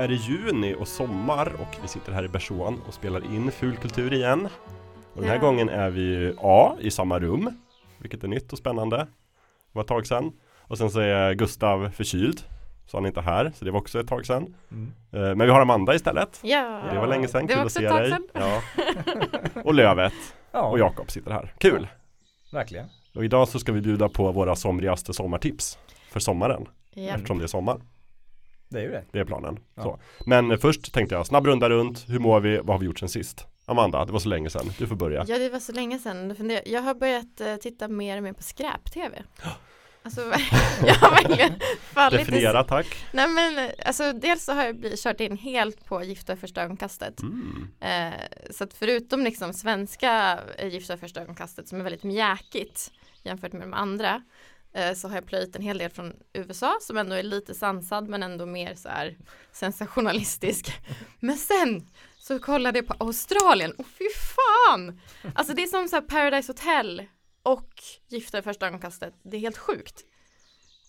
är det juni och sommar och vi sitter här i Bersån och spelar in Fulkultur igen. Och den här Ja. gången är vi A i samma rum, vilket är nytt och spännande. Det var ett tag sedan. Och sen så är Gustav förkyld, så han är inte här, så det var också ett tag sedan. Mm. Eh, Men vi har Amanda istället. Ja, Det var länge sedan, Det kul att se dig. Ja. Och Lövet Ja, och Jakob sitter här. Kul! verkligen. Och idag så ska vi bjuda på våra somrigaste sommartips för sommaren, Ja. eftersom det är sommar. Det är ju det. Det är planen. Ja. Så. Men först tänkte jag, snabb runda runt, hur mår vi, vad har vi gjort sen sist? Amanda, det var så länge sedan, du får börja. ja, det var så länge sedan. Jag har börjat eh, titta mer och mer på skräp-tv. Alltså, jag har verkligen fallit i- Definiera tack. Nej men alltså dels så har jag blivit, kört in helt på Gifta första ögonkastet. Mm. Eh, så att förutom liksom svenska eh, Gifta första ögonkastet som är väldigt mjäkigt jämfört med de andra så har jag plöjt en hel del från USA som ändå är lite sansad men ändå mer så här sensationalistisk. Men sen så kollade jag på Australien och fy fan! Alltså det är som så här Paradise Hotel och Gifta vid första ögonkastet. Det är helt sjukt.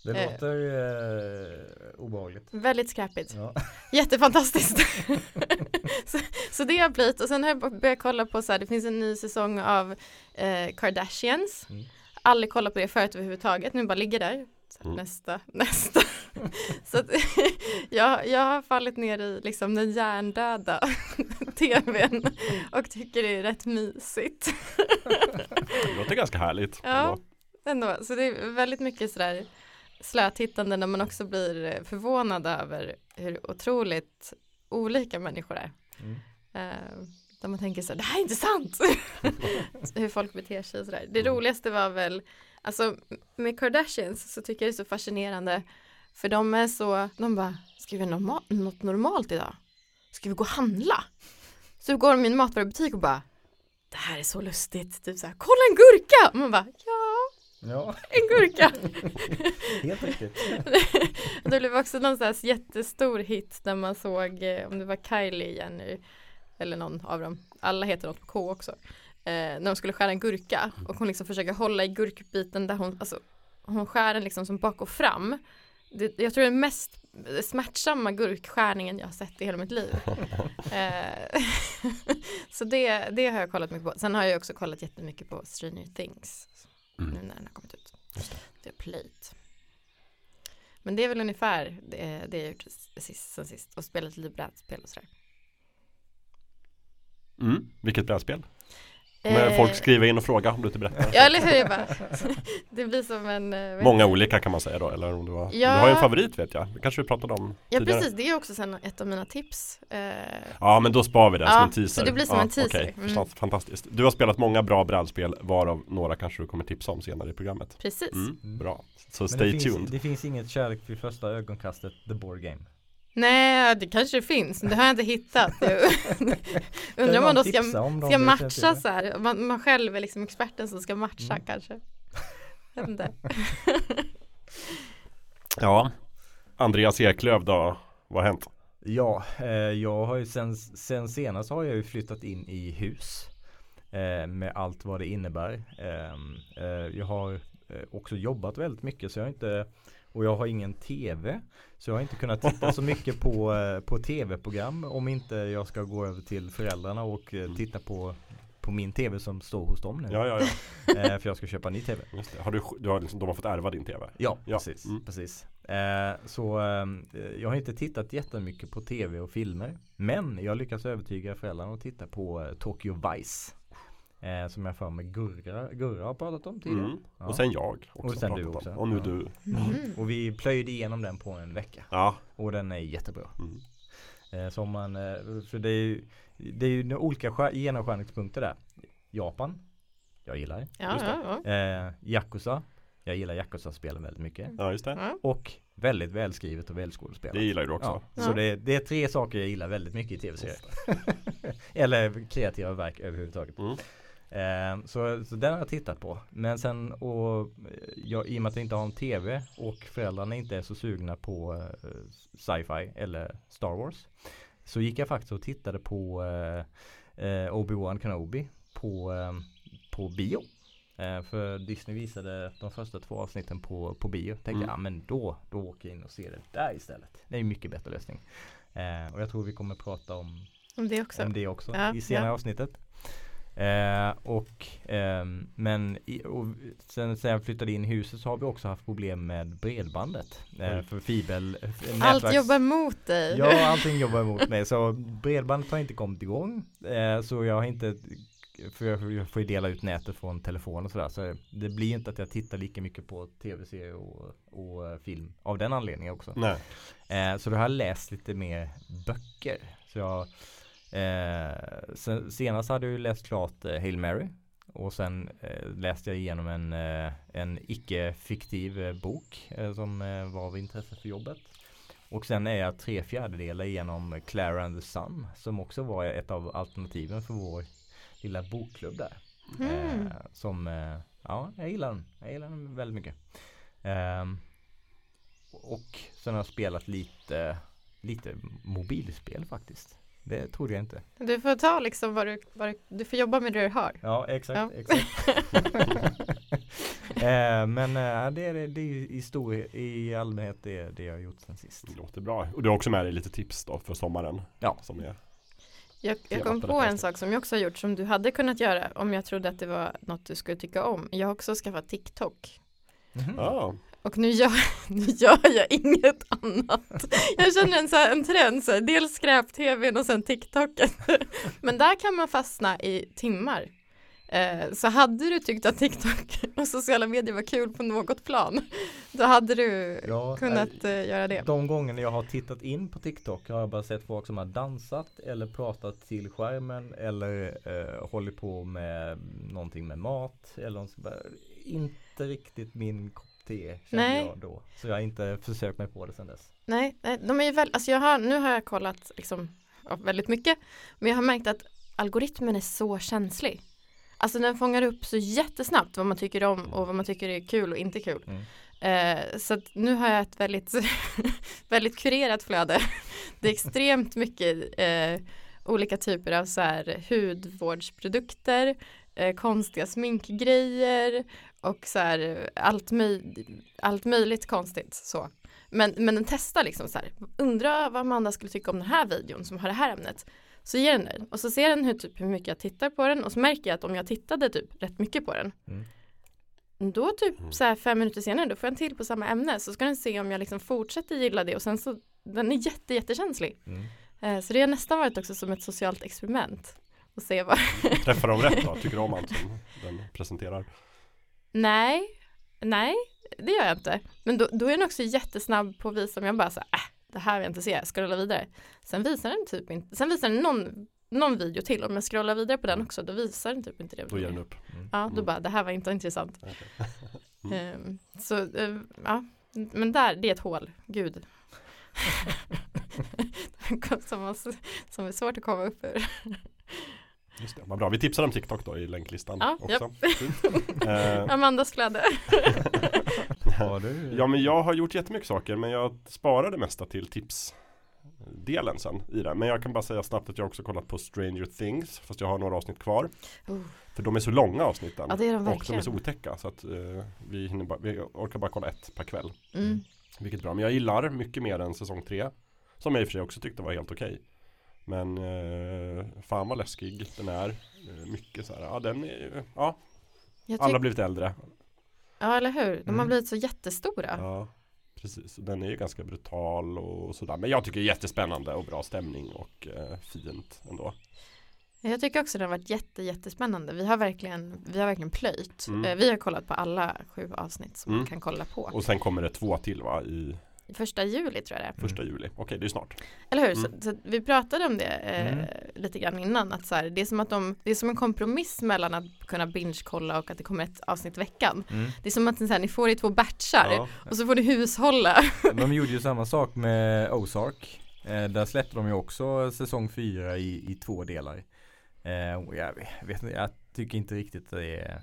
Det Eh. låter eh, obehagligt. Väldigt skräpigt. Ja. Jättefantastiskt. så, så det har blivit och sen har jag börjat kolla på så här, det finns en ny säsong av eh, Kardashians. Mm. Aldrig kollat på det förut överhuvudtaget, nu bara ligger där. Så Mm. Nästa, nästa. så att jag, jag har fallit ner i liksom den hjärndöda tvn och tycker det är rätt mysigt. Det låter ganska härligt. Ja. Ändå, så det är väldigt mycket sådär slötittande när man också blir förvånad över hur otroligt olika människor är. Mm. Eh, där man tänker så här, det här är inte sant! hur folk beter sig och sådär. Det Mm. roligaste var väl, alltså med Kardashians så tycker jag det är så fascinerande för de är så, de bara, ska vi göra norma- något normalt idag? Ska vi gå och handla? Så går de i en matvarubutik och bara, det här är så lustigt, typ så här, kolla en gurka! Och man bara, ja, Ja, en gurka! helt riktigt. det blev också någon sån här jättestor hit när man såg, eh, om det var Kylie Jenner eller någon av dem, alla heter något på K också, eh, när de skulle skära en gurka och hon liksom försöker hålla i gurkbiten där hon, alltså hon skär den liksom som bak och fram. Det, jag tror det är den mest smärtsamma gurkskärningen jag har sett i hela mitt liv. Eh, så det, det har jag kollat mycket på. Sen har jag också kollat jättemycket på Stranger Things Mm. nu när den har kommit ut. Just det. Det är plöjt. Men det är väl ungefär det, det jag gjort sist, sen sist och spelat lite brädspel och sådär. Mm. Vilket brädspel? Kommer Eh, folk skriva in och fråga om du inte berättar? Ja eller hur, bara, det blir som en eh, Många det? olika kan man säga då, eller om du har, Ja. du har ju en favorit vet jag, det kanske vi pratade om Ja tidigare. precis, det är också sen ett av mina tips. Eh, Ja men då spar vi den Ja, som en teaser så det blir som ja, en teaser. okej, Mm. Fantastiskt Du har spelat många bra brädspel Varav några kanske du kommer tipsa om senare i programmet precis. mm, Mm. Bra Så Men stay det, tuned finns, det finns inget kärlek vid första ögonkastet, the board game. Nej, det kanske finns, men det har jag inte hittat. Jag undrar om man då ska, ska matcha så här. Man, man själv är liksom experten som ska matcha Mm. kanske. Jag vet inte. Ja Andreas Eklöf då, vad har hänt? Ja, eh, jag har ju sen, sen senast har jag ju flyttat in i hus. Eh, med allt vad det innebär. Ehm, eh, jag har eh, också jobbat väldigt mycket så jag har inte och jag har ingen tv. Så jag har inte kunnat titta så mycket på, eh, på tv-program om inte jag ska gå över till föräldrarna och eh, titta på, på min tv som står hos dem nu. Ja ja ja, Eh, för jag ska köpa en ny tv. Har du, du har liksom, de har fått ärva din tv? Ja, precis. mm. precis. Eh, så eh, jag har inte tittat jättemycket på tv och filmer. Men jag lyckas övertyga föräldrarna att titta på Tokyo Vice. Eh, som jag för mig Gurra, Gurra har pratat om tidigare. Mm. Ja. Och sen jag också Och sen du om. också. Och nu Ja. du Mm. Och vi plöjde igenom den på en vecka. Ja Och den är jättebra. mm. Eh, som man, eh, för det är ju, det är ju några olika skär- genomskärningspunkter där. Japan. Jag gillar. Ja, Just det. ja, ja. Eh, Yakuza. Jag gillar Yakuza-spelen väldigt mycket. Ja just det ja. Och väldigt välskrivet och välskådespelat. Det gillar du också Ja, Ja. så det, det är tre saker jag gillar väldigt mycket i tv-serier. Eller kreativa verk överhuvudtaget. Eh, så, så den har jag tittat på. Men sen och jag, i och med att jag inte har en tv och föräldrarna inte är så sugna på eh, sci-fi eller Star Wars. Så gick jag faktiskt och tittade på eh, eh Obi-Wan Kenobi på, eh, på bio. Eh, för Disney visade de första två avsnitten på, på bio. Tänkte mm. ja men då, då åker jag in och ser det där istället. Det är en mycket bättre lösning. Eh, och jag tror vi kommer prata om, om det också, om det också ja, i senare ja. avsnittet. Eh, och, eh, men i, och sen, sen jag flyttade in i huset så har vi också haft problem med bredbandet. Eh, för fiber nätverks... Allt jobbar emot dig. Ja, allting jobbar emot mig. Så bredbandet har inte kommit igång. Eh, så jag har inte för jag får ju dela ut nätet från telefon och sådär. Så det blir inte att jag tittar lika myket på tv-serier och, och, eh, film av den anledningen också. Nej. Eh, så då har jag läst lite mer böcker. Så jag Eh, sen, senast hade jag läst klart eh, Hail Mary och sen eh, läste jag igenom en, eh, en icke-fiktiv eh, bok eh, som eh, var av intresse för jobbet. Och sen är jag tre fjärdedelar igenom Clara and the Sun som också var ett av alternativen för vår lilla bokklubb där. Mm. som, ja, jag gillar den. Jag gillar den väldigt mycket. Ehm, och sen har jag spelat lite, lite mobilspel faktiskt. Det trodde jag inte. Du får ta liksom vad du, vad du, du får jobba med det du har. Ja, exakt. Ja. exakt. eh, men eh, det, är, det är i, stor, i allmänhet det, det jag har gjort sen sist. Det låter bra. Och du har också med dig lite tips då för sommaren. Ja. Som är jag, jag kom på en sak som jag också har gjort som du hade kunnat göra om jag trodde att det var något du skulle tycka om. Jag har också skaffat TikTok. Mm. Ah. Och nu gör, nu gör jag inget annat. Jag känner en, så här, en trend, så här, dels skräp-tvn och sen TikToken. Men där kan man fastna i timmar. Eh, så hade du tyckt att TikTok och sociala medier var kul på något plan, då hade du ja, kunnat äh, göra det. De gånger jag har tittat in på TikTok har jag bara sett folk som har dansat eller pratat till skärmen eller eh, hållit på med någonting med mat eller inte riktigt min te kände Nej. jag då. Så jag har inte försökt mig på det sedan dess. Nej, de är ju väl, alltså jag har, nu har jag kollat liksom väldigt mycket. Men jag har märkt att algoritmen är så känslig. Alltså den fångar upp så jättesnabbt vad man tycker om och vad man tycker är kul och inte kul. Mm. Eh, så nu har jag ett väldigt, väldigt kurerat flöde. Det är extremt mycket eh, olika typer av så här hudvårdsprodukter, eh, konstiga sminkgrejer och så här allt, möj allt möjligt konstigt så. Men, men den testar liksom så här, undra vad Amanda skulle tycka om den här videon som har det här ämnet. Så ger den den och så ser den hur, typ, hur mycket jag tittar på den och så märker jag att om jag tittade typ rätt mycket på den mm. Då typ mm. så här fem minuter senare då får jag en till på samma ämne så ska den se om jag liksom fortsätter gilla det och sen så den är jätte jättekänslig. Mm. Eh, så det har nästan varit också som ett socialt experiment. Och se vad Träffar de rätt då? Tycker om allt som den presenterar? Nej, nej, det gör jag inte. Men då, då är den också jättesnabb på att visa om jag bara så äh, det här vill jag inte se, scrolla vidare. Sen visar den typ inte, sen visar den någon, någon video till, om jag scrollar vidare på den också, då visar den typ inte det. Då ger den upp. Mm. Ja, då mm. bara, det här var inte intressant. mm. um, så, uh, ja, men där, det är ett hål, gud. som, som är svårt att komma upp ur. Just det, vad bra. Vi tipsar om TikTok då i länklistan ja, också. uh, Amandas flöde. ja men jag har gjort jättemycket saker men jag sparade mesta till tipsdelen sen i det. Men jag kan bara säga snabbt att jag också kollat på Stranger Things fast jag har några avsnitt kvar. Uh. För de är så långa avsnitten. Ja, det är de och de är så otäcka så att uh, vi, bara, vi, orkar bara kolla ett per kväll. Mm. Vilket är bra. Men jag gillar mycket mer än säsong tre. Som jag i och för sig också tyckte var helt okej. Okay. Men eh, fan vad läskig den är. Eh, mycket så här, ja den är, ja. Alla har blivit äldre. Ja eller hur, de har mm. blivit så jättestora. Ja, precis. Den är ju ganska brutal och sådär. Men jag tycker det är jättespännande och bra stämning och eh, fint ändå. Jag tycker också det har varit jätte, jättespännande. Vi har verkligen, vi har verkligen plöjt. Mm. Eh, vi har kollat på alla sju avsnitt som mm. man kan kolla på. Och sen kommer det två till va? I Första juli tror jag det är. Första juli, okej okay, det är snart. Eller hur, mm. så, så, vi pratade om det eh, mm. lite grann innan. Att så här, det, är som att de, det är som en kompromiss mellan att kunna binge-kolla och att det kommer ett avsnitt i veckan. Mm. Det är som att så här, ni får i två batchar ja. och så får ni hushålla. De gjorde ju samma sak med Ozark. Eh, där släppte de ju också säsong fyra i, i två delar. Eh, jag, vet, jag tycker inte riktigt det är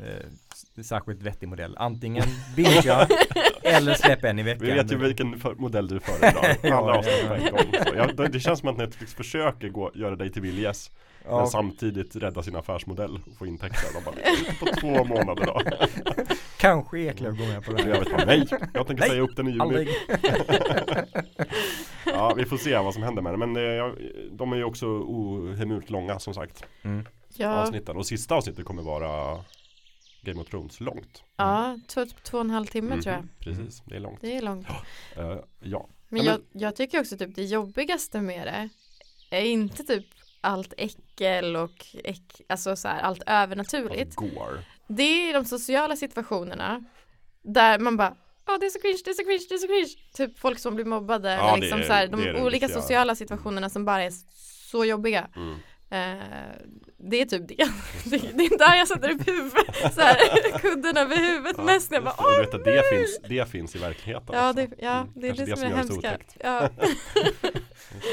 eh, särskilt vettig modell. Antingen binga eller släpp en i veckan. Vi vet ju vilken för, modell du föredrar. Alla avsnitt på en gång. Så jag, det känns som att Netflix försöker gå, göra dig till viljes. Ja. Men samtidigt rädda sin affärsmodell och få intäkter. De bara, på två månader då. Kanske Eklöf går med på det. Jag vet nej, jag tänker nej, säga upp den i juni. ja, vi får se vad som händer med det. Men det, de är ju också ohemult långa som sagt. Mm. Ja. Avsnitten. Och sista avsnittet kommer vara Game of Thrones långt. Ja, två, två och en halv timme mm, tror jag. Precis, det är långt. Det är långt. Uh, ja. Men, ja, men jag, jag, tycker också typ det jobbigaste med det är inte typ allt äckel och äck, alltså så här, allt övernaturligt. Går. Det är de sociala situationerna där man bara Ja oh, det är så cringe, det är så cringe, det är så cringe Typ folk som blir mobbade ja, liksom är, så här, de olika sociala situationerna som bara är så jobbiga mm. Eh, Det är typ det. det Det är där jag sätter upp huvudet så här, Kudden över huvudet ja, mest jag bara, Åh, du vet att det finns, det finns i verkligheten Ja, det, ja, mm. det är det, det som är hemska ja.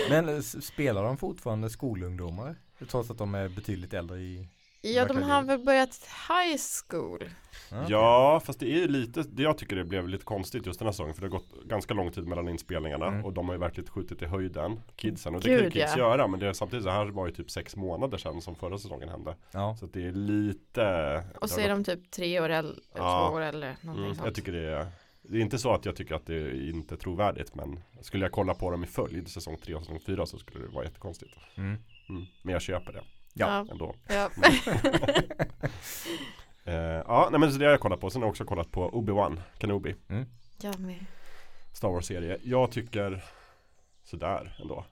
Men spelar de fortfarande skolungdomar? Trots att de är betydligt äldre i Ja, de har väl börjat high school. Okay. Ja, fast det är ju lite, det jag tycker det blev lite konstigt just den här säsongen. För det har gått ganska lång tid mellan inspelningarna mm. och de har ju verkligen skjutit i höjden, kidsen. Och det Gud, kan ju kids ja. göra, men det är samtidigt så här var ju typ sex månader sedan som förra säsongen hände. Ja. Så det är lite Och så är de typ tre år eller ja. två år eller någonting mm, sånt. Jag tycker det är det är inte så att jag tycker att det är inte är trovärdigt men Skulle jag kolla på dem i följd säsong 3 och säsong 4 så skulle det vara jättekonstigt mm. Mm. Men jag köper det Ja, ändå. Ja, uh, ja nej, men så det har jag kollat på. Sen har jag också kollat på Obi-Wan Kenobi. Mm. Jag med. Star Wars-serie. Jag tycker Sådär ändå.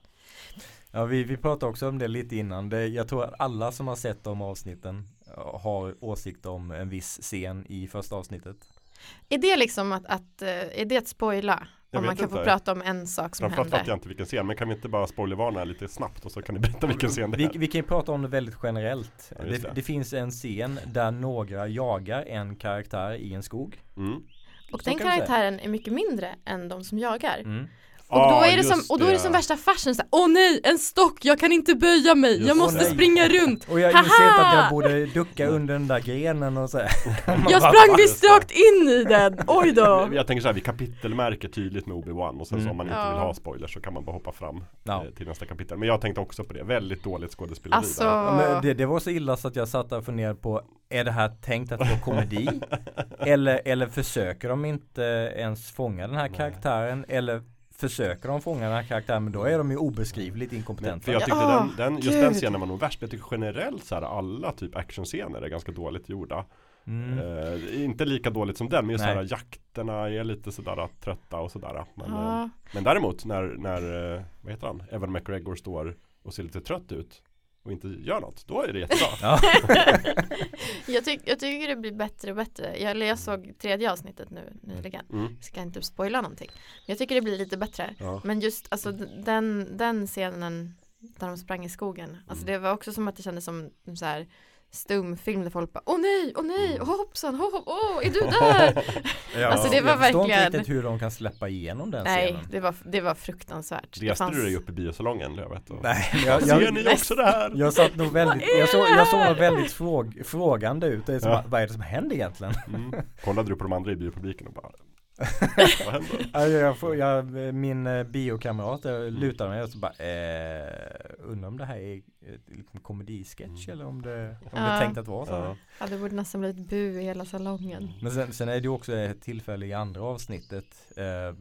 Ja vi, vi pratade också om det lite innan. Det, Jag tror att alla som har sett de avsnitten Har åsikt om en viss scen i första avsnittet. Är det liksom att, att eh, är det att spoila? Jag om man kan inte. få prata om en sak som Framförallt händer. fattar jag inte vilken scen, men kan vi inte bara spoilervarna lite snabbt och så kan ni berätta vilken scen det är? Vi, vi kan ju prata om det väldigt generellt. Ja, det, det. det, finns en scen där några jagar en karaktär i en skog. Mm. Och så den karaktären är mycket mindre än de som jagar. Mm. Och, ah, då är det som, och då är det som värsta fashion, såhär, åh nej, en stock, jag kan inte böja mig, just jag måste springa runt Och jag inser inte att jag borde ducka under den där grenen och så Jag sprang visst rakt in i den, oj då Jag tänker såhär, vi kapitelmärker tydligt med Obi-Wan och sen mm. så om man inte ja. vill ha spoilers så kan man bara hoppa fram ja. eh, till nästa kapitel Men jag tänkte också på det, väldigt dåligt skådespeleri alltså... Ja, det, det, var så illa så att jag satt där och funderade på Är det här tänkt att vara komedi? eller, eller försöker de inte ens fånga den här Nej. karaktären? Eller försöker de fånga den här karaktären men då är de ju obeskrivligt inkompetenta. För jag tyckte ja, den, den, just den scenen var nog värst. Men jag tycker generellt så här alla typ actionscener är ganska dåligt gjorda. Mm. Eh, inte lika dåligt som den men just såhär jakterna är lite sådär trötta och sådär. Men, ja. eh, men däremot när, när, eh, vad heter han, Evan McGregor står och ser lite trött ut och inte gör något, då är det jättebra. jag, tyck, jag tycker det blir bättre och bättre. Jag, jag såg tredje avsnittet nu nyligen. Mm. Jag ska inte spoila någonting. Jag tycker det blir lite bättre. Ja. Men just alltså den, den scenen där de sprang i skogen. Alltså mm. det var också som att det kändes som så här stumfilm där folk bara Åh nej, åh nej, oh, hoppsan, oh, oh, är du där? ja, alltså det var jag verkligen Jag inte riktigt hur de kan släppa igenom den Nej, scenen. det var, det var fruktansvärt Reste fanns... du dig upp i biosalongen? Jag vet, och... Nej, jag, jag, Ser ni också det här? Jag satt nog väldigt, jag såg, jag såg nog väldigt fråg, frågande ut det är som, ja. Vad är det som händer egentligen? Mm. Kollade du på de andra i biopubliken och bara jag, jag, jag, min eh, biokamrat jag mm. lutar mig och så bara eh, Undrar om det här är liksom komedisketch mm. eller om det, om ja. det är tänkt att vara så ja. ja det borde nästan bli ett bu i hela salongen Men sen, sen är det också ett tillfälle i andra avsnittet eh,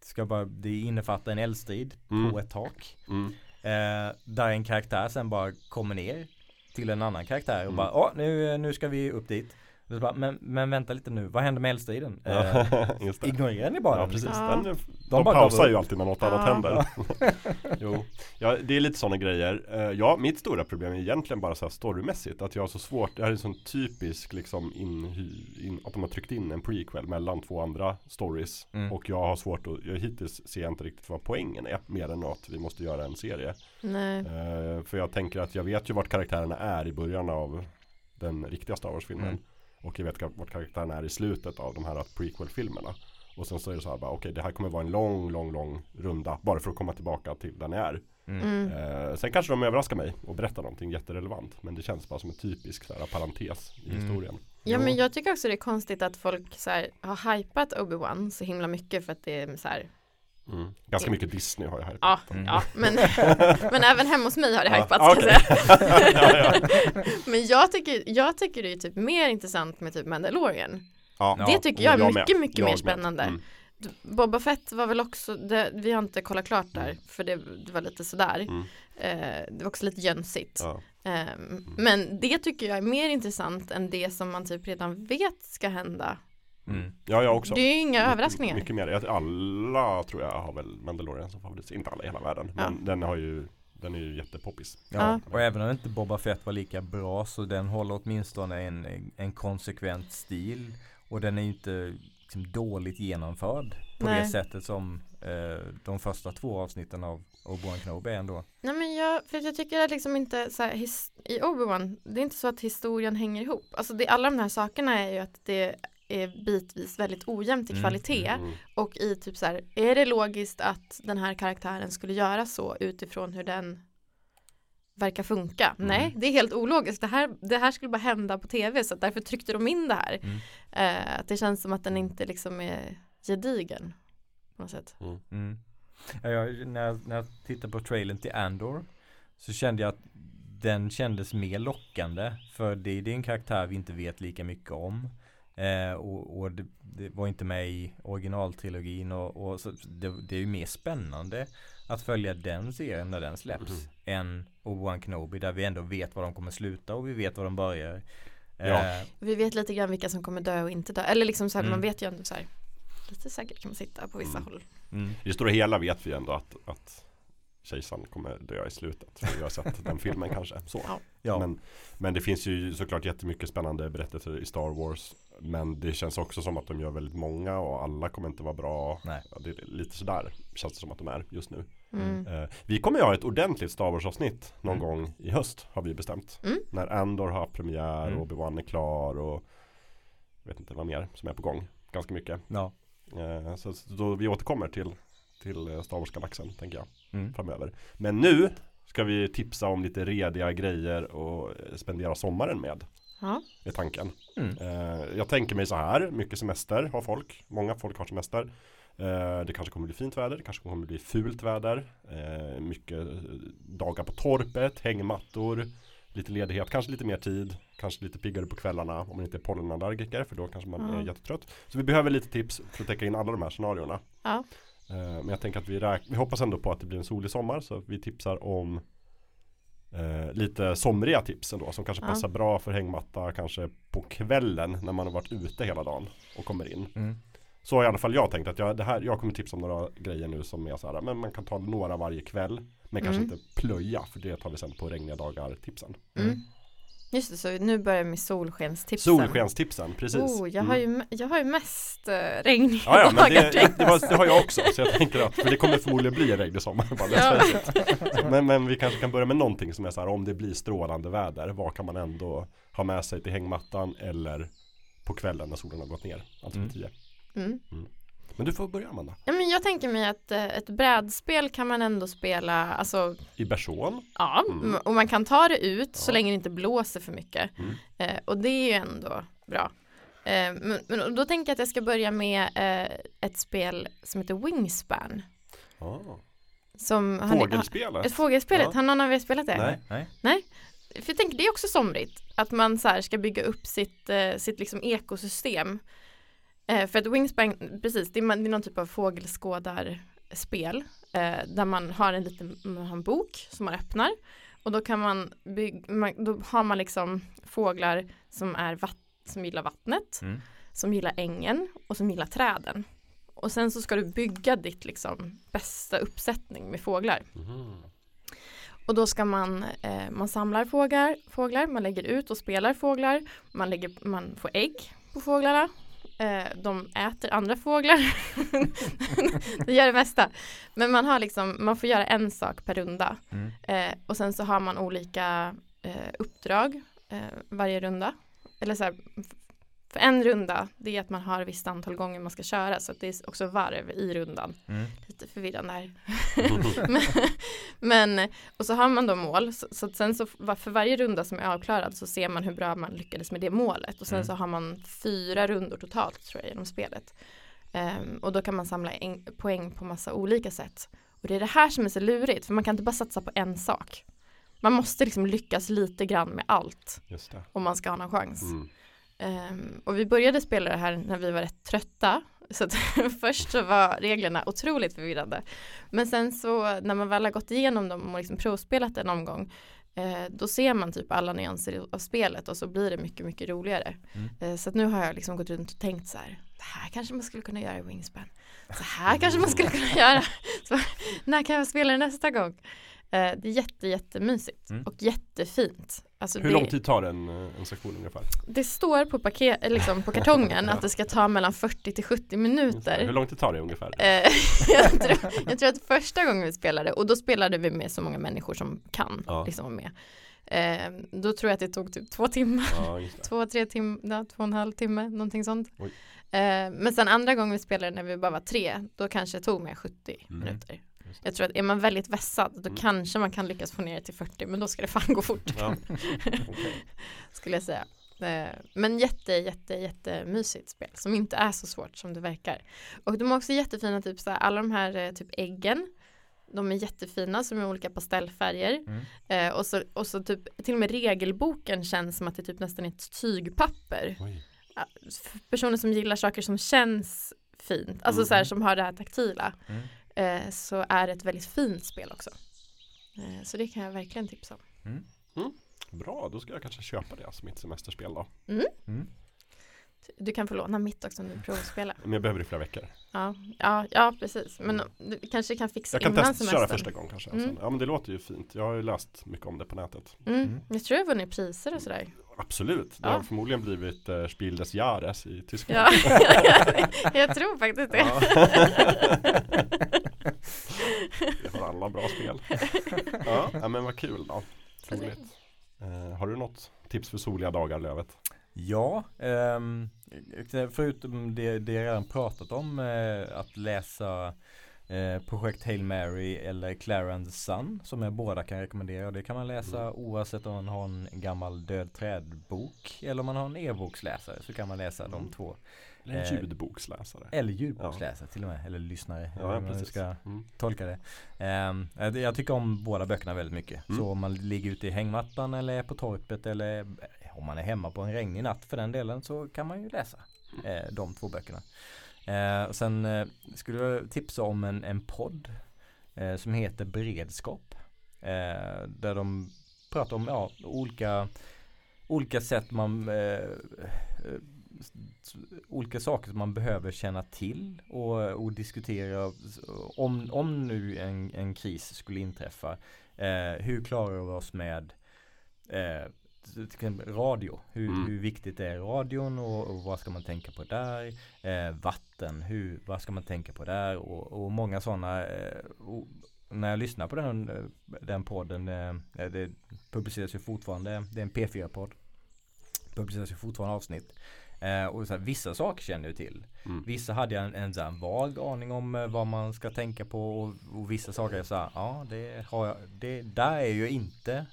ska bara, Det innefattar en eldstrid mm. på ett tak mm. eh, Där en karaktär sen bara kommer ner Till en annan karaktär och mm. bara Åh, nu, nu ska vi upp dit bara, men, men vänta lite nu, vad händer med eldstriden? Eh, ignorerar ni bara ja, precis. Ja. Den, de, de pausar ju alltid när något ja. annat händer Jo, ja, det är lite sådana grejer uh, Ja, mitt stora problem är egentligen bara så här storymässigt Att jag har så svårt, det här är en sån typisk liksom in, in, Att de har tryckt in en prequel mellan två andra stories mm. Och jag har svårt att, jag hittills ser jag inte riktigt vad poängen är Mer än att vi måste göra en serie Nej. Uh, för jag tänker att jag vet ju vart karaktärerna är i början av den riktiga Star Wars-filmen mm. Och jag vet vart karaktären är i slutet av de här prequel-filmerna. Och sen så är det så här bara, okej okay, det här kommer vara en lång, lång, lång runda. Bara för att komma tillbaka till där ni är. Mm. Mm. Eh, sen kanske de överraskar mig och berättar någonting jätterelevant. Men det känns bara som en typisk så här, parentes i Mm. historien. Ja men jag tycker också det är konstigt att folk så här, har hypat Obi-Wan så himla mycket för att det är så här, Mm. Ganska mycket Disney har jag här. ja, Mm. ja men, men även hemma hos mig har det Ja, hypats okej. säga. ja, ja. Men jag tycker, jag tycker det är typ mer intressant med typ Mandalorian. Ja. Ja, det tycker jag är mycket, mycket Jag mer med. spännande. Mm. Boba Fett var väl också, det, vi har inte kollat klart där Mm. för det, det var lite sådär. Mm. Eh, det var också lite jönsigt. Ja. Ehm, Men det tycker jag är mer intressant än det som man typ redan vet ska hända. Mm. ja, jag också. Det är ju inga Mycket- överraskningar. Mycket mer. Alla tror jag har väl Mandalorian som favorit. Inte alla i hela världen. Men den har ju Den är ju jättepoppis. Ja, och även om inte Boba Fett var lika bra så den håller åtminstone en, en konsekvent stil och den är ju inte liksom dåligt genomförd på Nej. det sättet som eh, de första två avsnitten av Obi-Wan Kenobi är ändå. Nej men jag, för jag tycker att liksom inte så här, his, i Obi-Wan, det är inte så att historien hänger ihop. Alltså det, alla de här sakerna är ju att det bitvis väldigt ojämnt i Mm, kvalitet Mm. och i typ så här, är det logiskt att den här karaktären skulle göra så utifrån hur den verkar funka? Mm. Nej, det är helt ologiskt. Det här, det här skulle bara hända på tv så att därför tryckte de in det här. Mm. Eh, att det känns som att den inte liksom är gedigen på något sätt. Mm. Ja, jag, när, jag, när jag tittade på trailern till Andor så kände jag att den kändes mer lockande för det, det är en karaktär vi inte vet lika mycket om. Eh, och och det, det var inte med i originaltrilogin och, och så det, det är ju mer spännande att följa den serien när den släpps Mhm. än Obi-Wan Kenobi där vi ändå vet var de kommer sluta och vi vet var de börjar. Ja. Eh, Vi vet lite grann vilka som kommer dö och inte dö. Eller liksom så här, Mm. man vet ju ändå så här lite säkert kan man sitta på vissa Mm. håll. mm. I det stora hela vet vi ändå att, att kejsaren kommer dö i slutet. För vi har sett den filmen kanske. Så. Ja. Men, men det finns ju såklart jättemycket spännande berättelser i Star Wars. Men det känns också som att de gör väldigt många och alla kommer inte vara bra. Nej. Ja, det är lite sådär känns det som att de är just nu. Mm. Eh, vi kommer ju ha ett ordentligt Star Wars avsnitt någon Mm. gång i höst har vi bestämt. Mm. När Andor har premiär Mm. och Obi-Wan är klar och jag vet inte vad mer som är på gång. Ganska mycket. ja. Eh, så så då vi återkommer till, till eh, Star Wars-galaxen tänker jag Mm. framöver. Men nu ska vi tipsa om lite rediga grejer och eh, spendera sommaren med. Ja. Är tanken. Mm. Eh, jag tänker mig så här, mycket semester har folk. Många folk har semester. Eh, det kanske kommer bli fint väder, det kanske kommer bli fult väder. Eh, mycket eh, dagar på torpet, hängmattor, lite ledighet, kanske lite mer tid. Kanske lite piggare på kvällarna om man inte är pollenallergiker för då kanske man Ja. är jättetrött. Så vi behöver lite tips för att täcka in alla de här scenarierna. Ja. Eh, Men jag tänker att vi, räk- vi hoppas ändå på att det blir en solig sommar så vi tipsar om eh, lite somriga tips ändå som kanske Ja. passar bra för hängmatta kanske på kvällen när man har varit ute hela dagen och kommer in. Mm. Så har i alla fall jag tänkt att jag, det här, jag kommer tipsa om några grejer nu som är så här, men man kan ta några varje kväll men kanske Mm. inte plöja för det tar vi sen på regniga dagar tipsen. Mm. Just det, så nu börjar med solskenstipsen. Solskenstipsen, precis. Oh, jag, har Mm. ju, jag har ju mest uh, regniga Ja, ja men dagar det, tänkte det, var, det har jag också. Så jag tänker att, för det kommer förmodligen bli en regnig sommar. Bara Ja. men, men vi kanske kan börja med någonting som är så här, om det blir strålande väder, vad kan man ändå ha med sig till hängmattan eller på kvällen när solen har gått ner? Alltså Mm. på tio. Mm. Men du får börja Amanda. Ja, men jag tänker mig att eh, ett brädspel kan man ändå spela, alltså I Bersån. ja, Mm. och man kan ta det ut så Ja. länge det inte blåser för mycket. Mm. Eh, och det är ju ändå bra. Eh, men, men då tänker jag att jag ska börja med eh, ett spel som heter Wingspan. Ah. Som har ni- Fågelspelet. Ett fågelspelet, Ja. har någon av er spelat det? Nej. Nej. För jag tänker det är också somrigt. Att man så här ska bygga upp sitt, eh, sitt liksom ekosystem. Eh, för att Wingspan, precis, det är, det är någon typ av fågelskådarspel. Eh, där man har en liten man har en bok som man öppnar. Och då kan man bygga, man, då har man liksom fåglar som är vatt, som gillar vattnet. Mm. Som gillar ängen och som gillar träden. Och sen så ska du bygga ditt liksom bästa uppsättning med fåglar. Mhm. Och då ska man, eh, man samlar fåglar, fåglar, man lägger ut och spelar fåglar, man, lägger, man får ägg på fåglarna, de äter andra fåglar, det gör det mesta. Men man har liksom, man får göra en sak per runda Mm. eh, och sen så har man olika eh, uppdrag eh, varje runda. Eller så här, för en runda, det är att man har ett visst antal gånger man ska köra så att det är också varv i rundan Mm. lite förvirrande här. men, men, och så har man då mål, så, så sen så för varje runda som är avklarad så ser man hur bra man lyckades med det målet och sen mm. så har man fyra rundor totalt tror jag genom spelet. Um, och då kan man samla en, poäng på massa olika sätt. Och det är det här som är så lurigt, för man kan inte bara satsa på en sak. Man måste liksom lyckas lite grann med allt om man ska ha någon chans. Mm. Um, och vi började spela det här när vi var rätt trötta. Så först så var reglerna otroligt förvirrande. Men sen så när man väl har gått igenom dem och liksom provspelat en omgång eh, då ser man typ alla nyanser av spelet och så blir det mycket, mycket roligare. Mm. Eh, så att nu har jag liksom gått runt och tänkt så här, det här kanske man skulle kunna göra i Wingspan. Så här kanske man skulle kunna göra. Så, när kan jag spela det nästa gång? Eh, det är jätte, jättemysigt mm. och jättefint. Alltså Hur det, lång tid tar en, eh, en sektion ungefär? Det står på, paket, eh, liksom på kartongen att det ska ta mellan 40 till 70 minuter. Hur lång tid tar det ungefär? jag, tror, jag, tror, att första gången vi spelade, och då spelade vi med så många människor som kan ja. liksom med. då tror jag att det tog typ två timmar, ja, två, tre timmar, ja, två och en halv timme, någonting sånt. men sen andra gången vi spelade när vi bara var tre, då kanske det tog mig 70 mm. minuter. Jag tror att är man väldigt vässad då mm. kanske man kan lyckas få ner det till 40 men då ska det fan gå fort. Ja. Okay. Skulle jag säga. Eh, men jätte, jätte, jättemysigt spel som inte är så svårt som det verkar. Och de är också jättefina, typ så här, alla de här eh, typ äggen de är jättefina som är olika pastellfärger mm. eh, och, så, och så typ till och med regelboken känns som att det typ nästan är ett tygpapper. Oj. Personer som gillar saker som känns fint, alltså mm. så här som har det här taktila. Mm eh, så är det ett väldigt fint spel också. Eh, så det kan jag verkligen tipsa om. Mm. Mm. Bra, då ska jag kanske köpa det som mitt semesterspel då. Mm. mm. Du kan få låna mitt också om du provspelar. Men jag behöver det i flera veckor. Ja, ja, ja precis. Men du kanske kan fixa innan semestern. Jag kan testköra första gången kanske. Mm. Ja men det låter ju fint. Jag har ju läst mycket om det på nätet. Mm. Mm. Jag tror jag har vunnit priser och sådär. Absolut. Det ja. har förmodligen blivit uh, Spiel des Jahres i Tyskland. Ja, jag tror faktiskt det. Vi har alla bra spel. Ja, men vad kul då. Roligt. Uh, har du något tips för soliga dagar Lövet? Ja, eh, förutom det, det jag redan pratat om eh, att läsa eh, Projekt Hail Mary eller Clarence Sun som jag båda kan rekommendera. Det kan man läsa mm. oavsett om man har en gammal död trädbok eller om man har en e-boksläsare så kan man läsa mm. de två. Eller en eh, ljudboksläsare. Eller ljudboksläsare ja. till och med. Eller lyssnare. Ja, hur man ska mm. tolka det. Um, jag tycker om båda böckerna väldigt mycket. Mm. Så om man ligger ute i hängmattan eller på torpet eller eh, om man är hemma på en regnig natt för den delen så kan man ju läsa uh, de två böckerna. Uh, sen uh, skulle jag tipsa om en, en podd som heter Beredskap. där de pratar om ja, olika olika sätt man olika saker som man behöver känna till och, och diskutera om, om nu en, en kris skulle inträffa. Eh, hur klarar vi oss med eh, radio? Hur, mm. hur, viktigt är radion och, och, vad ska man tänka på där? Eh, vatten, hur, vad ska man tänka på där? Och, och många sådana eh, när jag lyssnar på den, eh, den podden, eh, det publiceras ju fortfarande, det är en P4-podd. Publiceras ju fortfarande avsnitt. Eh, och så här, vissa saker känner jag till. Mm. Vissa hade jag en, en, en vag aning om eh, vad man ska tänka på och, och vissa saker är så här, ja det har jag, det, där är jag inte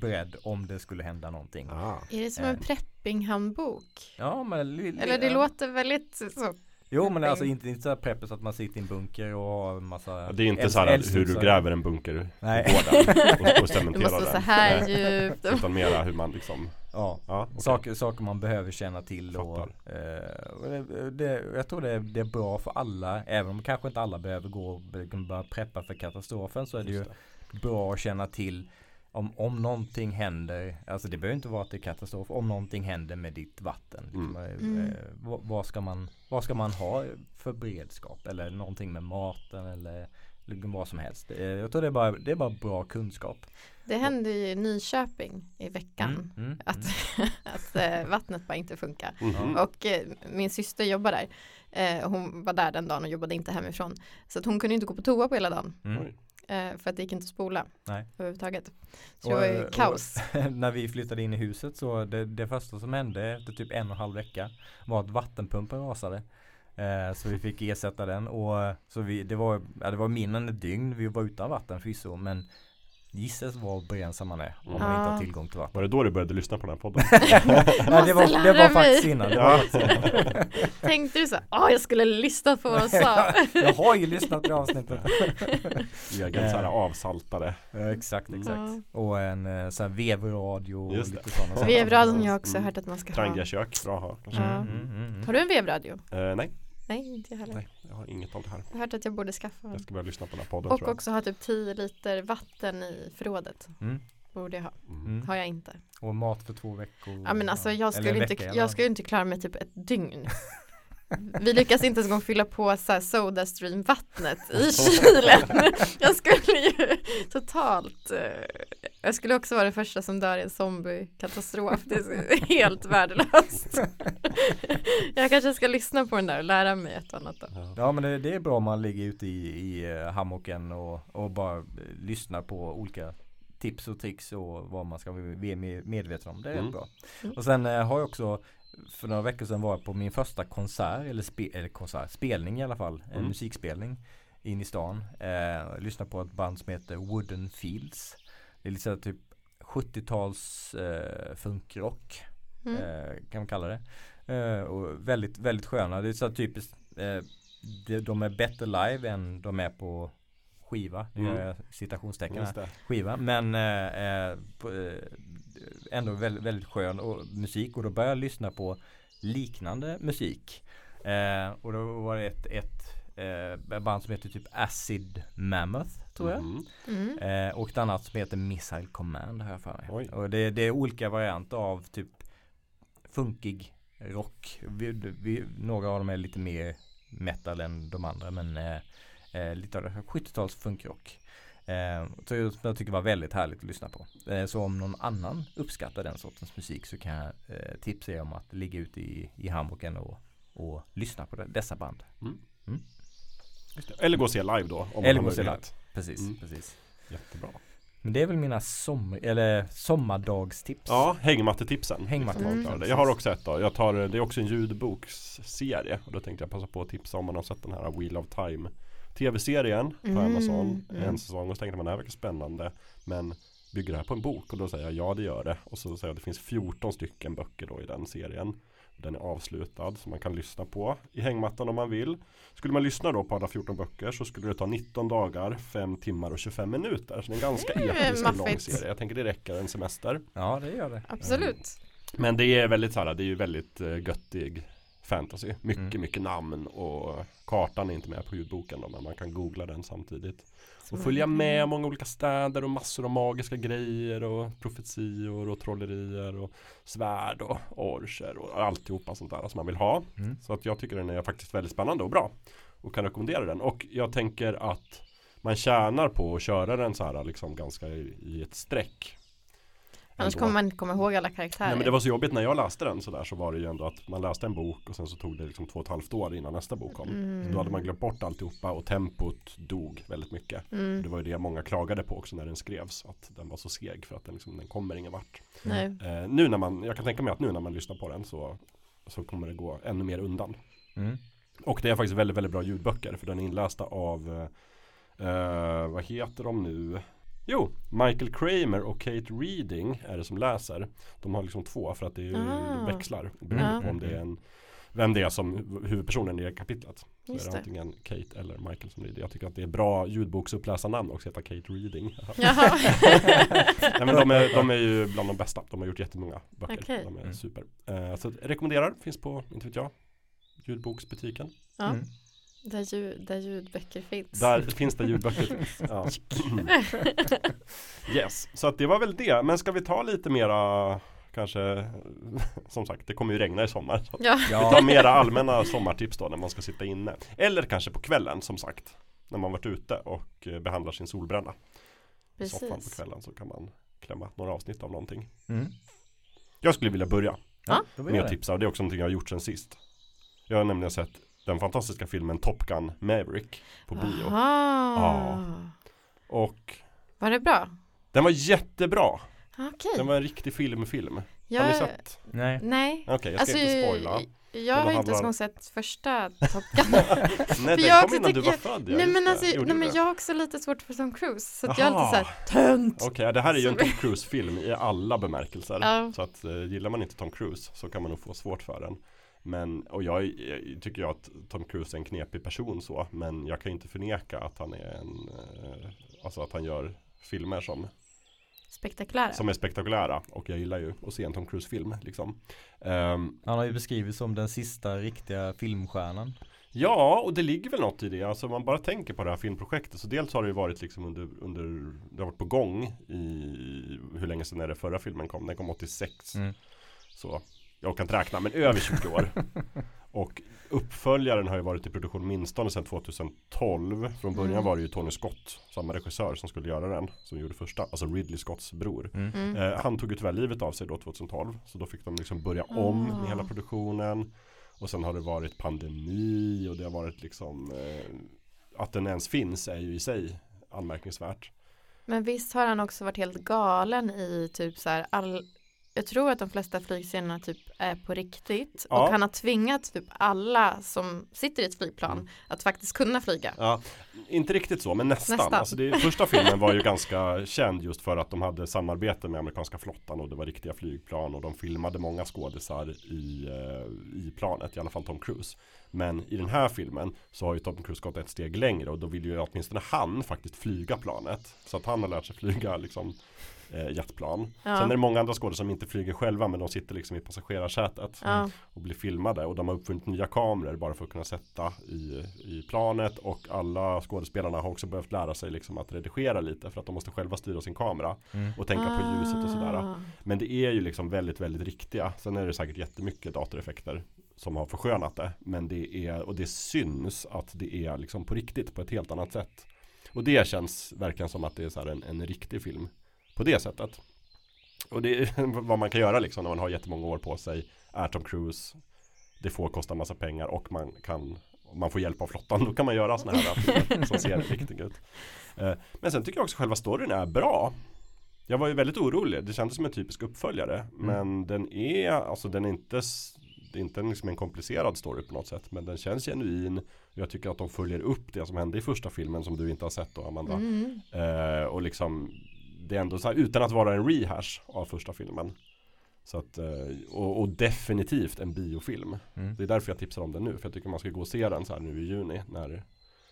beredd om det skulle hända någonting. Ah. Är det som en eh. preppinghandbok? Ja men Eller det låter väldigt så Jo men alltså inte, inte så här prepper så att man sitter i en bunker och har en massa Det är inte så här hur du gräver en bunker Nej. på gården och, och cementerar den. så här djupt. Utan mera hur man liksom Ja, ja okay. saker, saker man behöver känna till och, eh, det, Jag tror det är, det är bra för alla Även om kanske inte alla behöver gå och börja preppa för katastrofen så är det Just ju det. bra att känna till om, om någonting händer, alltså det behöver inte vara att det är katastrof, om någonting händer med ditt vatten. Liksom, mm. Eh, mm. vad, vad, ska man, vad ska man ha för beredskap? Eller någonting med maten eller vad som helst. Eh, jag tror det är bara, det är bara bra kunskap. Det hände ju i Nyköping i veckan mm, mm, att, mm. att äh, vattnet bara inte funkar. Mm. Och äh, min syster jobbar där. Hon var där den dagen och jobbade inte hemifrån. Så att hon kunde inte gå på toa på hela dagen. Mm. för att det gick inte att spola Nej. överhuvudtaget. Så och, det var ju kaos. när vi flyttade in i huset så det, det första som hände efter typ en och en halv vecka var att vattenpumpen rasade. Eh, så vi fick ersätta den och så vi, det var, ja, det var mindre än ett dygn. Vi var utan vatten förvisso men Gissas vad begränsad man är om man Ja. inte har tillgång till vatten. Var det då du började lyssna på den här podden? Nej, det var, det var faktiskt innan. Ja. Tänkte du så, åh jag skulle lyssna på vad de sa. Jag har ju lyssnat på det avsnittet. Egen så här avsaltare. Ja, exakt, exakt. Ja. Och en eh, sån här vevradio Just sådana. Vevradion har jag också Mm. hört att man ska ha. Trangiakök, bra att ha. Mm, mm, mm. Har du en vevradio? Eh, nej, Nej, inte jag heller. nej, jag har inget av det här. Jag har hört att jag borde skaffa en. Jag ska börja lyssna på den här podden Och tror jag. också ha typ 10 liter vatten i förrådet. Mm, Borde jag ha. Mm. Har jag inte. Och mat för två veckor. Ja men alltså jag skulle, inte, vecka jag skulle inte klara mig typ ett dygn. Vi lyckas inte ens en gång fylla på så här Sodastream vattnet i kylen. Jag skulle ju totalt eh, Jag skulle också vara den första som dör i en zombiekatastrof. Det är helt värdelöst. Jag kanske ska lyssna på den där och lära mig ett och annat då. Ja. Men det, det är bra om man ligger ute i, i eh, hammocken och, och bara eh, lyssnar på olika tips och tricks och vad man ska mer medveten om. Det är Mm. bra. Och sen har jag också för några veckor sedan var jag på min första konsert eller, spe, eller konsert, spelning i alla fall. En Mm. musikspelning in i stan. Eh, jag lyssnade på ett band som heter Wooden Fields. Det är lite så här typ 70-tals eh, funkrock Mm. eh, kan man kalla det. Eh, och väldigt, väldigt sköna. Det är så typiskt eh, de, de är bättre live än de är på skiva. Nu Mm. gör jag citationstecken här skiva men eh, eh, på, eh, ändå väldigt, väldigt skön och, musik. Och då började jag lyssna på liknande musik. Eh, och då var det ett, ett eh, band som heter typ Acid Mammoth tror jag. Mhm. Mm. eh, och ett annat som heter Missile Command har jag för mig. Oj. och det, det är olika varianter av typ funkig rock. Vi, vi, några av dem är lite mer metal än de andra men eh, eh, lite av det. 70-tals funkrock Eh, så jag, tycker det var väldigt härligt att lyssna på. Eh, så om någon annan uppskattar den sortens musik så kan jag eh, tipsa er om att ligga ute i, i hammocken och, och lyssna på det, dessa band. Just det. Eller gå och se live då. Om Eller gå och se möjlighet. Precis, Mm. precis. Jättebra. Men det är väl mina sommar, eller sommardagstips. Ja, hängmattetipsen. Hängmattetipsen, Jag, precis. jag har också ett då. Jag tar, det är också en ljudboksserie. Och då tänkte jag passa på att tipsa om man har sett den här Wheel of Time Tv-serien på Mm, Amazon. mm. En säsong och så tänkte man det här verkar spännande. Men bygger det här på en bok? Och då säger jag ja det gör det. Och så säger jag att det finns 14 stycken böcker då i den serien. Den är avslutad så man kan lyssna på i hängmattan om man vill. Skulle man lyssna då på alla 14 böcker så skulle det ta 19 dagar, 5 timmar och 25 minuter. Så det är en ganska är episk och lång serie. Jag tänker det räcker en semester. Ja det gör det. Absolut. Men det är väldigt så här, det är ju väldigt uh, göttig fantasy. Mycket, Mm. mycket namn och kartan är inte med på ljudboken då, men man kan googla den samtidigt. Och Mm. följa med många olika städer och massor av magiska grejer och profetior och trollerier och svärd och orcher och alltihopa sånt där som man vill ha. Mm. Så att jag tycker den är faktiskt väldigt spännande och bra. Och kan rekommendera den. Och jag tänker att man tjänar på att köra den så här liksom ganska i, i ett streck. Annars kommer man inte komma ihåg alla karaktärer. Nej men det var så jobbigt när jag läste den sådär så var det ju ändå att man läste en bok och sen så tog det liksom två och ett halvt år innan nästa bok kom. Mm. Så då hade man glömt bort alltihopa och tempot dog väldigt mycket. Mm. Det var ju det många klagade på också när den skrevs. Att den var så seg för att den, liksom, den kommer ingen vart. Eh, nu när man, jag kan tänka mig att nu när man lyssnar på den så, så kommer det gå ännu mer undan. Mm. Och det är faktiskt väldigt, väldigt bra ljudböcker för den är inlästa av eh, eh, Vad heter de nu? Jo, Michael Kramer och Kate Reading är det som läser. De har liksom två för att det Ah. växlar beroende Mm. på om det är en Vem det är som huvudpersonen i det kapitlet. Så Just är det det. antingen Kate eller Michael som rider. Jag tycker att det är bra ljudboksuppläsarnamn också, heta Kate Reading. Jaha. Nej, men de, är, de är ju bland de bästa. De har gjort jättemånga böcker. Okej. De är Mm. super. Eh, så rekommenderar, finns på, inte vet jag, ljudboksbutiken. Ja, Mm. Där, ljud, där ljudböcker finns. Där finns det ljudböcker. ja. yes, så att det var väl det. Men ska vi ta lite mera kanske som sagt det kommer ju regna i sommar. Så Ja, Vi tar mera allmänna sommartips då när man ska sitta inne. Eller kanske på kvällen som sagt. När man varit ute och eh, behandlar sin solbränna. I soffan på precis. kvällen så kan man klämma några avsnitt av någonting. Mm. Jag skulle vilja börja Ja, med att det. tipsa och det är också någonting jag har gjort sen sist. Jag har nämligen sett den fantastiska filmen Top Gun Maverick på bio. Aha. Och Var det bra? den var jättebra. Okej. Den var en riktig filmfilm. Jag, Har ni sett? Nej. Nej. Okej, jag ska Alltså, inte spoila. jag har ju inte ens handlar- sett första Top Gun. Nej, den jag kom också innan du tycker- var född. ja, nej just men det. alltså, Gjorde nej, du men det? jag har också lite svårt för Tom Cruise. Så att jag är alltid såhär, tönt! Okej, det här är ju en Tom Cruise-film i alla bemärkelser. Ja. Så att eh, gillar man inte Tom Cruise så kan man nog få svårt för den. Men, och jag, jag tycker jag att Tom Cruise är en knepig person så. Men jag kan ju inte förneka att han är en, eh, alltså att han gör filmer som, Spektakulära. som är spektakulära. Och jag gillar ju att se en Tom Cruise-film liksom. Ehm, Han har ju beskrivits som den sista riktiga filmstjärnan. Ja, och det ligger väl något i det. Alltså man bara tänker på det här filmprojektet. Så dels har det ju varit liksom under, under det har varit på gång i, hur länge sedan är det förra filmen kom? Den kom 86. Mm. Så jag kan inte räkna, men över 20 år. och uppföljaren har ju varit i produktion minstone sedan 2012. Från början Mm. var det ju Tony Scott, samma regissör som skulle göra den, som gjorde första. Alltså Ridley Scotts bror. Mm. Mm. Eh, han tog ju tyvärr livet av sig då 2012 Så då fick de liksom börja om med Ah. hela produktionen Och sen har det varit pandemi och det har varit liksom eh, Att den ens finns är ju i sig anmärkningsvärt Men visst har han också varit helt galen i typ så här all jag tror att de flesta flygscenerna typ är på riktigt Ja. och han har tvingat typ alla som sitter i ett flygplan Mm. att faktiskt kunna flyga. Ja, inte riktigt så men nästan. Nästan. Alltså det, första filmen var ju ganska känd just för att de hade samarbete med amerikanska flottan och det var riktiga flygplan och de filmade många skådisar i, eh, i planet, i alla fall Tom Cruise. Men i den här filmen så har ju Tom Cruise gått ett steg längre och då vill ju åtminstone han faktiskt flyga planet. Så att han har lärt sig flyga liksom eh, jetplan. Ja. Sen är det många andra skådespelare som inte flyger själva men de sitter liksom i passagerarsätet Ja. och blir filmade och de har uppfunnit nya kameror bara för att kunna sätta i, i planet och alla skådespelarna har också behövt lära sig liksom att redigera lite för att de måste själva styra sin kamera Mm. och tänka på ljuset och sådär. Ah. Men det är ju liksom väldigt, väldigt riktiga. Sen är det säkert jättemycket datoreffekter som har förskönat det. Men det är, och det syns att det är liksom på riktigt på ett helt annat sätt. Och det känns verkligen som att det är så här en, en riktig film på det sättet. Och det är vad man kan göra liksom när man har jättemånga år på sig. Är Tom Cruise. Det får kosta massa pengar och man kan man får hjälp av flottan då kan man göra sådana här filmer som ser riktigt ut. Eh, Men sen tycker jag också själva storyn är bra. Jag var ju väldigt orolig. Det kändes som en typisk uppföljare. Men den är, alltså den är inte det är inte en, liksom en komplicerad story på något sätt. Men den känns genuin. Jag tycker att de följer upp det som hände i första filmen som du inte har sett då Amanda. Mm. Eh, och liksom Det är ändå så här utan att vara en rehash av första filmen. Så att, eh, och, och definitivt en biofilm. Mm. Det är därför jag tipsar om den nu. För jag tycker man ska gå och se den så här nu i juni. När,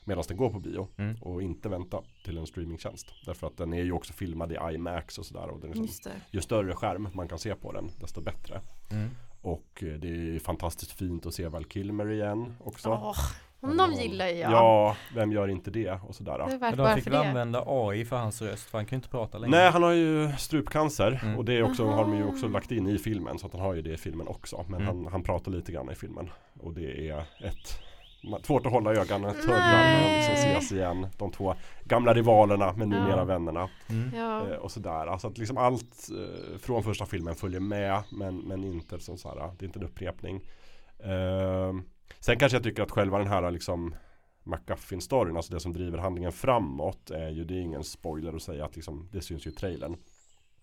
medan den går på bio. Mm. Och inte vänta till en streamingtjänst. Därför att den är ju också filmad i IMAX och sådär. Och den är liksom, Just ju större skärm man kan se på den desto bättre. Mm. Och eh, det är fantastiskt fint att se Val Kilmer igen också. Åh, honom gillar jag. Ja, vem gör inte det? Och sådär. Det är de fick för väl använda AI för hans röst för han kan ju inte prata längre. Nej, han har ju strupcancer Mm. och det är också, har de ju också lagt in i filmen så att han har ju det i filmen också. Men Mm. han, han pratar lite grann i filmen och det är ett Svårt att hålla ögonen, tuggar när de liksom ses igen. De två gamla rivalerna men numera Ja. vännerna. Mm. Ja. Eh, och sådär. Alltså att liksom allt eh, från första filmen följer med men, men inte som så här, det är inte en upprepning. Eh, sen kanske jag tycker att själva den här liksom McGuffin-storyn, alltså det som driver handlingen framåt är ju, det är ingen spoiler att säga att liksom, det syns ju i trailern.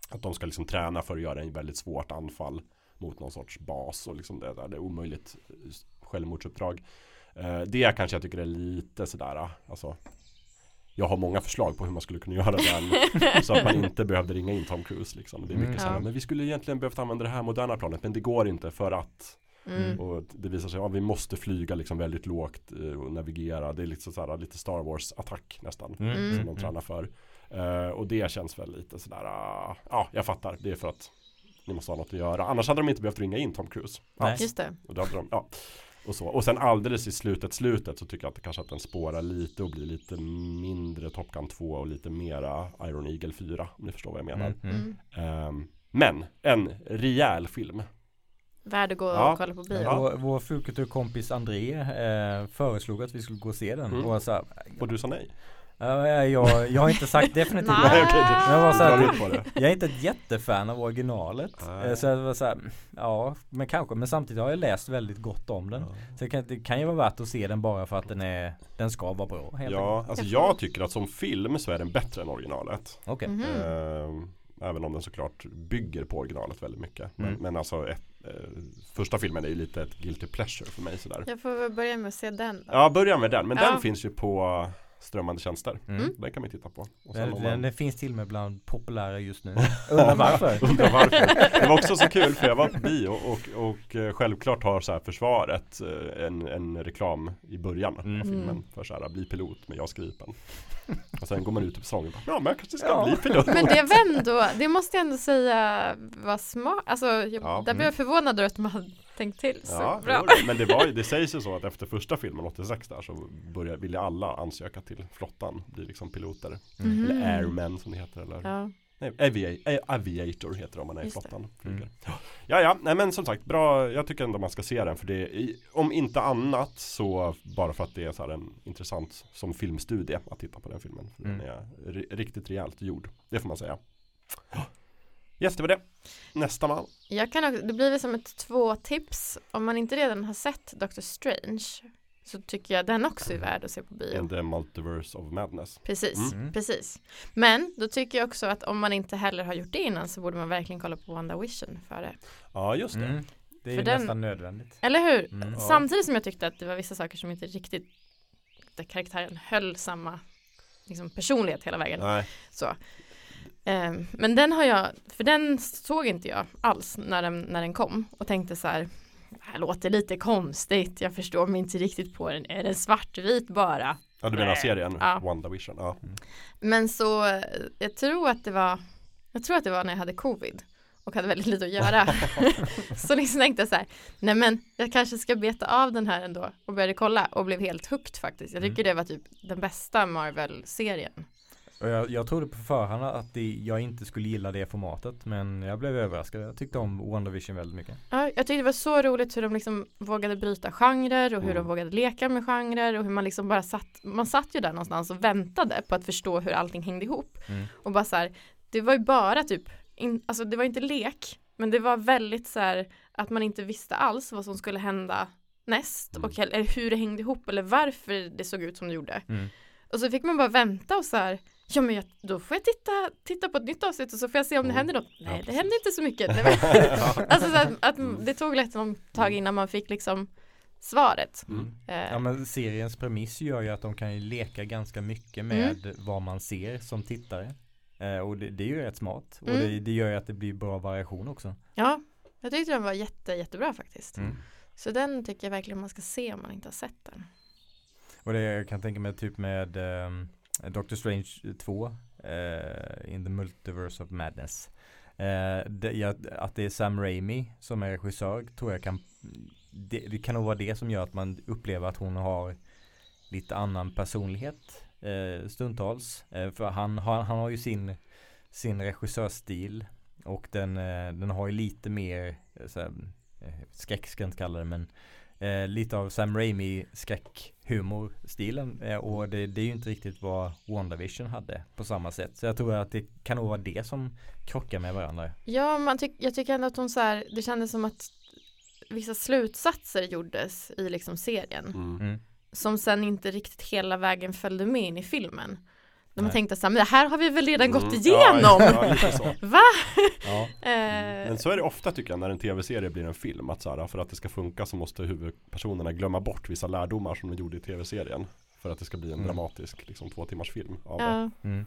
Att de ska liksom träna för att göra en väldigt svårt anfall mot någon sorts bas och liksom det där, det är omöjligt självmordsuppdrag. Eh, det kanske jag tycker är lite sådär, alltså jag har många förslag på hur man skulle kunna göra den så att man inte behövde ringa in Tom Cruise liksom. Det är mycket Mm. så här, men vi skulle egentligen behövt använda det här moderna planet men det går inte för att Mm. och det visar sig att ja, vi måste flyga liksom väldigt lågt eh, och navigera. Det är lite, så här, lite Star Wars attack nästan. Mm. Mm. Som de tränar för. Eh, och det känns väl lite sådär, ah, ja jag fattar. Det är för att ni måste ha något att göra. Annars hade de inte behövt ringa in Tom Cruise. Nej. Just det. Och, då hade de, ja. och, så. och sen alldeles i slutet, slutet så tycker jag att det kanske att den spårar lite och blir lite mindre Top Gun 2 och lite mera Iron Eagle 4. Om ni förstår vad jag menar. Mm. Mm. Mm. Ehm, men en rejäl film. Värd att gå och Ja. kolla på bio. Ja. Vår, vår Fukutur-kompis André eh, föreslog att vi skulle gå och se den Mm. och så här, Och du sa nej? ja, jag, jag har inte sagt definitivt Nej. Jag var så här. Jag är inte ett jättefan av originalet Nej. Eh, Så jag var så här, ja men kanske men samtidigt har jag läst väldigt gott om den Så det kan, det kan ju vara värt att se den bara för att den är Den ska vara bra helt Ja, enkelt alltså Jag tycker att som film så är den bättre än originalet. Okej Mhm. Ehm, Även om den såklart bygger på originalet väldigt mycket. Men, Mm. men alltså ett, eh, första filmen är ju lite ett guilty pleasure för mig sådär. Jag får väl börja med att se den då. Ja, börja med den. Men Ja. den finns ju på strömmande tjänster. Mm. Den kan man titta på. Och sen Den, man den finns till och med bland populära just nu. Undrar varför? undrar varför. Det var också så kul för jag var på bio och, och eh, självklart har så här försvaret eh, en, en reklam i början av Mm. filmen Mm. för så här bli pilot med JAS Gripen. Och sen går man ut på säsongen och bara, ja men jag kanske ska Ja. bli pilot. Men det var ändå, det måste jag ändå säga var smart. Alltså, jag, Ja. där blev jag förvånad över att man tänkt till så Ja, bra. jo, men det, var, ju- det sägs ju så att efter första filmen 86 där så började, ville alla ansöka till flottan, bli liksom piloter. Mhm. Eller airmen som det heter eller Ja. nej, eh, aviator heter det om man är i det. flottan. Mm. Flyger. Ja, ja, nej men som sagt bra, jag tycker ändå man ska se den för det i, om inte annat så bara för att det är så här en intressant som filmstudie att titta på den filmen. För Mm. Den är ri- riktigt rejält gjord, det får man säga. Yes, det var det. Nästa man. Jag kan också, det blir väl som ett två tips. Om man inte redan har sett Doctor Strange så tycker jag den också är värd att se på bio. In the Multiverse of Madness. Precis, Mm. precis. Men då tycker jag också att om man inte heller har gjort det innan så borde man verkligen kolla på WandaVision före. Ja, just det. Mm. Det är För ju den- nästan nödvändigt. Eller hur? Mm. Samtidigt som jag tyckte att det var vissa saker som inte riktigt där karaktären höll samma liksom, personlighet hela vägen. Nej, Så. Ehm, men den har jag, för den såg inte jag alls när den, när den kom och tänkte så här, det här låter lite konstigt, jag förstår mig inte riktigt på den, är den svartvit bara? ja, du menar Nej. serien Ja. WandaVision? Ja. Men så, eh, jag tror att det var, jag tror att det var när jag hade covid och hade väldigt lite att göra. så liksom tänkte jag så här, nej men jag kanske ska beta av den här ändå och började kolla och blev helt hooked faktiskt. Jag tycker det var typ den bästa Marvel-serien. Och jag, jag trodde på förhand att det, jag inte skulle gilla det formatet men jag blev överraskad. Jag tyckte om WandaVision väldigt mycket. Ja, jag tyckte det var så roligt hur de liksom vågade bryta genrer och hur Mm. de vågade leka med genrer och hur man liksom bara satt, man satt ju där någonstans och väntade på att förstå hur allting hängde ihop. Mm. Och bara så här, det var ju bara typ, in, alltså det var inte lek, men det var väldigt så här att man inte visste alls vad som skulle hända näst Mm. och eller hur det hängde ihop eller varför det såg ut som det gjorde. Mm. Och så fick man bara vänta och så här, ja men jag, då får jag titta, titta på ett nytt avsnitt och så får jag se om det Mm. händer något. Ja, Nej, det precis. hände inte så mycket. Det alltså så att, att Mm. det tog lätt ett tag innan man fick liksom svaret. Mm. Eh, Ja men seriens premiss gör ju att de kan ju leka ganska mycket med vad man ser som tittare. Eh, och det, det är ju rätt smart. Och Mm. det, det gör ju att det blir bra variation också. ja, jag tyckte den var jätte, jättebra faktiskt. Mm. Så den tycker jag verkligen man ska se om man inte har sett den. Och det jag kan tänka mig typ med ehm, Eh, Doctor Strange 2 eh, In the Multiverse of Madness. Eh, det, ja, att det är Sam Raimi som är regissör tror jag kan det, det kan nog vara det som gör att man upplever att hon har lite annan personlighet eh, stundtals. Eh, för han, har han har ju sin, sin regissörsstil och den, eh, den har ju lite mer så här, skräck ska jag inte kalla det men eh, lite av Sam Raimi skräckhumorstilen eh, och det, det är ju inte riktigt vad WandaVision hade på samma sätt. Så jag tror att det kan nog vara det som krockar med varandra. Ja, man tyck, jag tycker ändå att hon så här, det kändes som att vissa slutsatser gjordes i liksom serien Mm. Mm. som sen inte riktigt hela vägen följde med in i filmen. När man tänkte så här, men det här har vi väl redan gått Mm. igenom. Ja, ja. Va? Ja. Eh, Men så är det ofta tycker jag när en tv-serie blir en film att så här, för att det ska funka så måste huvudpersonerna glömma bort vissa lärdomar som de gjorde i tv-serien för att det ska bli en Mm. dramatisk liksom, två timmars film av det. ja, Mm.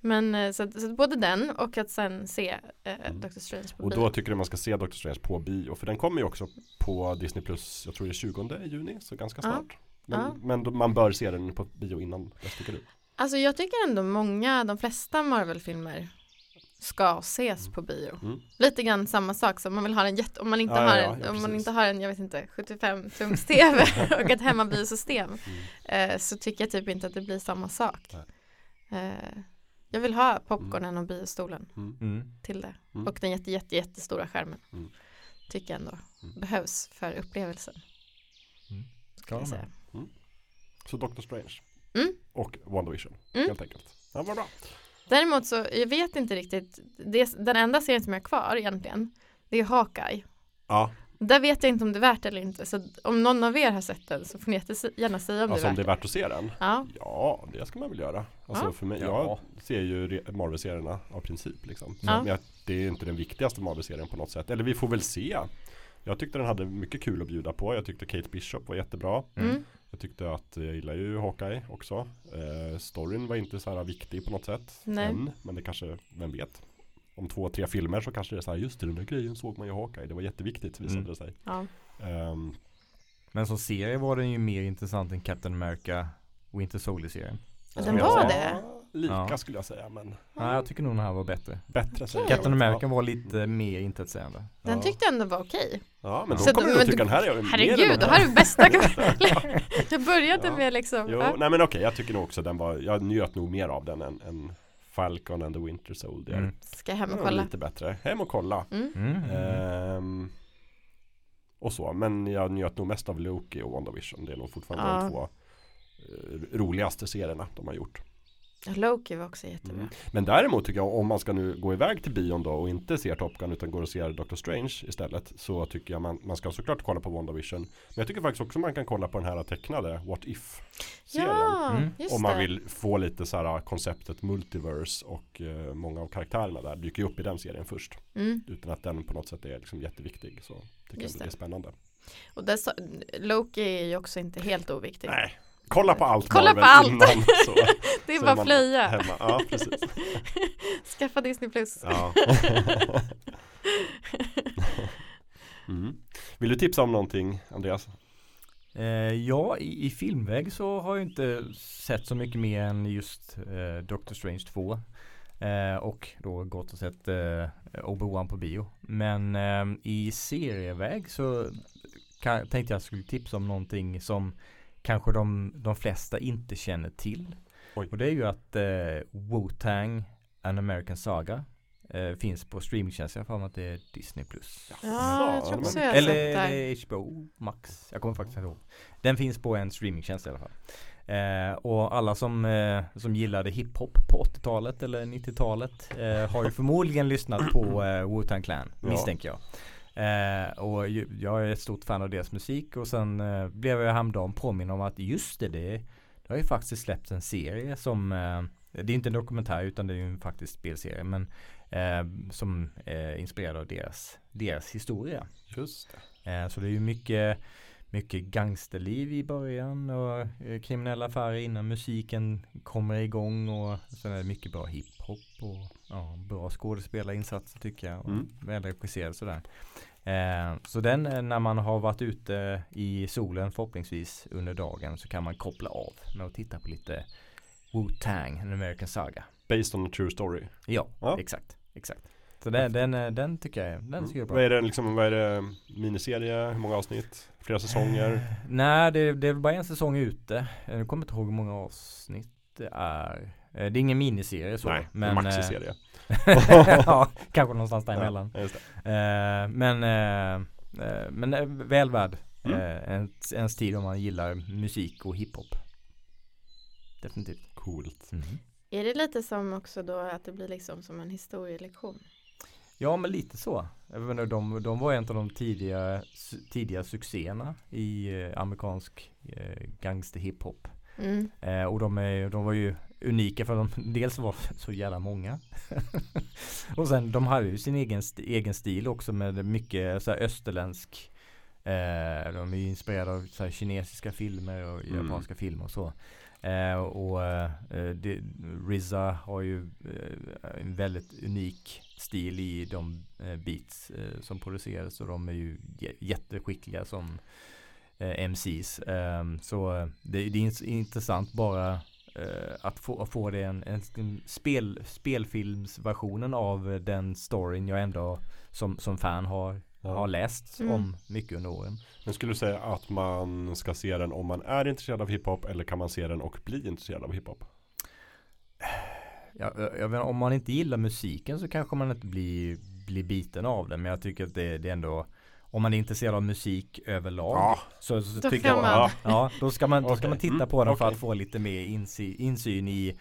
men eh, så, så både den och att sen se eh, Mm. Doctor Strange på Och bio. då tycker jag man ska se Doctor Strange på bio för den kommer ju också på Disney Plus, jag tror det är 20 juni, så ganska Ja. snart. Men, Ja. men då, man bör se den på bio innan dess tycker du? Alltså jag tycker ändå många, de flesta Marvel-filmer ska ses på bio. Mm. Lite grann samma sak som man vill ha en jätte, om man inte Ja, har ja, en, ja, om man inte har en, jag vet inte, 75 tums tv och ett hemmabiosystem Mm. eh, så tycker jag typ inte att det blir samma sak. Eh, jag vill ha popcornen och biostolen Mm. Mm. till det Mm. och den jätte, jätte, jättestora skärmen. Mm. Tycker jag ändå Mm. behövs för upplevelsen. Ska jag säga. Så Doctor Strange Mm. och WandaVision Mm. helt enkelt. Ja, vad bra. Däremot så, jag vet inte riktigt, det, den enda serien som jag har kvar egentligen, det är Hawkeye. Ja, Där vet jag inte om det är värt eller inte. Så om någon av er har sett den så får ni gärna säga om alltså, det är värt om det är värt att se den? Ja. Ja, det ska man väl göra. Alltså Ja. för mig, Ja. jag ser ju Marvel-serierna av princip liksom. Ja. Men jag, det är inte den viktigaste Marvel-serien på något sätt. Eller vi får väl se. Jag tyckte den hade mycket kul att bjuda på. Jag tyckte Kate Bishop var jättebra. Mm. Jag tyckte att jag gillar ju Hawkeye också. Eh, storyn var inte så här viktig på något sätt. Nej. Än, men det kanske, vem vet. Om två, tre filmer så kanske det är så här, just det, den där grejen såg man ju i Hawkeye. Det var jätteviktigt visade Mm. det sig. Ja. Ehm, Men som serie var den ju mer intressant än Captain America Winter Soldier-serien. Den var det? Lika Ja. skulle jag säga, men Nej, jag tycker nog den här var bättre. bättre säger jag. Captain America var lite mer intetsägande. Den Ja. tyckte jag ändå var okej. Ja, men då Så kommer då- du att tycka du- den här är mer än Herregud, det här är det bästa. jag började Ja. med liksom. Jo, nej men okej, jag tycker nog också den var, jag njöt nog mer av den än, än Falcon and the Winter Soldier. Mm. Ska hem och kolla. lite bättre. Hem och kolla. Mm. Mm. Ehm, och så, men jag njöt nog mest av Loki och WandaVision. Det är nog fortfarande Ja. de två eh, roligaste serierna de har gjort. Loki var också jättebra. Mm. Men däremot tycker jag om man ska nu gå iväg till bion då och inte ser Top Gun utan går och ser Doctor Strange istället så tycker jag man, man ska såklart kolla på WandaVision. Men jag tycker faktiskt också man kan kolla på den här tecknade What If-serien. Ja, Mm. Om man vill få lite så här konceptet multiverse och eh, många av karaktärerna där dyker ju upp i den serien först. Mm. Utan att den på något sätt är liksom jätteviktig så tycker Just jag det är det. spännande. Och där, sa- Loki är ju också inte helt oviktig. Nej, kolla på allt Kolla Marvel på allt. innan så, det är så bara man plöja. hemma. Ja, precis. Skaffa Disney plus. Ja. mm. Vill du tipsa om någonting Andreas? Eh, ja, i, i filmväg så har jag inte sett så mycket mer än just eh, Doctor Strange 2. Eh, och då gått och sett eh, Obi-Wan på bio. Men eh, i serieväg så kan, tänkte jag skulle tipsa om någonting som kanske de, de flesta inte känner till. Oj. Och det är ju att eh, Wu-Tang An American Saga eh, finns på streamingtjänst. Jag har för mig att det är Disney+. Plus. Ja, jag tror också jag Eller HBO Max? Jag kommer faktiskt inte ihåg. Den finns på en streamingtjänst i alla fall. Eh, och alla som, eh, som gillade hiphop på 80-talet eller 90-talet eh, har ju förmodligen lyssnat på eh, Wu-Tang Clan Ja. misstänker jag. Eh, och jag är ett stort fan av deras musik och sen eh, blev jag häromdagen påminn om att just det, det, det har ju faktiskt släppts en serie som eh, det är inte en dokumentär utan det är ju en faktiskt spelserie men eh, som är inspirerad av deras, deras historia. Just det. Eh, Så det är ju mycket, mycket gangsterliv i början och eh, kriminella affärer innan musiken kommer igång och sen är det mycket bra hiphop och ja, bra skådespelarinsatser tycker jag och Mm. välregisserad sådär. Eh, så den eh, när man har varit ute i solen förhoppningsvis under dagen så kan man koppla av med att titta på lite Wu-Tang, en American Saga. Based on a true story. Ja, Ja. exakt, exakt. Så den, den, eh, den tycker jag, den tycker jag är bra. Vad är det liksom, vad är det, miniserie, hur många avsnitt, flera säsonger? Eh, Nej, det, det är väl bara en säsong ute. Eh, Jag kommer inte ihåg hur många avsnitt det är. Det är ingen miniserie så. Nej, men, en maxiserie. ja, kanske någonstans däremellan. Ja, just det. Eh, men, men väl värd Mm. eh, en, ens tid om man gillar musik och hiphop. Definitivt. Coolt. Mm. Är det lite som också då att det blir liksom som en historielektion? Ja men lite så. Jag inte, de, de var en av de tidiga, tidiga succéerna i eh, amerikansk eh, gangster hiphop. Mm. Eh, och de, är, de var ju unika för de dels var så jävla många. och sen de hade ju sin egen, st- egen stil också med mycket så här österländsk eh, De är ju inspirerade av så här, kinesiska filmer och Mm. japanska filmer och så. Eh, och eh, det, RZA har ju eh, en väldigt unik stil i de eh, beats eh, som produceras och de är ju jä- jätteskickliga som eh, MCs. Ehm, så det, är intressant bara att få, att få det en, en spel, spelfilmsversionen av den storyn jag ändå som, som fan har, Ja. har läst Mm. om mycket under åren. Men skulle du säga att man ska se den om man är intresserad av hiphop eller kan man se den och bli intresserad av hiphop? Jag, jag, vet, om man inte gillar musiken så kanske man inte blir, blir biten av den men jag tycker att det, det är ändå om man är intresserad av musik överlag Ja, så, så Då tycker jag man- ja. Ja, då ska man, då ska man titta Mm, på den för att få lite mer insy, insyn i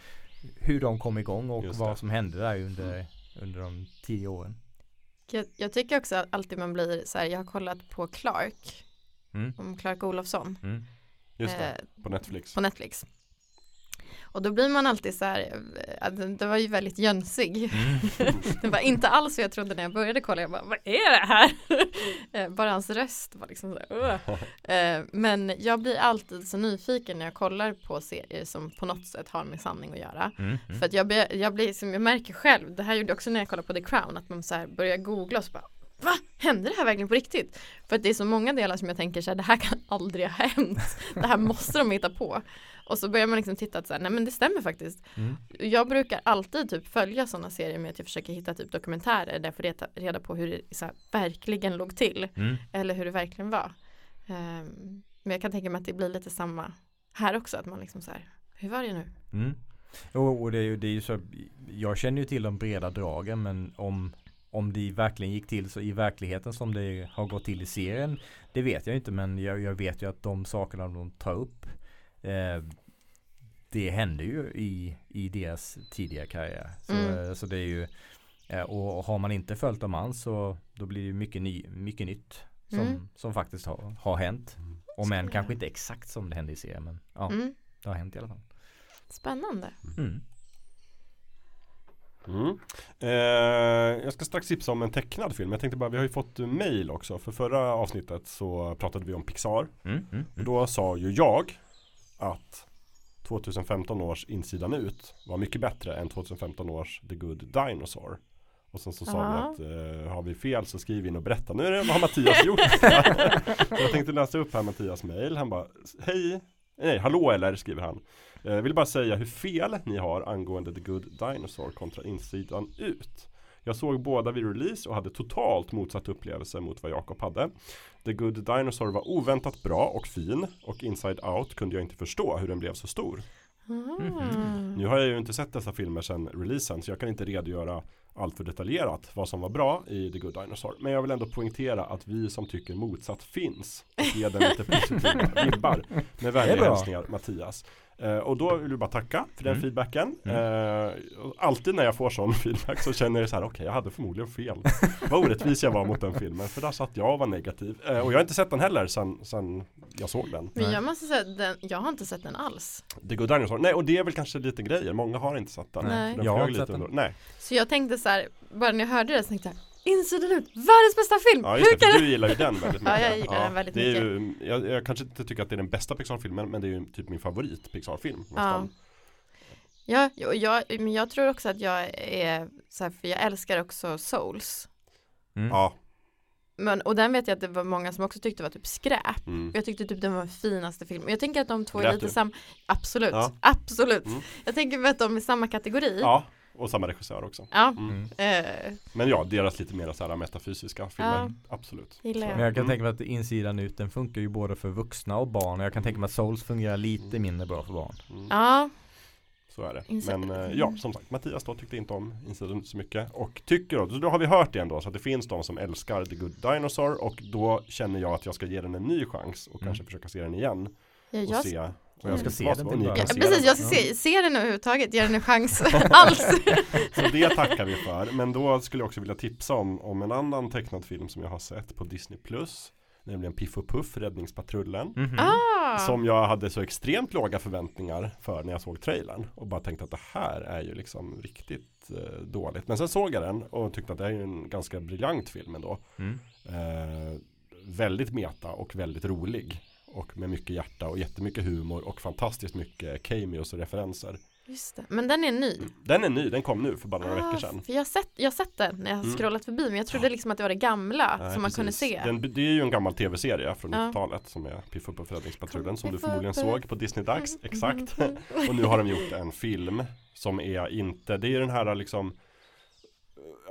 hur de kom igång och Just vad det. som hände där under, under de tio åren. Jag, jag tycker också att alltid man blir så här, jag har kollat på Clark, Mm. om Clark Olofsson Mm. Just det, eh, på Netflix. på Netflix. Och då blir man alltid så här, eh, den var ju väldigt jönsig. Mm. det var inte alls vad jag trodde när jag började kolla. Jag bara, vad är det här? Eh, Bara hans röst var liksom så här. Eh, Men jag blir alltid så nyfiken när jag kollar på serier som på något sätt har med sanning att göra. Mm. Mm. För att jag, blir, jag blir, som jag märker själv, det här gjorde jag också när jag kollade på The Crown, att man så här börjar googla och så bara Va? Hände det här verkligen på riktigt? För att det är så många delar som jag tänker så här, det här kan aldrig ha hänt. Det här måste de hitta på. Och så börjar man liksom titta att så här, nej men det stämmer faktiskt. Mm. Jag brukar alltid typ följa sådana serier med att jag försöker hitta typ dokumentärer där jag får reda, reda på hur det så här, verkligen låg till. Mm. Eller hur det verkligen var. Ehm, men jag kan tänka mig att det blir lite samma här också, att man liksom så här, hur var det nu? Mm. Och, och det är ju, det är ju så, jag känner ju till de breda dragen men om, om det verkligen gick till så i verkligheten som det har gått till i serien Det vet jag inte men jag, jag vet ju att de sakerna de tar upp eh, Det händer ju i, i deras tidiga karriär. Så, Mm. eh, så det är ju eh, och har man inte följt dem alls så då blir det ju mycket, ny, mycket nytt som, Mm. som faktiskt har, har hänt. Om Så än kanske inte exakt som det hände i serien men ja, Mm. det har hänt i alla fall. Spännande. Mm. Mm. Eh, jag ska strax tipsa om en tecknad film. Jag tänkte bara, vi har ju fått mail också. För förra avsnittet så pratade vi om Pixar. Mm, mm, mm. Och då sa ju jag att 2015 års insidan ut var mycket bättre än 2015 års The Good Dinosaur. Och sen så sa vi att eh, har vi fel så skriv in och berätta. Nu är det, har Mattias gjort? så jag tänkte läsa upp här Mattias mail. Han bara, hej, nej, hallå eller skriver han. Eh, vill bara säga hur fel ni har angående The Good Dinosaur kontra insidan ut. Jag såg båda vid release och hade totalt motsatt upplevelse mot vad Jakob hade. The Good Dinosaur var oväntat bra och fin och Inside Out kunde jag inte förstå hur den blev så stor. Mm. Nu har jag ju inte sett dessa filmer sedan releasen så jag kan inte redogöra allt för detaljerat vad som var bra i The Good Dinosaur. Men jag vill ändå poängtera att vi som tycker motsatt finns och ge den lite positiva vibbar. Med vänliga hälsningar Mattias. Eh, och då vill vi bara tacka för den Mm. feedbacken. Mm. Eh, alltid när jag får sån feedback så känner jag så här, okej jag hade förmodligen fel. Vad orättvis jag var mot den filmen, för där satt jag och var negativ. Eh, och jag har inte sett den heller sen, sen jag såg den. Men jag måste säga, den, jag har inte sett den alls. The Good Dinosaur, nej och det är väl kanske lite grejer, många har inte sett den. Nej. Den Jag har inte sett den. Nej, Så jag tänkte så här, bara när jag hörde det så tänkte jag, insidan ut, världens bästa film! ja just det, du gillar ju den väldigt Ja, mycket. jag gillar den väldigt det är ju, jag, jag kanske inte tycker att det är den bästa Pixar-filmen, men det är ju typ min favorit Pixar-film. Ja, och jag, men jag tror också att jag är så här, för jag älskar också Souls. Mm. Ja, Men, och den vet jag att det var många som också tyckte var typ skräp. mm. Jag tyckte typ den var den finaste filmen. Jag tänker att de två är lite samma. Absolut, Ja. absolut. Mm. Jag tänker att de är samma kategori. ja, och samma regissör också. Ja. Mm. Eh, Men ja, deras lite mer så här metafysiska filmer. Ja. Absolut. Jag. Men jag kan Mm. tänka mig att insidan ut den funkar ju både för vuxna och barn. Och jag kan tänka mig att Souls fungerar lite Mm. mindre bra för barn. Mm. ja, Så är det. Insidan- Men eh, ja, som sagt, Mattias då tyckte inte om Insidan så mycket. Och tycker då, så då har vi hört det ändå, så att det finns de som älskar The Good Dinosaur. Och då känner jag att jag ska ge den en ny chans och Mm. kanske försöka se den igen. jag, Och jag, se. Jag ska se vad den till ja, se precis, den. jag ska se, se den överhuvudtaget, ge den en chans alls. Så det tackar vi för. Men då skulle jag också vilja tipsa om, om en annan tecknad film som jag har sett på Disney Plus. Nämligen Piff och Puff, Räddningspatrullen. Mhm. ah, Som jag hade så extremt låga förväntningar för när jag såg trailern. Och bara tänkte att det här är ju liksom riktigt eh, dåligt. Men sen såg jag den och tyckte att det är ju en ganska briljant film ändå. Mm. Eh, väldigt meta och väldigt rolig. Och med mycket hjärta och jättemycket humor och fantastiskt mycket cameos och referenser. just det. Men den är ny. Den är ny, den kom nu för bara några Ah, veckor sedan. För jag har sett, jag sett den när jag har Mm. scrollat förbi men jag trodde liksom att det var det gamla Nej, som man precis. kunde se. Den, det är ju en gammal tv-serie från Ja. 90-talet som är Piff upp och Räddningspatrullen som du förmodligen såg på Disney Dags. Mm, Exakt. Och nu har de gjort en film som är inte, det är den här liksom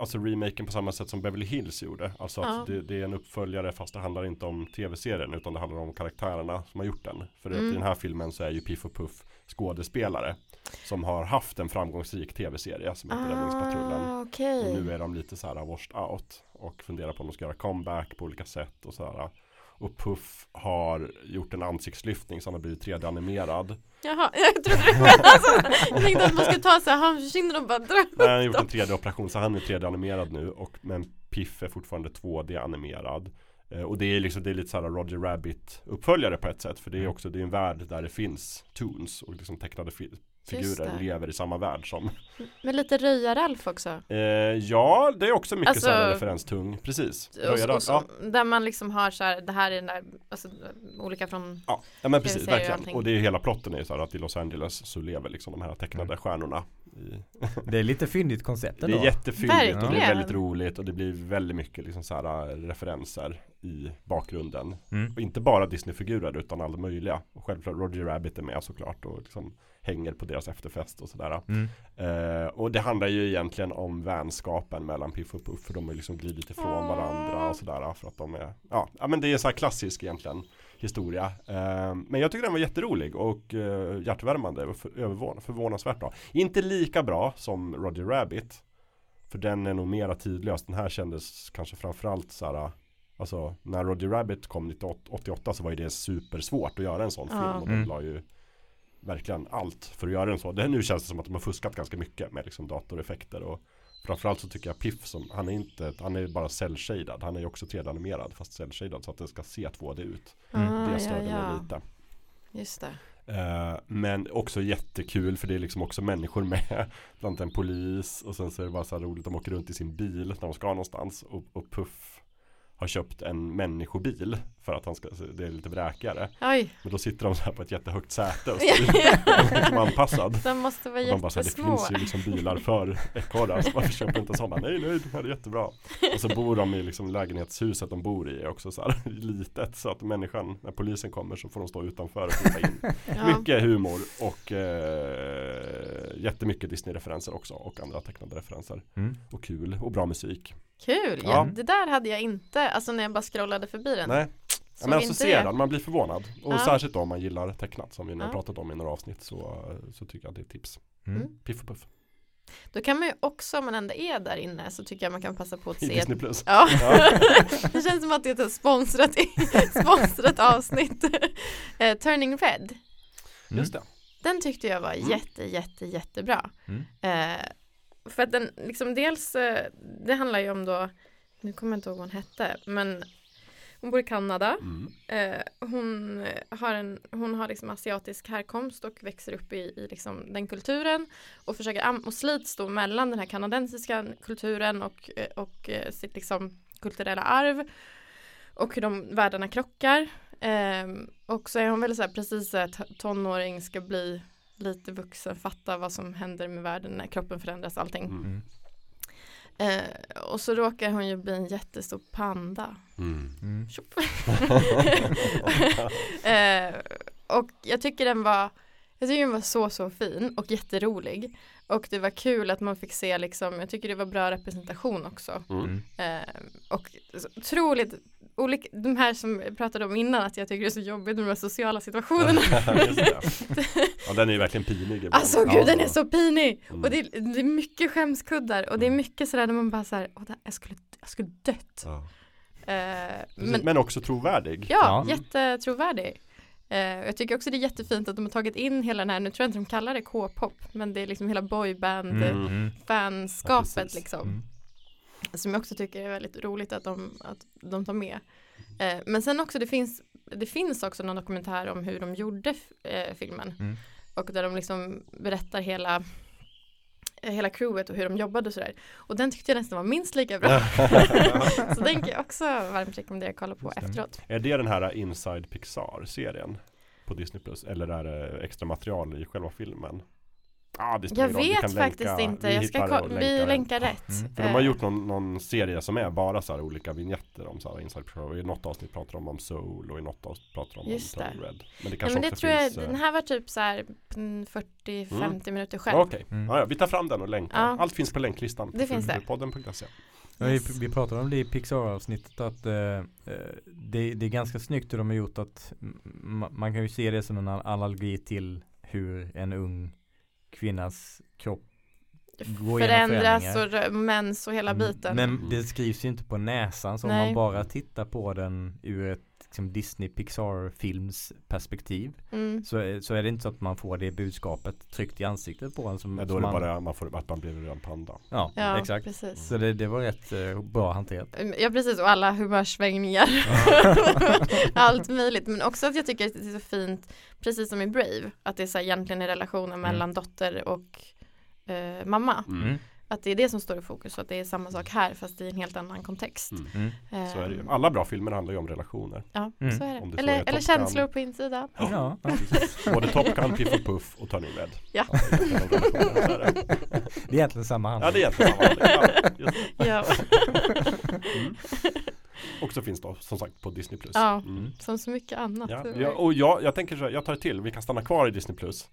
Alltså remaken på samma sätt som Beverly Hills gjorde. Alltså att Ja. det, det är en uppföljare fast det handlar inte om tv-serien utan det handlar om karaktärerna som har gjort den. För Mm. i den här filmen så är ju Piff och Puff skådespelare som har haft en framgångsrik tv-serie som heter Räddningspatrullen. Ah, Och nu är de lite så här washed out och funderar på om de ska göra comeback på olika sätt och så här. Och Puff har gjort en ansiktslyftning så han har blivit 3D-animerad. Jaha, jag trodde det var alltså, Jag tänkte att man skulle ta så här handkinden och bara dra Nej, han har gjort en 3D-operation så han är 3D-animerad nu och men Piff är fortfarande 2D-animerad. Eh, och det är liksom, det är lite såhär Roger Rabbit uppföljare på ett sätt. För det är Mm. också, det är en värld där det finns Toons och liksom tecknade figurer lever i samma värld som. Med lite Röja-Ralf också. Eh, ja, det är också mycket Alltså- såhär referenstung, precis. Och, och så, ja, Där man liksom har så här, det här är den där, alltså, olika från ja, ja men precis, och verkligen. allting. Och det är hela plotten är ju såhär att i Los Angeles så lever liksom de här tecknade Mm. stjärnorna Det är lite fyndigt koncept Det ändå. är jättefyndigt och det är väldigt roligt och det blir väldigt mycket liksom så här äh, referenser i bakgrunden. Mm. Och inte bara Disney-figurer utan alla möjliga. Och självklart Roger Rabbit är med såklart och liksom hänger på deras efterfest och sådär. Mm. Eh, och det handlar ju egentligen om vänskapen mellan Piff och Puff för de har liksom glidit ifrån varandra och sådär för att de är, ja, men det är så här klassisk egentligen historia. Eh, men jag tycker den var jätterolig och eh, hjärtvärmande och för, övervån- förvånansvärt bra. Inte lika bra som Roger Rabbit. För den är nog mera tidlös. Den här kändes kanske framförallt så här Alltså när Roger Rabbit kom 1988 så var ju det supersvårt att göra en sån film Ja. och de Mm. la ju verkligen allt för att göra en så. Det nu känns det som att de har fuskat ganska mycket med liksom datoreffekter och framförallt så tycker jag Piff som, han är inte, han är bara cell-shaded. Han är ju också 3D-animerad fast cell-shaded så att det ska se 2D ut. Mm. Det ja, störde mig ja. lite. Just det. Eh, men också jättekul för det är liksom också människor med. Bland annat en polis och sen så är det bara så här roligt. De åker runt i sin bil när de ska någonstans. Och, och Puff har köpt en människobil för att han ska, det är lite vräkigare. Oj. Men då sitter de så här på ett jättehögt säte och Ja, styr som anpassad. De måste vara de bara det jättesmå. finns ju liksom bilar för ekorrar så varför köper inte sådana? Nej nej det här är jättebra. Och så bor de i liksom lägenhetshuset de bor i också så här litet så att människan, när polisen kommer så får de stå utanför och titta in. Ja. Mycket humor och eh, jättemycket Disney-referenser också och andra tecknade referenser. Mm. Och kul och bra musik. Kul, ja. Ja. det där hade jag inte, alltså när jag bara scrollade förbi den. Nej, ja, men alltså den, man blir förvånad. Och Ja. särskilt då om man gillar tecknat som vi nu har Ja. pratat om i några avsnitt så, så tycker jag det är ett tips. Mm. Mm. Piff och Puff Då kan man ju också, om man ändå är där inne, så tycker jag man kan passa på att i se Disney Plus. Ja, Ja. det känns som att det är ett sponsrat, sponsrat avsnitt. Eh, Turning Red, Mm. Just det. den tyckte jag var Mm. jätte, jätte, jättebra. Mm. Eh, för att den, liksom dels, eh, det handlar ju om då, nu kommer jag inte ihåg vad hon hette, men hon bor i Kanada. Mm. Eh, hon har, en, hon har liksom asiatisk härkomst och växer upp i, i liksom den kulturen och försöker och slits då mellan den här kanadensiska kulturen och, eh, och eh, sitt liksom kulturella arv och hur de världarna krockar. Ehm, och så är hon väl så här precis så här t- tonåring ska bli lite vuxen, fatta vad som händer med världen när kroppen förändras allting. Mm. Eh, och så råkar hon ju bli en jättestor panda. Mm. Mm. Eh, och jag tycker den var jag tycker den var så så fin och jätterolig och det var kul att man fick se liksom jag tycker det var bra representation också Mm. Mm. eh, och otroligt olika, de här som jag pratade om innan att jag tycker det är så jobbigt med de här sociala situationerna. Ja den är ju verkligen pinig ibland. Alltså gud ja. den är så pinig Mm. och det är, det är mycket skämskuddar och det är Mm. mycket sådär där man bara såhär, jag skulle, jag skulle dött Ja. eh, Men, men också trovärdig. Ja, Ja. jättetrovärdig. Eh, jag tycker också det är jättefint att de har tagit in hela den här, nu tror jag inte de kallar det K-pop, men det är liksom hela boyband Mm. Mm. Ja, liksom. Mm. Som jag också tycker är väldigt roligt att de, att de tar med. Eh, men sen också det finns, det finns också någon dokumentär om hur de gjorde eh, filmen. Mm. Och där de liksom berättar hela eh, hela crewet och hur de jobbade och sådär. Och den tyckte jag nästan var minst lika bra. Så den kan jag också varmt rekommendera att kolla på efteråt. Är det den här Inside Pixar-serien? På Disney Plus? Eller är det extra material i själva filmen? Ah, det Jag vet faktiskt länka- inte. vi Jag ska ko- och vi länkar länkar den. rätt. Mm. För de har Eh, gjort någon, någon serie som är bara så här olika vignetter om så här Inside. Och I något avsnitt pratar de om Soul och i något avsnitt pratar de om Just. Turtle Red. Men det Nej, kanske men det tror jag, finns eh, den här var typ så här mm, 40-50 minuter själv. Okej, Mm. ja, vi tar fram den och länkar. Ja. Allt finns på länklistan. Det finns det. Podden.se. Yes. vi pratade om det i Pixar-avsnittet att eh, eh, det, det är ganska snyggt hur de har gjort att man kan ju se det som en an- analogi till hur en ung kvinnas kropp går Förändras och mens och hela Mm, biten. Men det skrivs ju inte på näsan så om Nej. man bara tittar på den ur ett liksom Disney Pixar films perspektiv Mm. så, är- så är det inte så att man får det budskapet tryckt i ansiktet på en som, Men då som är det man, bara man får, att man blir en panda. Ja, Ja, exakt precis. Så det, det var rätt eh, bra hanterat Ja precis och alla humörsvängningar. Allt möjligt. Men också att jag tycker att det är så fint, precis som i Brave, att det är så här egentligen är relationen mellan dotter och eh, mamma. Mm. Att det är det som står i fokus och att det är samma sak här fast i en helt annan kontext. Mm. Mm. Eh, Så är det ju. Alla bra filmer handlar ju om relationer. Ja, Mm. så är det. det Eller, är eller känslor på insidan. Ja, ja. Både Top Gun, Piff och Puff och Turning Red. Ja. det är det. Det egentligen samma handling Ja det är egentligen samma handling. Ja, det. Ja. Mm. Också finns då som sagt på Disney Plus. Ja. Mm. Som så mycket annat. Det ja, och jag, jag tänker så här, jag tar det till, vi kan stanna kvar i Disney Plus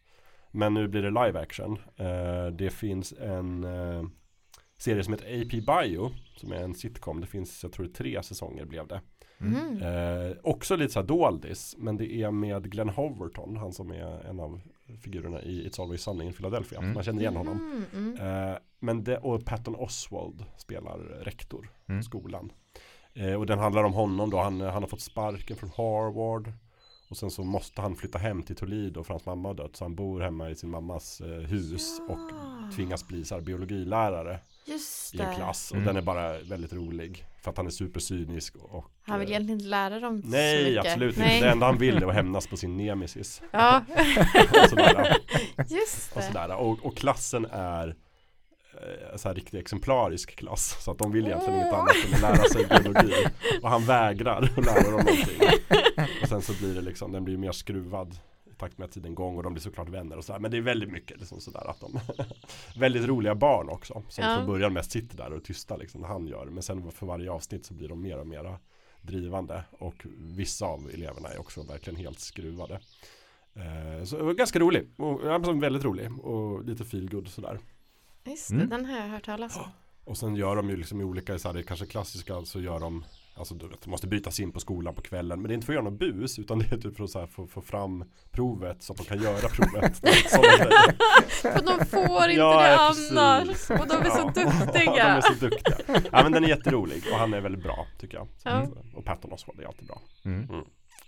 Men nu blir det live action eh, Det finns en eh, serie som heter AP Bio Som är en sitcom, det finns jag tror tre säsonger blev det Mm. eh, Också lite så här doldis Men det är med Glenn Hoverton, han som är en av figurerna i It's Always Sunny in Philadelphia Mm. Man känner igen honom Mm, mm. Eh, men det, och Patton Oswald spelar rektor Mm. på skolan. Eh, och den handlar om honom då, han, han har fått sparken från Harvard. Och sen så måste han flytta hem till Toledo för hans mamma har dött. Så han bor hemma i sin mammas eh, hus Ja. och tvingas bli så här, biologilärare Just i en klass. Och Mm. den är bara väldigt rolig. För att han är supercynisk och Han vill eh, egentligen inte lära dem så Nej mycket. absolut Nej. inte. Det enda han vill är att hämnas på sin nemesis. Ja, och sådär. just Och, det. sådär. Och, och klassen är så här riktigt exemplarisk klass. Så att de vill egentligen inget annat än att lära sig biologi. Och han vägrar att lära dem någonting. Och sen så blir det liksom, den blir mer skruvad i takt med att tiden går och de blir såklart vänner och sådär. Men det är väldigt mycket liksom sådär att de Väldigt roliga barn också Som Ja. från början mest sitter där och tysta liksom när han gör. Men sen för varje avsnitt så blir de mer och mer drivande. Och vissa av eleverna är också verkligen helt skruvade. Eh, Så det var ganska rolig, och, väldigt rolig. Och lite feelgood sådär Just det, Mm. den har jag hört talas om. Och sen gör de ju liksom i olika, så här, det är kanske klassiska så gör de Alltså du vet, de måste bytas in på skolan på kvällen Men det är inte för att göra något bus Utan det är typ för att så här, få, få fram provet Så att de kan göra provet Det. För de får inte Ja, det ja, annars. precis. Och de är så Ja. de duktiga. är så duktiga Ja men den är jätterolig och han är väldigt bra tycker jag Så att, Och Patton Oswald är alltid bra Mm.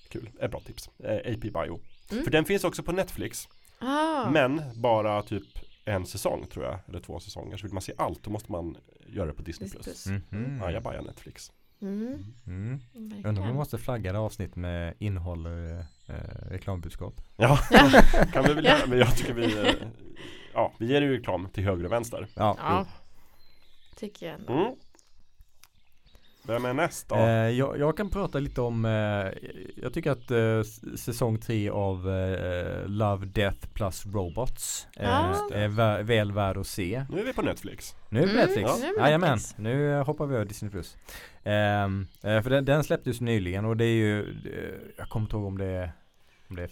Kul, ett bra tips eh, AP Bio Mm. För den finns också på Netflix Ah. Men bara typ en säsong tror jag Eller två säsonger Så vill man se allt då måste man göra det på Disney+. Disney+. Plus. Mhm. Ja, jag bajar Netflix Mm. Mm. Undrar om vi måste flagga det avsnitt med innehåller eh, reklambudskap. Ja, kan vi väl göra, men jag tycker vi eh, Ja, vi ger ju reklam till höger och vänster Ja. Ja, tycker jag ändå. Mm. Vem är näst då? Eh, jag, jag kan prata lite om, eh, jag tycker att eh, säsong tre av eh, Love, Death plus Robots eh, Ah. är vä- väl värd att se. Nu är vi på Netflix Nu är det på Mm, Netflix. nu är det på Jajamän, Netflix. nu eh, hoppar vi över Disney+. Plus. Ehm, eh, för den, den släpptes nyligen och det är ju, jag kommer inte ihåg om det är, om det är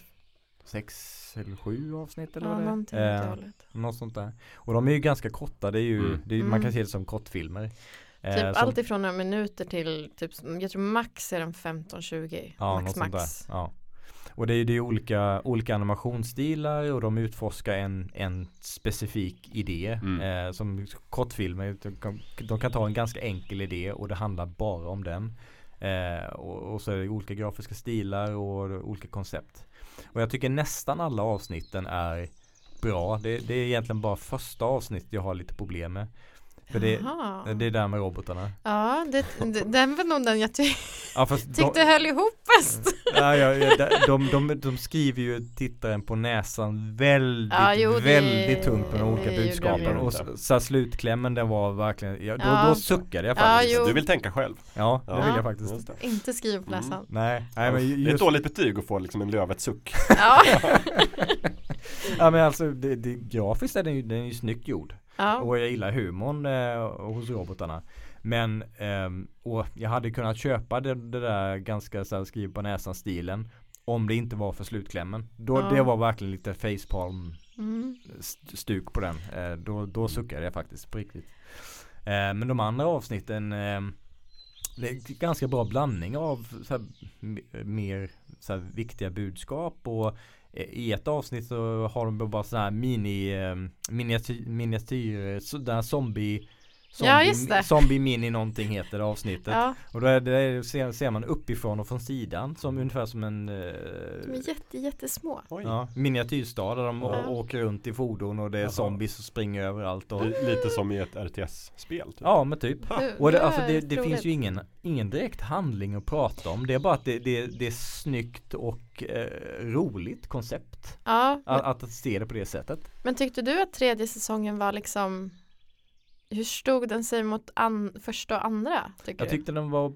sex eller sju avsnitt eller Ja, vad det är. någonting Eh, något sånt där. Och de är ju ganska korta, det är ju, Mm. det är, man Mm. kan se det som kortfilmer. Eh, Typ som- allt ifrån några minuter till typ, jag tror max är den 15-20. Ja, max något sånt där. max. Ja. Och det är det är olika, olika animationsstilar och de utforskar en, en specifik idé. Mm. Eh, som kortfilmer, de kan, de kan ta en ganska enkel idé och det handlar bara om den. Eh, och, och så är det olika grafiska stilar och olika koncept. Och jag tycker nästan alla avsnitten är bra. Det, det är egentligen bara första avsnittet jag har lite problem med. För det, Jaha. det är där med robotarna. Ja, det, det, den var nog den jag ty Ja, tyckte höll ihop bäst. Ja, ja, ja, de, de, de, de skriver ju tittaren på näsan väldigt, Ja, jo, det- väldigt tungt med de olika de budskapen. Och så, så slutklämmen den var verkligen, ja, då, Ja. då suckade jag Ja, faktiskt. Du vill tänka själv Ja, det Ja. vill jag faktiskt. Just. Inte skriva på Mm. näsan. Nej, nej men Det är ett just, dåligt betyg att få liksom en lövet suck Ja. ja men alltså det, det, grafiskt är den ju, den är ju snyggt gjord. Ja. Och jag gillar humorn eh, hos robotarna. Men, ehm, och jag hade kunnat köpa det, det där ganska så här, skriv på näsan stilen. Om det inte var för slutklämmen. Då, Ja. Det var verkligen lite facepalm Mm. st- stuk på den. Eh, då, då suckade jag faktiskt på riktigt. Eh, men de andra avsnitten eh, det är ganska bra blandning av så här, mer så här, viktiga budskap och eh, Eh, i ett avsnitt så har de bara sådana här mini eh, miniatyr, miniatyr sådana zombie Ja, just det. Zombie Mini någonting heter det avsnittet. Ja, Och då är det, ser, ser man uppifrån och från sidan som ungefär som en eh, de är jätte, jättesmå. Oj. ja, miniatyrstad där de Ja. åker runt i fordon och det är Jaha. zombies som springer överallt. Och, Li- Lite som i ett RTS-spel. Typ. ja men typ. Det- Och det, alltså det, det finns ju ingen, ingen direkt handling att prata om. Det är bara att det, det, det är snyggt och eh, roligt koncept. Ja, men, Att, att se det på det sättet. men tyckte du att tredje säsongen var liksom hur stod den sig mot första och andra? Tycker Jag du? tyckte den var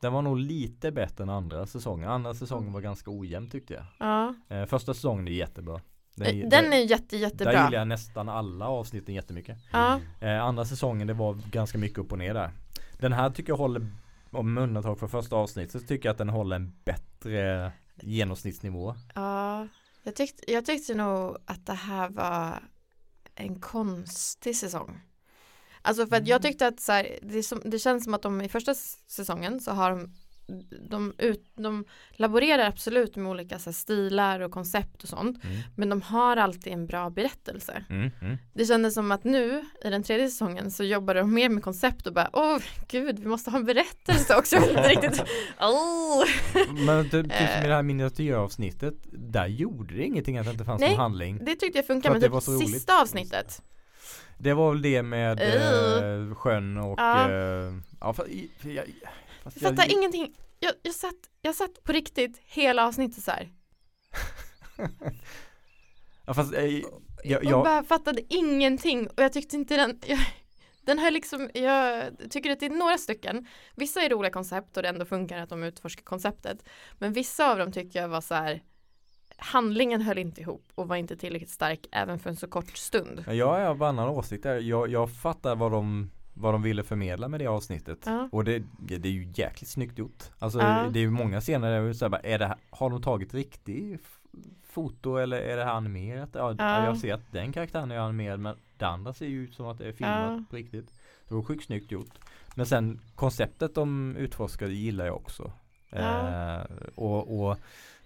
Den var nog lite bättre än andra säsongen. Andra säsongen var ganska ojämn tyckte jag. Ja, Eh, första säsongen är jättebra. den, den är jätte, Där jättebra. gillar jag nästan alla avsnitten jättemycket. Ja, Eh, andra säsongen det var ganska mycket upp och ner där. Den här tycker jag håller, om undantag för första avsnittet, så tycker jag att den håller en bättre genomsnittsnivå. ja. Jag, tyckte, jag tyckte nog att det här var en konstig säsong. Alltså för att jag tyckte att så här, det, som, det känns som att de i första säsongen så har de de, ut, de laborerar absolut med olika här, stilar och koncept och sånt Mm. men de har alltid en bra berättelse. Mm, mm. Det kändes som att nu i den tredje säsongen så jobbar de mer med koncept och bara åh gud vi måste ha en berättelse också. Inte riktigt. Oh. Men typ, i det här miniatyravsnittet, där gjorde det ingenting att det inte fanns Nej. någon handling. Det tyckte jag funkar med det typ så roligt. sista avsnittet. Det var väl det med Uh. eh, sjön och Ja. eh, ja, för jag, fast Jag fattar ingenting. Jag, jag, satt, jag satt på riktigt hela avsnittet så här. ja, fast, eh, jag, och jag, bara fattade ingenting och jag tyckte inte den jag, den här liksom, jag tycker att det är några stycken Vissa är roliga koncept och det ändå funkar att de utforskar konceptet Men vissa av dem tycker jag var så här Handlingen höll inte ihop och var inte tillräckligt stark även för en så kort stund jag är av annan åsikt där. Jag, jag fattar vad de, vad de ville förmedla med det avsnittet. Ja. Och det, det är ju jäkligt snyggt gjort. Alltså Ja. det är ju många scener där så här, bara, är det, har de tagit riktig foto eller är det här animerat? Ja, Ja. Jag ser att den karaktären är animerad men det andra ser ju ut som att det är filmat på riktigt. Det var sjukt snyggt gjort. Men sen konceptet de utforskade gillar jag också. Eh, och, och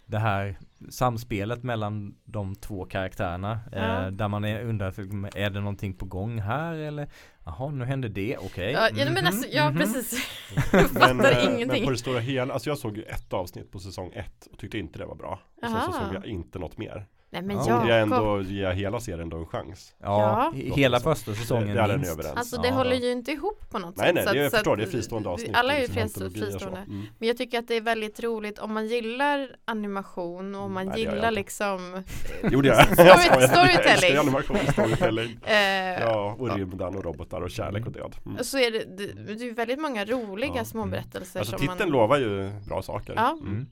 det här samspelet mellan de två karaktärerna Ja. eh, där man är undrar för- är det någonting på gång här eller jaha nu händer det okej Ja, ja men Mhm, alltså, ja mhm. precis Jag fattar Men, eh, men ingenting på det stora hela, alltså jag såg ju ett avsnitt på säsong ett och tyckte inte det var bra. Och sen så såg jag inte något mer. Nej men Ja. Jag ändå ge hela serien då en chans? Ja, Ja. he- hela första säsongen Det- det är minst. överens. Alltså Ja, det håller då. ju inte ihop på något Nej sätt nej, att- jag så förstår, det är fristående avsnitt. Alla är ju liksom fristående Mm. Men jag tycker att det är väldigt roligt om man gillar animation och om man Nej, gillar liksom Jo det gör jag. Story- storytelling. animation, storytelling. eh, Ja, och rymden och robotar och kärlek och död. Mm. Så är det, det, är väldigt många roliga Ja, små mm. berättelser Alltså som titeln man, lovar ju bra saker. Ja. Mm.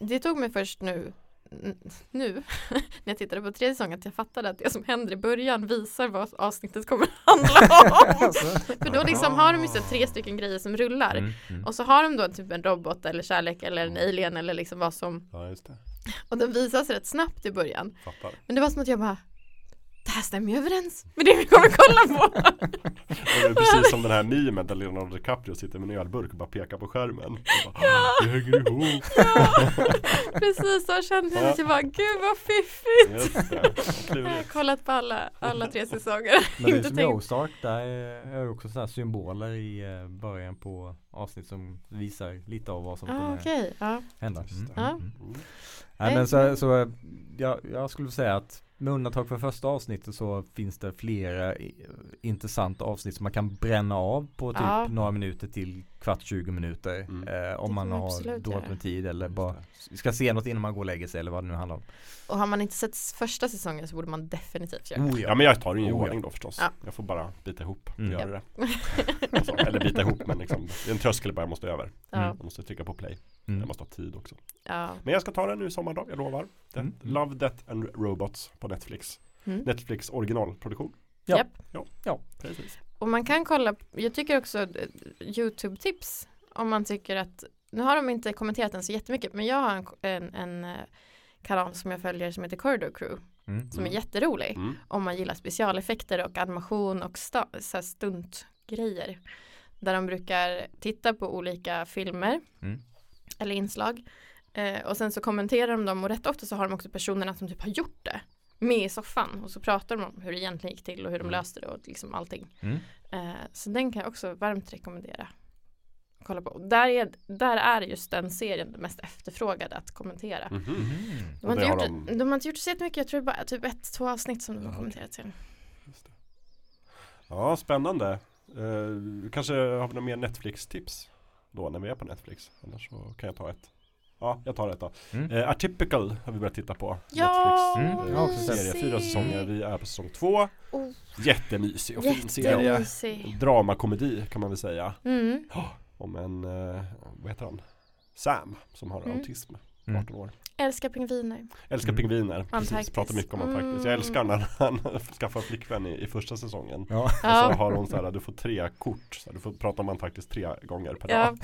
Det tog mig först nu nu när jag tittade på tredje säsongen att jag fattade att det som händer i början visar vad avsnittet kommer att handla om. Alltså. För då liksom har de ju så tre stycken grejer som rullar Mm, mm. och så har de då typ en robot eller kärlek eller en alien eller liksom vad som Ja, just det. och den visas rätt snabbt i början. Fattar. Men det var som att jag bara det här stämmer ju överens med det vi kommer kolla på. Det är precis som den här memen där Leonardo DiCaprio sitter med en ölburk och bara pekar på skärmen. Bara, "Ah, Det hänger ihop. Precis så kände jag Ja. jag bara gud vad fiffigt. Just det. Vad Jag har kollat på alla, alla tre säsonger. Men det är som tänkt. Ozark, där är också sådana här symboler i eh, början på avsnitt som visar lite av vad som Ah, kommer Okej, ja. hända. Ja. Mm. Mm. Nej Nej, men så, så jag, jag skulle säga att med undantag för första avsnittet så finns det flera i- intressanta avsnitt som man kan bränna av på typ Ja. några minuter till kvart 20 minuter Mm. eh, om Det man har dåligt med tid eller bara det. ska se något innan man går och lägger sig eller vad det nu handlar om. Och har man inte sett första säsongen så borde man definitivt göra det. Oh, Ja men jag tar ju i Oh, ordning då förstås. Ja. Jag får bara bita ihop och Mm. göra det. Alltså, eller bita ihop men liksom, det är en tröskel bara jag måste över. Mm. Jag måste trycka på play. Mm. Jag måste ha tid också. ja. Men jag ska ta den nu i sommardag, jag lovar. Det, Mm. Love, Death and Robots på Netflix. Mm. Netflix originalproduktion. Ja. Japp. Ja, Ja. precis. Och man kan kolla, jag tycker också eh, YouTube-tips om man tycker att, nu har de inte kommenterat den så jättemycket, men jag har en, en, en eh, kanal som jag följer som heter Corridor Crew, Mm. som är Mm. jätterolig. Mm. om man gillar specialeffekter och animation och sta- så här stuntgrejer. Där de brukar titta på olika filmer Mm. eller inslag. Eh, och sen så kommenterar de dem och rätt ofta så har de också personerna som typ har gjort det med i soffan och så pratar de om hur det egentligen gick till och hur de Mm. löste det och liksom allting. Mm. Eh, så den kan jag också varmt rekommendera. Kolla på. Och Där är, där är just den serien den mest efterfrågade att kommentera. Mhm. Mm. De har, inte det gjort, har de... de- har inte gjort så jättemycket, jag tror bara typ ett, två avsnitt som de har Ja, kommenterat det. Ja, spännande. Eh, kanske har vi några mer Netflix-tips då när vi är på Netflix. Annars så kan jag ta ett. Ja, jag tar ett då. Mm. Eh, Atypical har vi börjat titta på. Ja, Netflix Mm, eh, också sett. serie, fyra säsonger. Vi är på säsong två. Oh, Jättemysig och fin serie. Dramakomedi kan man väl säga. Mm. Om en, eh, vad heter han? Sam som har Mm. autism. Mm. 18 år. Älskar pingviner. Älskar Mm. pingviner. Precis, pratar mycket om Antarktis. Jag Mm. älskar när han skaffar flickvän i, i första säsongen. Ja. Och så har hon så här, du får tre kort. Så här, du får prata om Antarktis tre gånger per Ja. dag.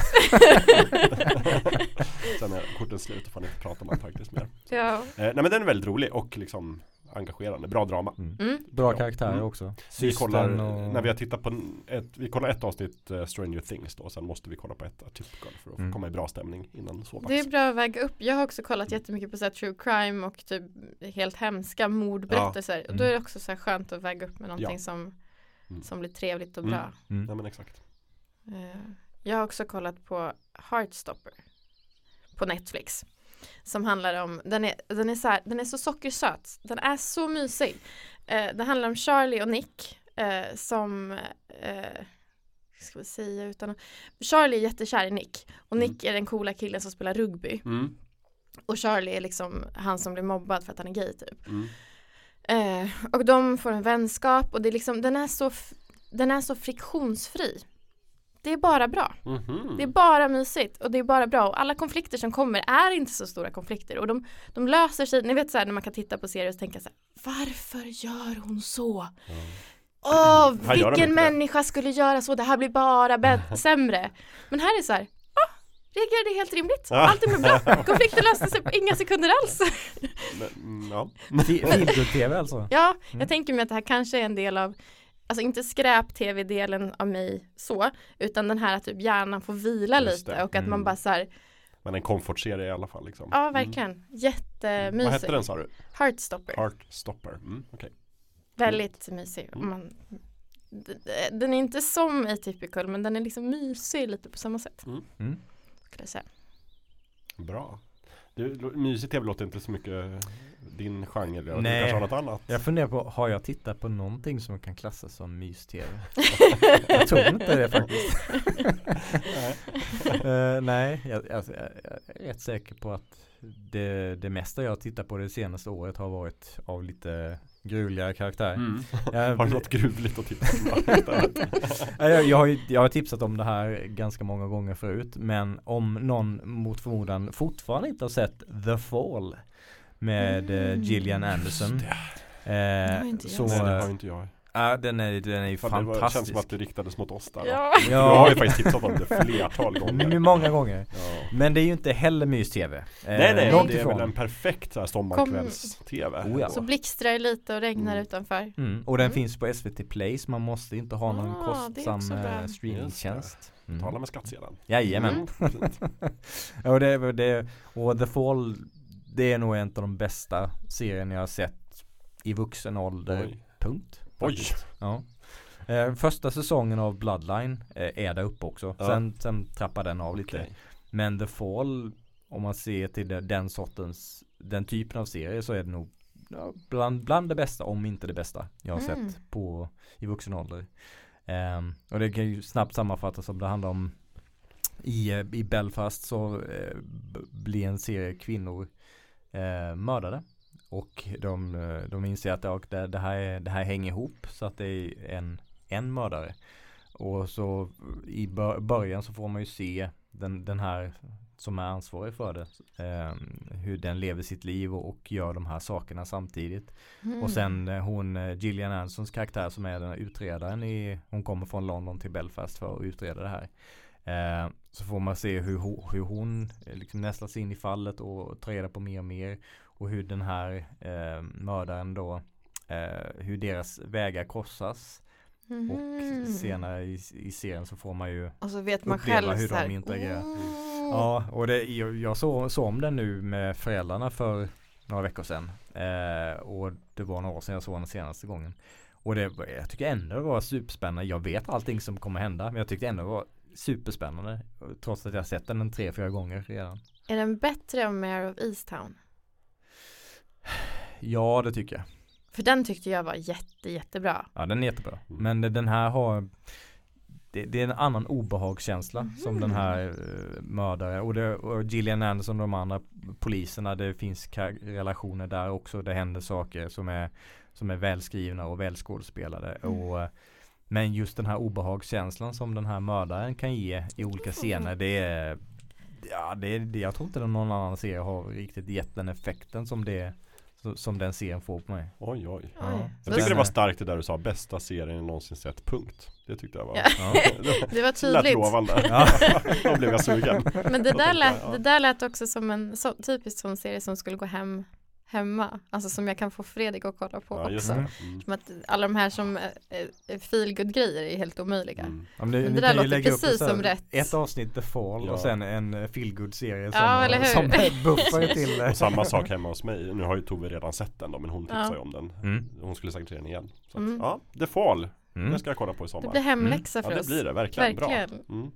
Sen är korten slut och får ni inte prata om Antarktis mer. ja. Eh, nej men den är väldigt rolig och liksom engagerande. Bra drama. Mm. Mm. Bra Ja. karaktärer Mm. också. Vi kollar, och... när vi har tittat på ett, vi kollar ett avsnitt eh, Stranger Things då. Sen måste vi kolla på ett Atypical för att Mm. komma i bra stämning innan sovdags. Det är bra att väga upp. Jag har också kollat jättemycket på så här, true crime och typ helt hemska mordberättelser. Och då är det också så här skönt att väga upp med någonting Ja. som, Mm. som blir trevligt och Mm. bra. Mm. Ja men exakt. Eh, Jag har också kollat på Heartstopper på Netflix. Som handlar om, den är, den är, så, här, den är så sockersöt, den är så mysig. Eh, det handlar om Charlie och Nick eh, som, eh, ska vi säga utan Charlie är jättekär i Nick och Nick är den coola killen som spelar rugby Mm. och Charlie är liksom han som blir mobbad för att han är gay typ. Mm. Eh, och de får en vänskap och det är liksom, den är så, den är så friktionsfri. Det är bara bra. Mhm. Det är bara mysigt och det är bara bra och alla konflikter som kommer är inte så stora konflikter och de, de löser sig, ni vet så här när man kan titta på serier och tänka så här, varför gör hon så? Ja. Åh, de vilken inte det. människa skulle göra så, det här blir bara bä- sämre. Men här är så här, ah, reagerade helt rimligt, Ja. allting blev bra, konflikten löste sig på inga sekunder alls. Men, mm, ja. Feelgood-tv alltså. Ja, Mm. jag tänker mig att det här kanske är en del av Alltså inte skräp-tv-delen av mig så Utan den här att typ hjärnan får vila Just lite det. och att man Mm. bara så här Men en komfortserie i alla fall liksom. Ja Mm. verkligen, jättemysig Vad hette den sa du? Heartstopper, Heartstopper. Mm, okej. väldigt mysig Mm. man, d- d- Den är inte som Atypical men den är liksom mysig lite på samma sätt Mm. skulle jag säga Bra. Du, lo- mysig tv låter inte så mycket din genre. Du Nej. kanske har något annat? Jag funderar på, har jag tittat på någonting som kan klassas som mys-tv? jag tror inte det faktiskt. Eh, nej, jag, jag, jag är rätt säker på att det, det mesta jag tittat på det senaste året har varit av lite gruligare karaktär. Mm. Jag, Har du något gruvligt att tipsa om? Ja, jag, jag, har jag har tipsat om det här ganska många gånger förut men om någon mot förmodan fortfarande inte har sett The Fall med eh, Mm. Gillian Anderson eh, inte jag så, Nej, det har inte jag. Den är, den är ju Fan, det var, känns fantastisk som att det riktades mot oss där. va? Ja, Du har ju Ja, faktiskt tipsat om det flertal gånger. många gånger Ja. Men det är ju inte heller mys-tv eh, Nej nej, långt det är ifrån. väl en perfekt sommarkvälls-tv. Oh, ja. så blixtrar det lite och regnar Mm. utanför mm, Och den Mm. finns på SVT Play så man måste inte ha någon Ah, är kostsam eh, streamingtjänst mm. Tala med skattsedeln. Jajamän Mm. Ja, och, det, det, och The Fall Det är nog en av de bästa serierna jag har sett I vuxen ålder Oj. Punkt Oj. Ja eh, Första säsongen av Bloodline eh, är där uppe också Ja. sen, sen trappar den av lite Okej. Men The Fall Om man ser till den sortens Den typen av serie så är det nog bland, bland det bästa om inte det bästa Jag har Mm. sett på I vuxen ålder Ehm, Och det kan ju snabbt sammanfattas om det handlar om i, eh, I Belfast så eh, blir en serie kvinnor eh, mördade och de, eh, de inser att det, det, här, är- det här hänger ihop så att det är en, en mördare. Och så i bör- början så får man ju se den, den här som är ansvarig för det. Eh, hur den lever sitt liv och, och gör de här sakerna samtidigt. Mm. Och sen eh, hon eh, Gillian Ansons karaktär som är den här utredaren i, hon kommer från London till Belfast för att utreda det här. Eh, så får man se hur, hur hon liksom nästlas in i fallet och tar reda på mer och mer. Och hur den här eh, mördaren då, eh, hur deras vägar korsas. Mhm. Och senare i, i serien så får man ju Och så vet man uppleva själv hur de interagerar. "Åh." Ja, och det, jag, jag såg, såg om den nu med föräldrarna för några veckor sedan. Eh, och det var några år sedan jag såg den senaste gången. Och det, jag tycker ändå det var superspännande. Jag vet allting som kommer hända men jag tyckte ändå det var superspännande. Trots att jag sett den en tre, fyra gånger redan. Är den bättre än Mare of Easttown? Ja det tycker jag. För den tyckte jag var jätte jättebra. Ja den är jättebra. Mm. Men den här har det, det är en annan obehagskänsla Mhm. som den här uh, mördare och, det, och Gillian Anderson och de andra poliserna det finns relationer där också. Det händer saker som är som är välskrivna och välskådespelade. Mm. Och, eh, men just den här obehagskänslan som den här mördaren kan ge i olika scener det är Ja det, är- jag tror inte någon annan serie har riktigt gett den effekten som det som den serien får på mig. Oj oj. Ja. Jag Så tycker det var starkt det där du sa, bästa serien jag någonsin sett, punkt. Det tyckte jag var Ja. Det var lät tydligt. lovande. Ja. Då blev jag sugen. Men det där, lät, det där lät också som en så, typisk sån serie som skulle gå hem hemma. Alltså som jag kan få Fredrik att kolla på Ja, också. det. Mm. Som att alla de här som är, är feelgood grejer är helt omöjliga. Mm. Ja, men Men ni det där låter precis som rätt. Ett avsnitt The Fall Ja. och sen en feelgood serie som, Ja, som buffar till Och samma sak hemma hos mig. Nu har ju Tove redan sett den då, men hon tipsade Ja. ju om den. Mm. Hon skulle säkert se den igen. Så att, Mm. ja, The Fall. Mm. Den ska jag kolla på i Det sommar. blir hemläxa Ja för det oss. blir det, verkligen. Verkligen. Bra.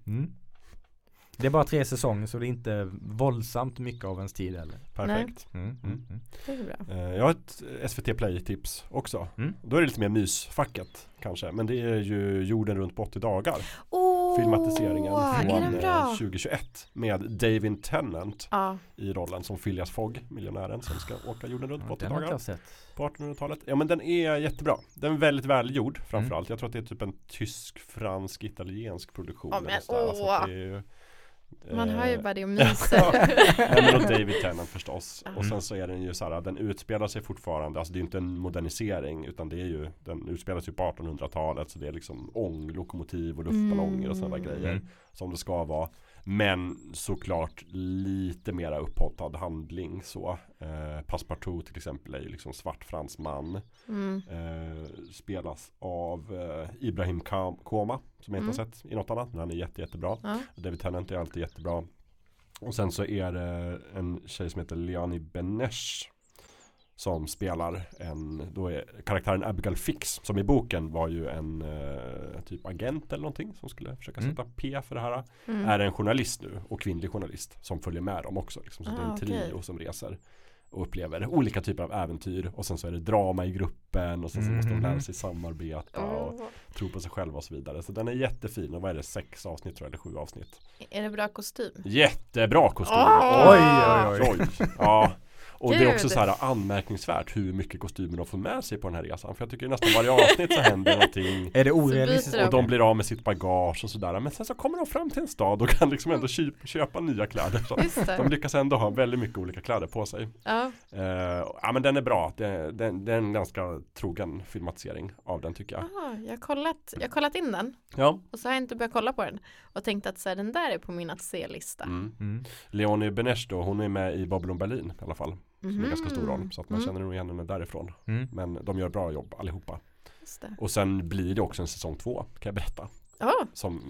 Mm. Mm. Det är bara tre säsonger så det är inte våldsamt mycket av ens tid heller. Perfekt. Mm. Mm. Mm. Det är bra. Eh, Jag har ett SVT Play-tips också. Mm. Då är det lite mer mysfacket kanske. Men det är ju Jorden runt på 80 dagar. Åh, Filmatiseringen från den eh, bra? 2021 med David Tennant Ja, i rollen som Phileas Fogg, miljonären som ska åka jorden runt på Ja, 80 den har inte dagar på 1800-talet. Ja men den är jättebra. Den är väldigt välgjord framförallt. Jag tror att det är typ en tysk, fransk, italiensk produktion. Ja, men eller sådär. Ju, man hör ju eh, bara det och myser. Nej och David Tennant förstås. Ja. Och sen så är den ju så här, den utspelar sig fortfarande, alltså det är inte en modernisering utan det är ju, den utspelar sig på 1800-talet så det är liksom ånglokomotiv och luftballonger och sådana Mm. grejer. Mm. Som det ska vara. Men såklart lite mera upphottad handling så. Eh, Passepartout till exempel är ju liksom svart fransman. Mm. Eh, spelas av eh, Ibrahim Koma som jag inte har sett i något annat. Men han är jätte, jättebra. Ja. David Tennant är alltid jättebra. Och sen så är det en tjej som heter Liani Benesh som spelar en, då är karaktären Abigail Fix som i boken var ju en eh, typ agent eller någonting som skulle försöka Mm. sätta P för det här. Mm. Är en journalist nu och kvinnlig journalist som följer med dem också. Liksom. Så det är Ah, en trio okej. som reser och upplever olika typer av äventyr och sen så är det drama i gruppen och sen så måste de lära Mhm. sig samarbeta och Åh. tro på sig själva och så vidare. Så den är jättefin och vad är det, sex avsnitt tror jag eller sju avsnitt. Är det bra kostym? Jättebra kostym! Åh! Oj, oj, oj. Ja. Och det är också Gud. så här anmärkningsvärt hur mycket kostymer de får med sig på den här resan. För jag tycker nästan varje avsnitt så händer någonting. Är det orealistiskt? Och de blir av med sitt bagage och sådär. Men sen så kommer de fram till en stad och kan liksom ändå köpa nya kläder. Så de lyckas ändå ha väldigt mycket olika kläder på sig. Ja, Eh, ja men den är bra. Det, det, det är en ganska trogen filmatisering av den tycker jag. Aha, jag, har kollat, jag har kollat in den Ja. och så har jag inte börjat kolla på den och tänkt att så här, den där är på min att se-lista. Mm. Mm. Leonie Benesch då, hon är med i Babylon Berlin i alla fall. Som är en ganska stor roll. Så att man Mm. känner nog igen henne därifrån. Mm. Men de gör bra jobb allihopa. Just det. Och sen blir det också en säsong två kan jag berätta. Ja, Som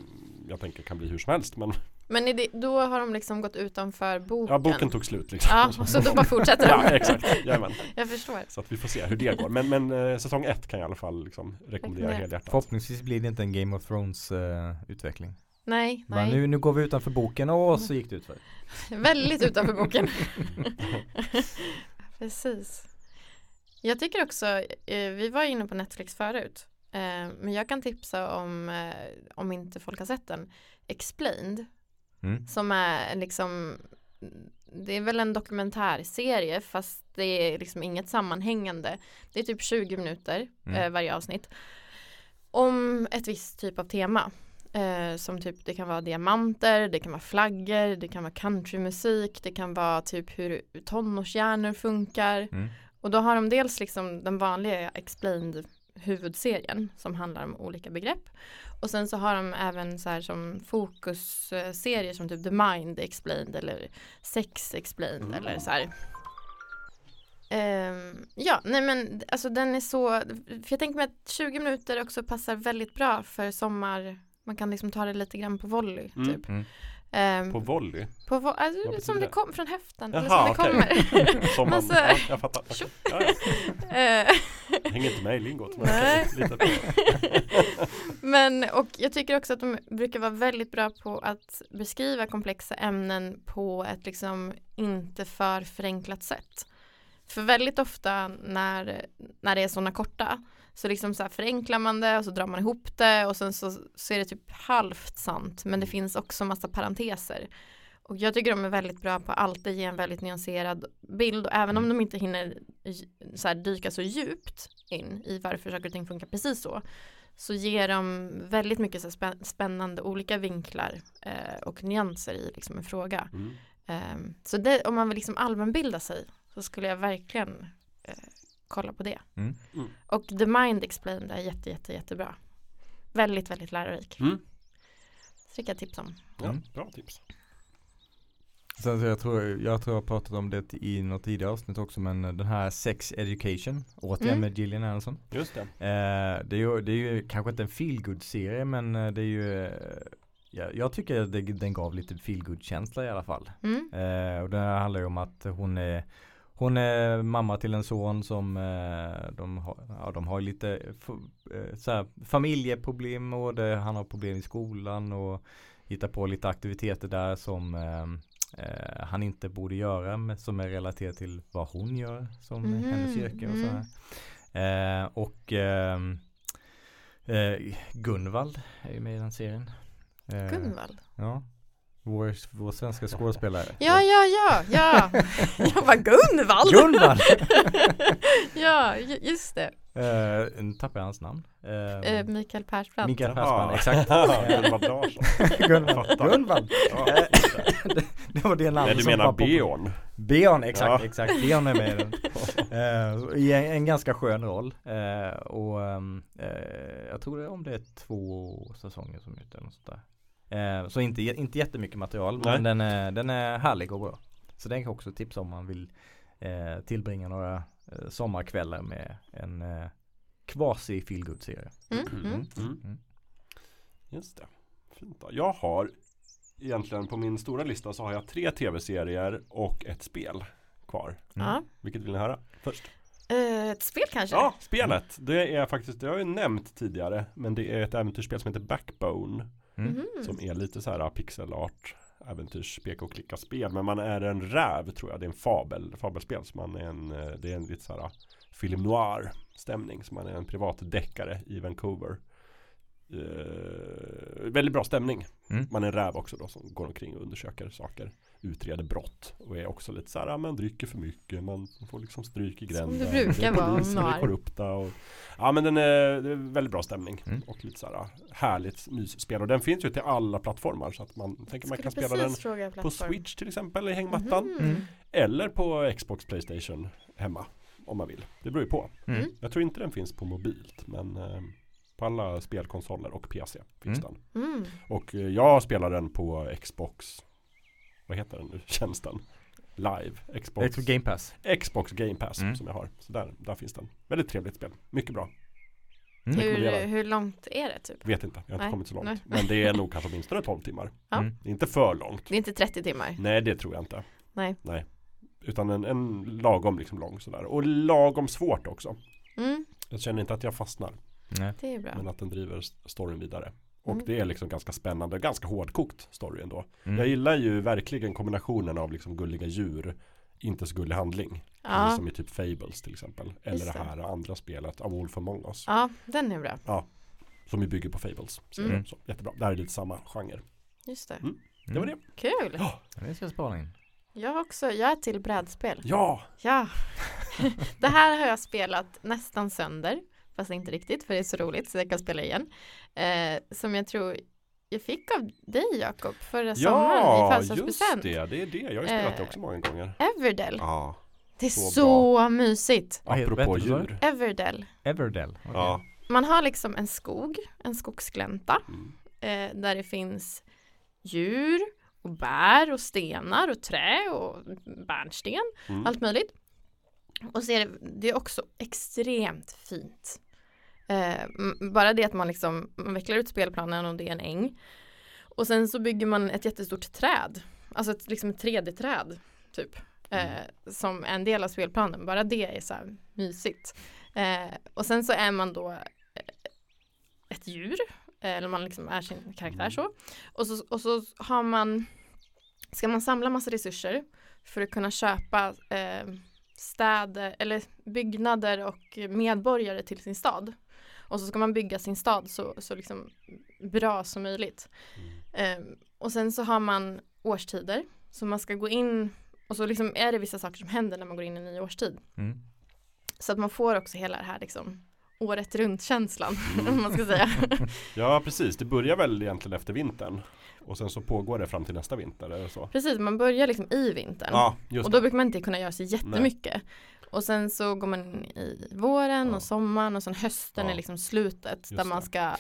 jag tänker kan bli hur som helst. Men men det, då har de liksom gått utanför boken? ja, boken tog slut liksom. Ja, så då bara fortsätter Ja, de. exakt. Jajamän. Jag förstår. Så att vi får se hur det går. Men, men eh, säsong ett kan jag i alla fall liksom rekommendera helhjärtat. Förhoppningsvis blir det inte en Game of Thrones eh, utveckling. Nej, Bara, nej. nu, nu går vi utanför boken och så gick det utför. Väldigt utanför boken. Precis. Jag tycker också, eh, vi var inne på Netflix förut, eh, men jag kan tipsa om, eh, om inte folk har sett den, Explained, Mm. som är liksom, det är väl en dokumentärserie fast det är liksom inget sammanhängande. Det är typ 20 minuter Mm. varje avsnitt. Om ett visst typ av tema. Eh, som typ det kan vara diamanter, det kan vara flaggor, det kan vara countrymusik, det kan vara typ hur tonårshjärnor funkar. Mm. Och då har de dels liksom den vanliga explained huvudserien som handlar om olika begrepp. Och sen så har de även så här som fokusserier som typ The Mind Explained eller Sex Explained Mm. eller så här. Ehm, ja, nej men alltså den är så, för jag tänker mig att 20 minuter också passar väldigt bra för sommar, man kan liksom ta det lite grann på volley Mm. typ. Mm. Ehm, På volley? på vo- alltså, som det det? kom från höften. eller Jaha, som det okej. kommer. Som man, Massa- ja, jag fattar. Ja, ja. Jag hänger inte med i lingot. Men. Men och jag tycker också att de brukar vara väldigt bra på att beskriva komplexa ämnen på ett liksom inte för förenklat sätt. För väldigt ofta när, när det är sådana korta så liksom så här förenklar man det och så drar man ihop det och sen så, så är det typ halvt sant men det finns också massa parenteser. Och jag tycker de är väldigt bra på att alltid ge en väldigt nyanserad bild och även om de inte hinner så här, dyka så djupt in i varför saker och ting funkar precis så så ger de väldigt mycket så spä- spännande olika vinklar eh, och nyanser i liksom en fråga. Mm. Ehm, så det, om man vill liksom allmänbilda sig så skulle jag verkligen eh, kolla på det. Mm. Mm. Och The Mind Explained är jätte, jätte, jättebra. Väldigt, väldigt lärorik. Mm. Så det kan jag tipsa om. Ja, Mm. bra tips. Sen så jag tror jag tror jag har pratat om det i något tidigare avsnitt också men den här Sex Education återigen Mm. med Gillian Anderson. Just det. Eh, det, är ju, det är ju kanske inte en feelgood serie men eh, det är ju eh, ja, Jag tycker att det, den gav lite feelgood känsla i alla fall. Mm. Eh, och det här handlar ju om att hon är hon är mamma till en son som eh, de, har, ja, de har lite eh, så här, familjeproblem och det, han har problem i skolan och hittar på lite aktiviteter där som eh, eh, han inte borde göra men som är relaterat till vad hon gör som Mhm, hennes yrke och så mm. här. Eh, och ehm, eh, Gunvald är ju med i den serien. Eh, Gunvald. Ja. Vår, vår svenska skådespelare. Ja, ja, ja, ja. Jag var Gunvald. Gunvald! ja, ju- just det. Eh, nu tappar jag hans namn. Eh, Eh, Mikael Persbrandt. Mikael Jaha. Persbrandt, exakt. Gunvald Larsson. Gunvald. Det, det var det namnet Nej, du som menar var på- Beorn? Beon, exakt, Ja. exakt. Beon är med i den. Eh, I en, en ganska skön roll. Och eh, jag tror det är om det är två säsonger som är ute eller något sånt där. Eh, så inte, inte jättemycket material Nej. men den är, den är härlig och bra. Så den kan också tipsa om man vill eh, tillbringa några eh, sommarkvällar med en eh, quasi feelgood serie. Mm, mm. Mm. Mm. Just det. Fint då. Jag har egentligen på min stora lista så har jag tre tv-serier och ett spel kvar. Mm. Vilket vill ni höra först? Eh, ett spel kanske? Ja, spelet. Det är faktiskt, det har jag ju nämnt tidigare. Men det är ett äventyrsspel som heter Backbone. Mm. Mhm. Som är lite så här pixelart äventyrs peka och klicka spel. Men man är en räv tror jag. Det är en fabel, fabelspel. Så man är en, eh, det är en lite så här film noir stämning. Så man är en privat deckare i Vancouver. Eh, väldigt bra stämning. Mm. Man är en räv också då som går omkring och undersöker saker. Utreder brott och är också lite så här, man dricker för mycket, man får liksom stryk i Som gränden. det brukar vara, det är korrupta och Ja men den är, det är väldigt bra stämning Mm. och lite så här härligt mysspel och den finns ju till alla plattformar så att man tänker man kan spela den på. Switch till exempel i hängmattan Mhm. Mm. eller på Xbox Playstation hemma om man vill. Det beror ju på. Mm. Mm. Jag tror inte den finns på mobilt men eh, på alla spelkonsoler och PC finns Mm. den. Mm. Och eh, jag spelar den på Xbox Vad heter den nu? Tjänsten? Live Xbox Xbox Game Pass. Xbox Game Pass Mm. som jag har. Så där, där finns den. Väldigt trevligt spel. Mycket bra. Mm. Hur, hur långt är det typ? Vet inte, jag har inte Nej, kommit så långt. nej. Men det är nog kanske åtminstone 12 timmar. Ja. Mm. Det är inte för långt. Det är inte 30 timmar. Nej, det tror jag inte. Nej. Nej. Utan en, en lagom liksom lång sådär. Och lagom svårt också. Mm, Jag känner inte att jag fastnar. Nej. det är bra. Men att den driver storyn vidare. Och Mm. det är liksom ganska spännande, ganska hårdkokt story ändå. Mm. Jag gillar ju verkligen kombinationen av liksom gulliga djur inte så gullig handling. Ja. Som i typ Fables till exempel. Eller det det. här andra spelet, A Wolf Among Us. ja, den är bra. Som ju bygger på Fables. Så, Mm. så, jättebra. Det här är lite samma genre. Just det. Mm. Det var det. Kul. Ja. Ja, Det ska jag spara in. Jag har också, jag är till brädspel. Ja! Ja. det här har jag spelat nästan sönder. Fast inte riktigt för det är så roligt så jag kan spela igen. Eh, som jag tror jag fick av dig Jakob förra sommaren i Ja, just födelsedagspresent. det. Det är det. Jag har ju spelat det Eh, också många gånger. Everdell. Ja. Det är så så, mysigt. Apropå djur. Everdell. Everdell. Okej. Ja. Man har liksom en skog, en skogsglänta. Mm. Eh, där det finns djur och bär och stenar och trä och bärnsten. Mm. allt möjligt. Och så är det, det är också extremt fint. Eh, bara det att man liksom man vecklar ut spelplanen och det är en äng. Och sen så bygger man ett jättestort träd, alltså ett, liksom ett 3D-träd typ. Mm. Eh, som en del av spelplanen, bara det är så här mysigt. Eh, och sen så är man då eh, ett djur, eh, eller man liksom är sin karaktär Mm. så. Och så, och så har man, ska man samla massa resurser för att kunna köpa eh, städer eller byggnader och medborgare till sin stad. Och så ska man bygga sin stad så, så liksom bra som möjligt. Mm. Eh, och sen så har man årstider. Så man ska gå in och så liksom är det vissa saker som händer när man går in i en ny årstid. Mm. Så att man får också hela det här liksom året runt känslan Mm. om man ska säga. Ja precis, det börjar väl egentligen efter vintern Och sen så pågår det fram till nästa vinter, det så? Precis, man börjar liksom i vintern. Ja, just och då brukar man inte kunna göra så jättemycket. Och sen så går man in i våren Ja. och sommaren och sen hösten Ja. är liksom slutet där Just man det. ska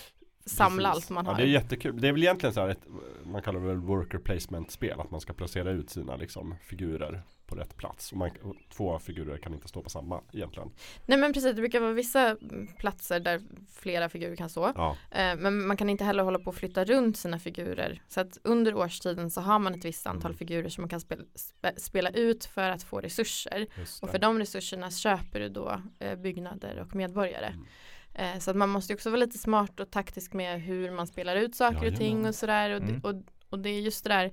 samla Precis. allt man Ja, har. det är jättekul. Det är väl egentligen så här ett, man kallar det väl worker placement spel. Att man ska placera ut sina liksom, figurer på rätt plats. Och man, och två figurer kan inte stå på samma egentligen. Nej men precis, det brukar vara vissa mm, platser där flera figurer kan stå. Ja, Eh, Men man kan inte heller hålla på att flytta runt sina figurer. Så att under årstiden så har man ett visst antal Mm. figurer som man kan spela, spe, spela ut för att få resurser. Och för de resurserna köper du då eh, byggnader och medborgare. Mm. Eh, så att man måste också vara lite smart och taktisk med hur man spelar ut saker och ting och sådär. Och, Mm. och, och det är just det där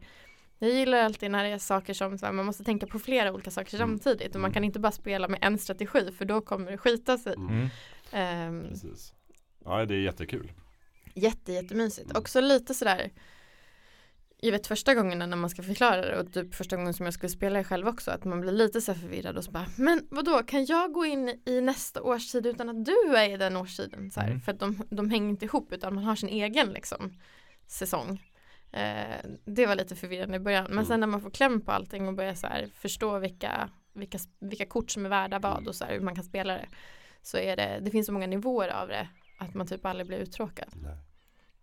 jag gillar alltid när det är saker som så här, man måste tänka på flera olika saker Mm. samtidigt och man Mm. kan inte bara spela med en strategi för då kommer det skita sig. Mm. Mm. Ehm, Precis. Ja, det är jättekul. Jätte, jättemysigt. Mm. Också lite sådär jag vet första gången när man ska förklara det och typ första gången som jag skulle spela det själv också att man blir lite så förvirrad och så bara men vadå kan jag gå in i nästa årstid utan att du är i den årstiden så här, Mm. för att de, de hänger inte ihop utan man har sin egen liksom säsong eh, det var lite förvirrande i början men Mm. sen när man får kläm på allting och börjar så här förstå vilka, vilka, vilka kort som är värda vad Mm. och så här, hur man kan spela det så är det, det finns så många nivåer av det att man typ aldrig blir uttråkad Nej,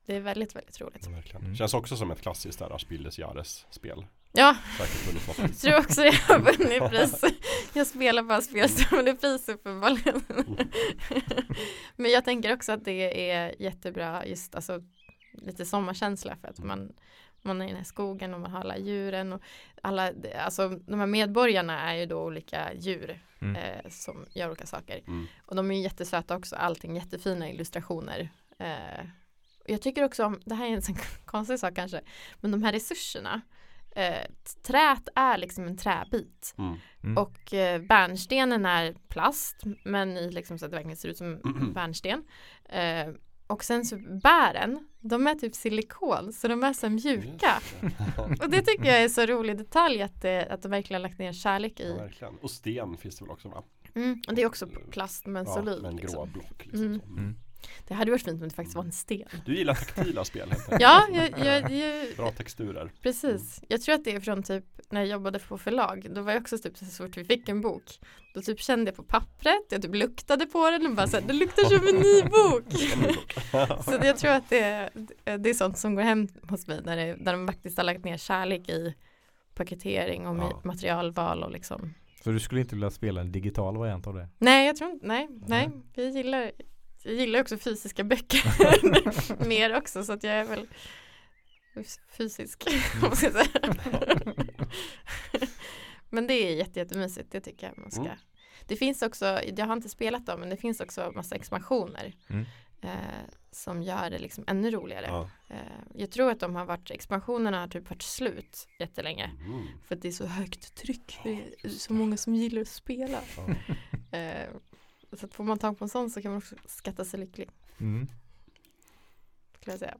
det är väldigt, väldigt roligt. verkligen. Mm. Känns också som ett klassiskt där Spilles Jares spel. Ja, vunnit jag tror också jag har vunnit pris. Jag spelar bara spel som vinner pris uppenbarligen. Men jag tänker också att det är jättebra just alltså lite sommarkänsla för att man man är i den här skogen och man har alla djuren och alla, alltså de här medborgarna är ju då olika djur Mm. eh, som gör olika saker. Mm. Och de är ju jättesöta också, allting jättefina illustrationer. Eh, och jag tycker också om, det här är en sån konstig sak kanske, men de här resurserna. Eh, trät är liksom en träbit Mm. Mm. och eh, bärnstenen är plast men i liksom så att det verkligen ser ut som bärnsten. Eh, och sen så bären, de är typ silikon så de är så mjuka. Det. Och det tycker jag är så rolig detalj att, det, att de verkligen har lagt ner kärlek Ja, i. verkligen. Och sten finns det väl också va? Mm, och det är också plast men Ja, solid. med en grå liksom. block. Liksom. Mm. Mm. Det hade varit fint om det faktiskt var en sten. Du gillar taktila spel helt enkelt. Ja, jag, jag, jag, Bra texturer. precis. Jag tror att det är från typ när jag jobbade på förlag. Då var jag också typ så fort vi fick en bok. Då typ kände jag på pappret, jag typ luktade på den och bara så här, det luktar som en ny bok. så jag tror att det, är- det är sånt som går hem hos mig när, det, när de faktiskt har lagt ner kärlek i paketering och Ja. materialval och liksom. Så du skulle inte vilja spela en digital variant av det? Nej, jag tror inte, nej, nej, vi gillar jag gillar också fysiska böcker mer också så att jag är väl fysisk. Men det är jätte, jättemysigt, det tycker jag man ska. Mm. Det finns också, jag har inte spelat dem, men det finns också massa expansioner Mm. eh, som gör det liksom ännu roligare. Ja. Eh, jag tror att de har varit, expansionerna har typ varit slut jättelänge. Mm. För att det är så högt tryck, det är så många som gillar att spela. Ja. Eh, så får man tag på en sån så kan man också skatta sig lycklig, Mm. skulle jag säga.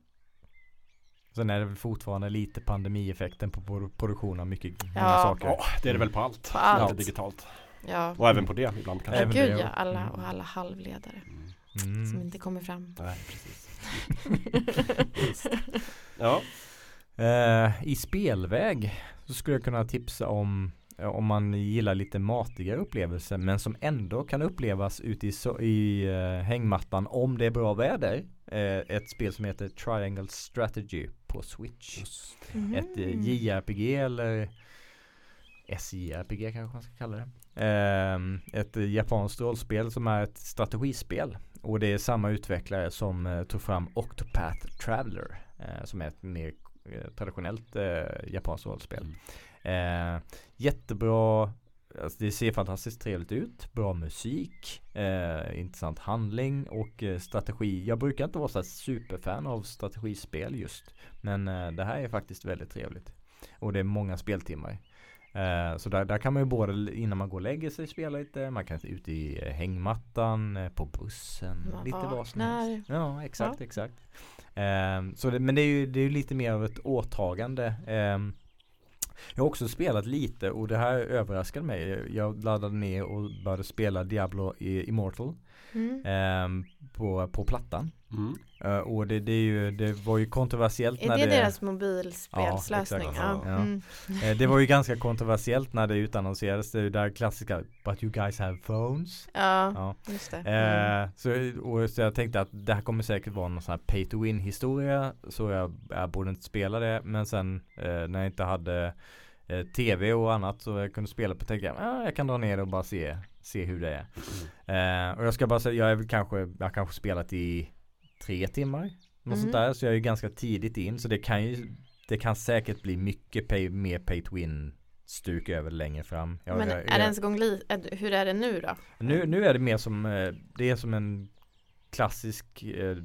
Sen är det väl fortfarande lite pandemieffekten på produ- produktion av mycket många Ja. saker. Ja, det är det väl på allt. På allt. Lite digitalt. Ja, Och även på det ibland kanske. ja Även gud ja, ja. alla Mm. och alla halvledare Mm. som inte kommer fram. Nej, precis. Ja, Eh, I spelväg så skulle jag kunna tipsa om om man gillar lite matigare upplevelser men som ändå kan upplevas ute i, so- i eh, hängmattan om det är bra väder. Eh, ett spel som heter Triangle Strategy på Switch. Mhm. Ett eh, JRPG eller SJRPG kanske man ska kalla det. Ehm, ett eh, japanskt rollspel som är ett strategispel. Och det är samma utvecklare som eh, tog fram Octopath Traveler. Eh, som är ett mer eh, traditionellt eh, japanskt rollspel. Eh, jättebra Alltså det ser fantastiskt trevligt ut, bra musik, eh, intressant handling och eh, strategi. Jag brukar inte vara så superfan av strategispel just. Men eh, det här är faktiskt väldigt trevligt. Och det är många speltimmar. Eh, så där, där kan man ju både innan man går och lägger sig spela lite, man kan ut i eh, hängmattan, på bussen, Man lite vad som helst. Ja, exakt, Ja. exakt. Ehm, så det, men det är ju det är lite mer av ett åtagande. Jag har också spelat lite och det här överraskade mig. Jag laddade ner och började spela Diablo Immortal Mm. ehm, på, på plattan. Mm. Eh, och det, det, är ju, det var ju kontroversiellt Är när det, det deras mobilspelslösning? exakt. Ja, Ja. Mm. Eh, Det var ju ganska kontroversiellt när det utannonserades. Det är ju där klassiska But you guys have phones. ja Ja. just det. Mm. Eh, så, och, så jag tänkte att det här kommer säkert vara någon sån här pay to win historia. Så jag, jag borde inte spela det. Men sen eh, när jag inte hade tv och annat så jag kunde spela på tänkte jag ah, jag kan dra ner och bara se, se hur det är. Eh, och jag ska bara säga, jag är väl kanske, jag har kanske spelat i tre timmar. Något sånt Mhm. där. Så jag är ju ganska tidigt in. Så det kan ju det kan säkert bli mycket pay, mer pay to win stuk över längre fram. Jag, Men jag, är det ens gång li- är- hur är det nu då? nu, nu är det mer som eh, Det är som en Klassisk eh,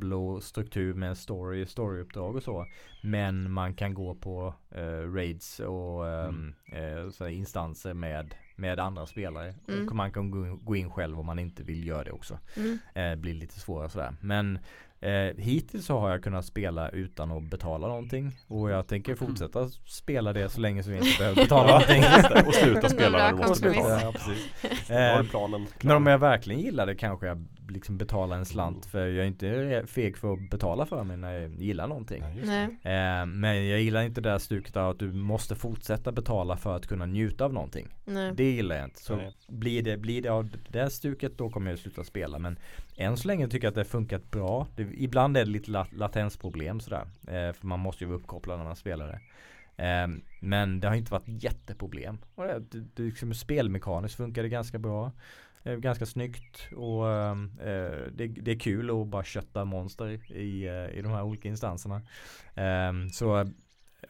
Diablo-struktur med story, storyuppdrag och så Men man kan gå på eh, raids och ehm, eh, så här instanser med, med andra spelare. Mm. Och man kan gå, in själv om man inte vill göra det också. Mm. eh, Blir lite svårare sådär. Men eh, hittills så har jag kunnat spela utan att betala någonting. Och jag tänker fortsätta spela det så länge som jag inte behöver betala någonting. Och sluta spela när du måste betala. Ja, precis. Eh, planen? men om jag verkligen gillar det kanske jag liksom betalar en slant för jag är inte feg för att betala för mig när jag gillar någonting. Eh, men jag gillar inte det där stuket av att du måste fortsätta betala för att kunna njuta av någonting. nej. Det gillar jag inte. Så Nej. blir det, blir det av det här stuket då kommer jag sluta spela. Men än så länge tycker jag att det har funkat bra. Det, ibland är det lite lat- latensproblem sådär. Eh, för man måste ju vara uppkopplad när man spelar det. Eh, men det har inte varit jätteproblem. Och det, det, det liksom spelmekaniskt funkar det ganska bra. Eh, ganska snyggt och ehm, eh, det, det är kul att bara kötta monster i, eh, i de här olika instanserna. Ehm, så eh,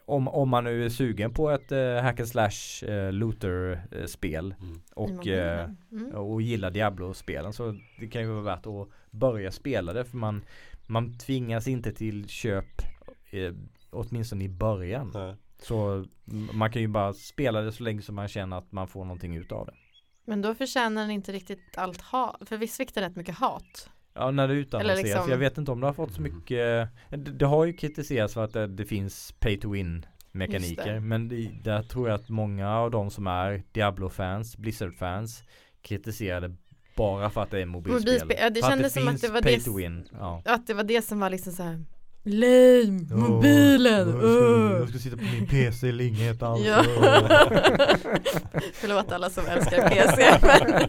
om, om man nu är sugen på ett eh, hack and slash eh, looter eh, spel Mm. Och, eh. Mm. och gillar Diablo-spelen så det kan ju vara värt att börja spela det för man, man tvingas inte till köp eh, åtminstone i början. Nej. Så man kan ju bara spela det så länge som man känner att man får någonting ut av det. Men då förtjänar den inte riktigt allt hat. För visst fick den rätt mycket hat. Ja när det utannonseras. liksom- Jag vet inte om det har fått så mycket det, det har ju kritiserats för att det, det finns pay to win mekaniker. det. Men det, där tror jag att många av de som är Diablo-fans, Blizzard-fans kritiserade bara för att det är mobilspel. Mobilspel, ja, det För kändes som att det var pay det to win. Ja. Att det var det som var liksom så här Lame, mobilen, Jag ska, uh. jag ska sitta på min PC, inget alls. Ja. Förlåt alla som älskar PC men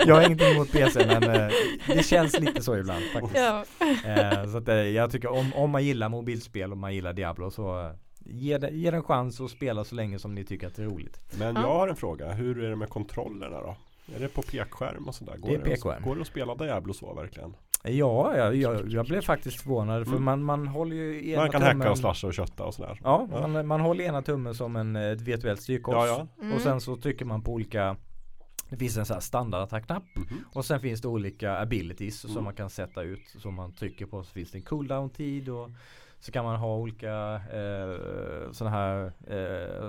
jag har ingenting emot PC men eh, det känns lite så ibland faktiskt. ja. Eh, så att, eh, jag tycker om, om man gillar mobilspel och man gillar Diablo så eh, ge, det, ge det en chans att spela så länge som ni tycker att det är roligt. Men Ja. jag har en fråga. Hur är det med kontrollerna då? Är det på pekskärm och sådär? Går Det är att- pekskärm. Går det att spela Diablo så verkligen? Ja, jag, jag, jag blev faktiskt förvånad för Mm. man, man håller ju ena Man kan tummen, hacka och slasha och kötta och sådär. Ja, Ja. Man, man håller ena tummen som en, eh, ett virtuellt styrkors. Ja, ja. Mm. Och sen så trycker man på olika Det finns en sån här standardattackknapp Mhm. Och sen finns det olika abilities Mm. som man kan sätta ut Som man trycker på så finns det en cooldown tid och Så kan man ha olika eh, sådana här eh,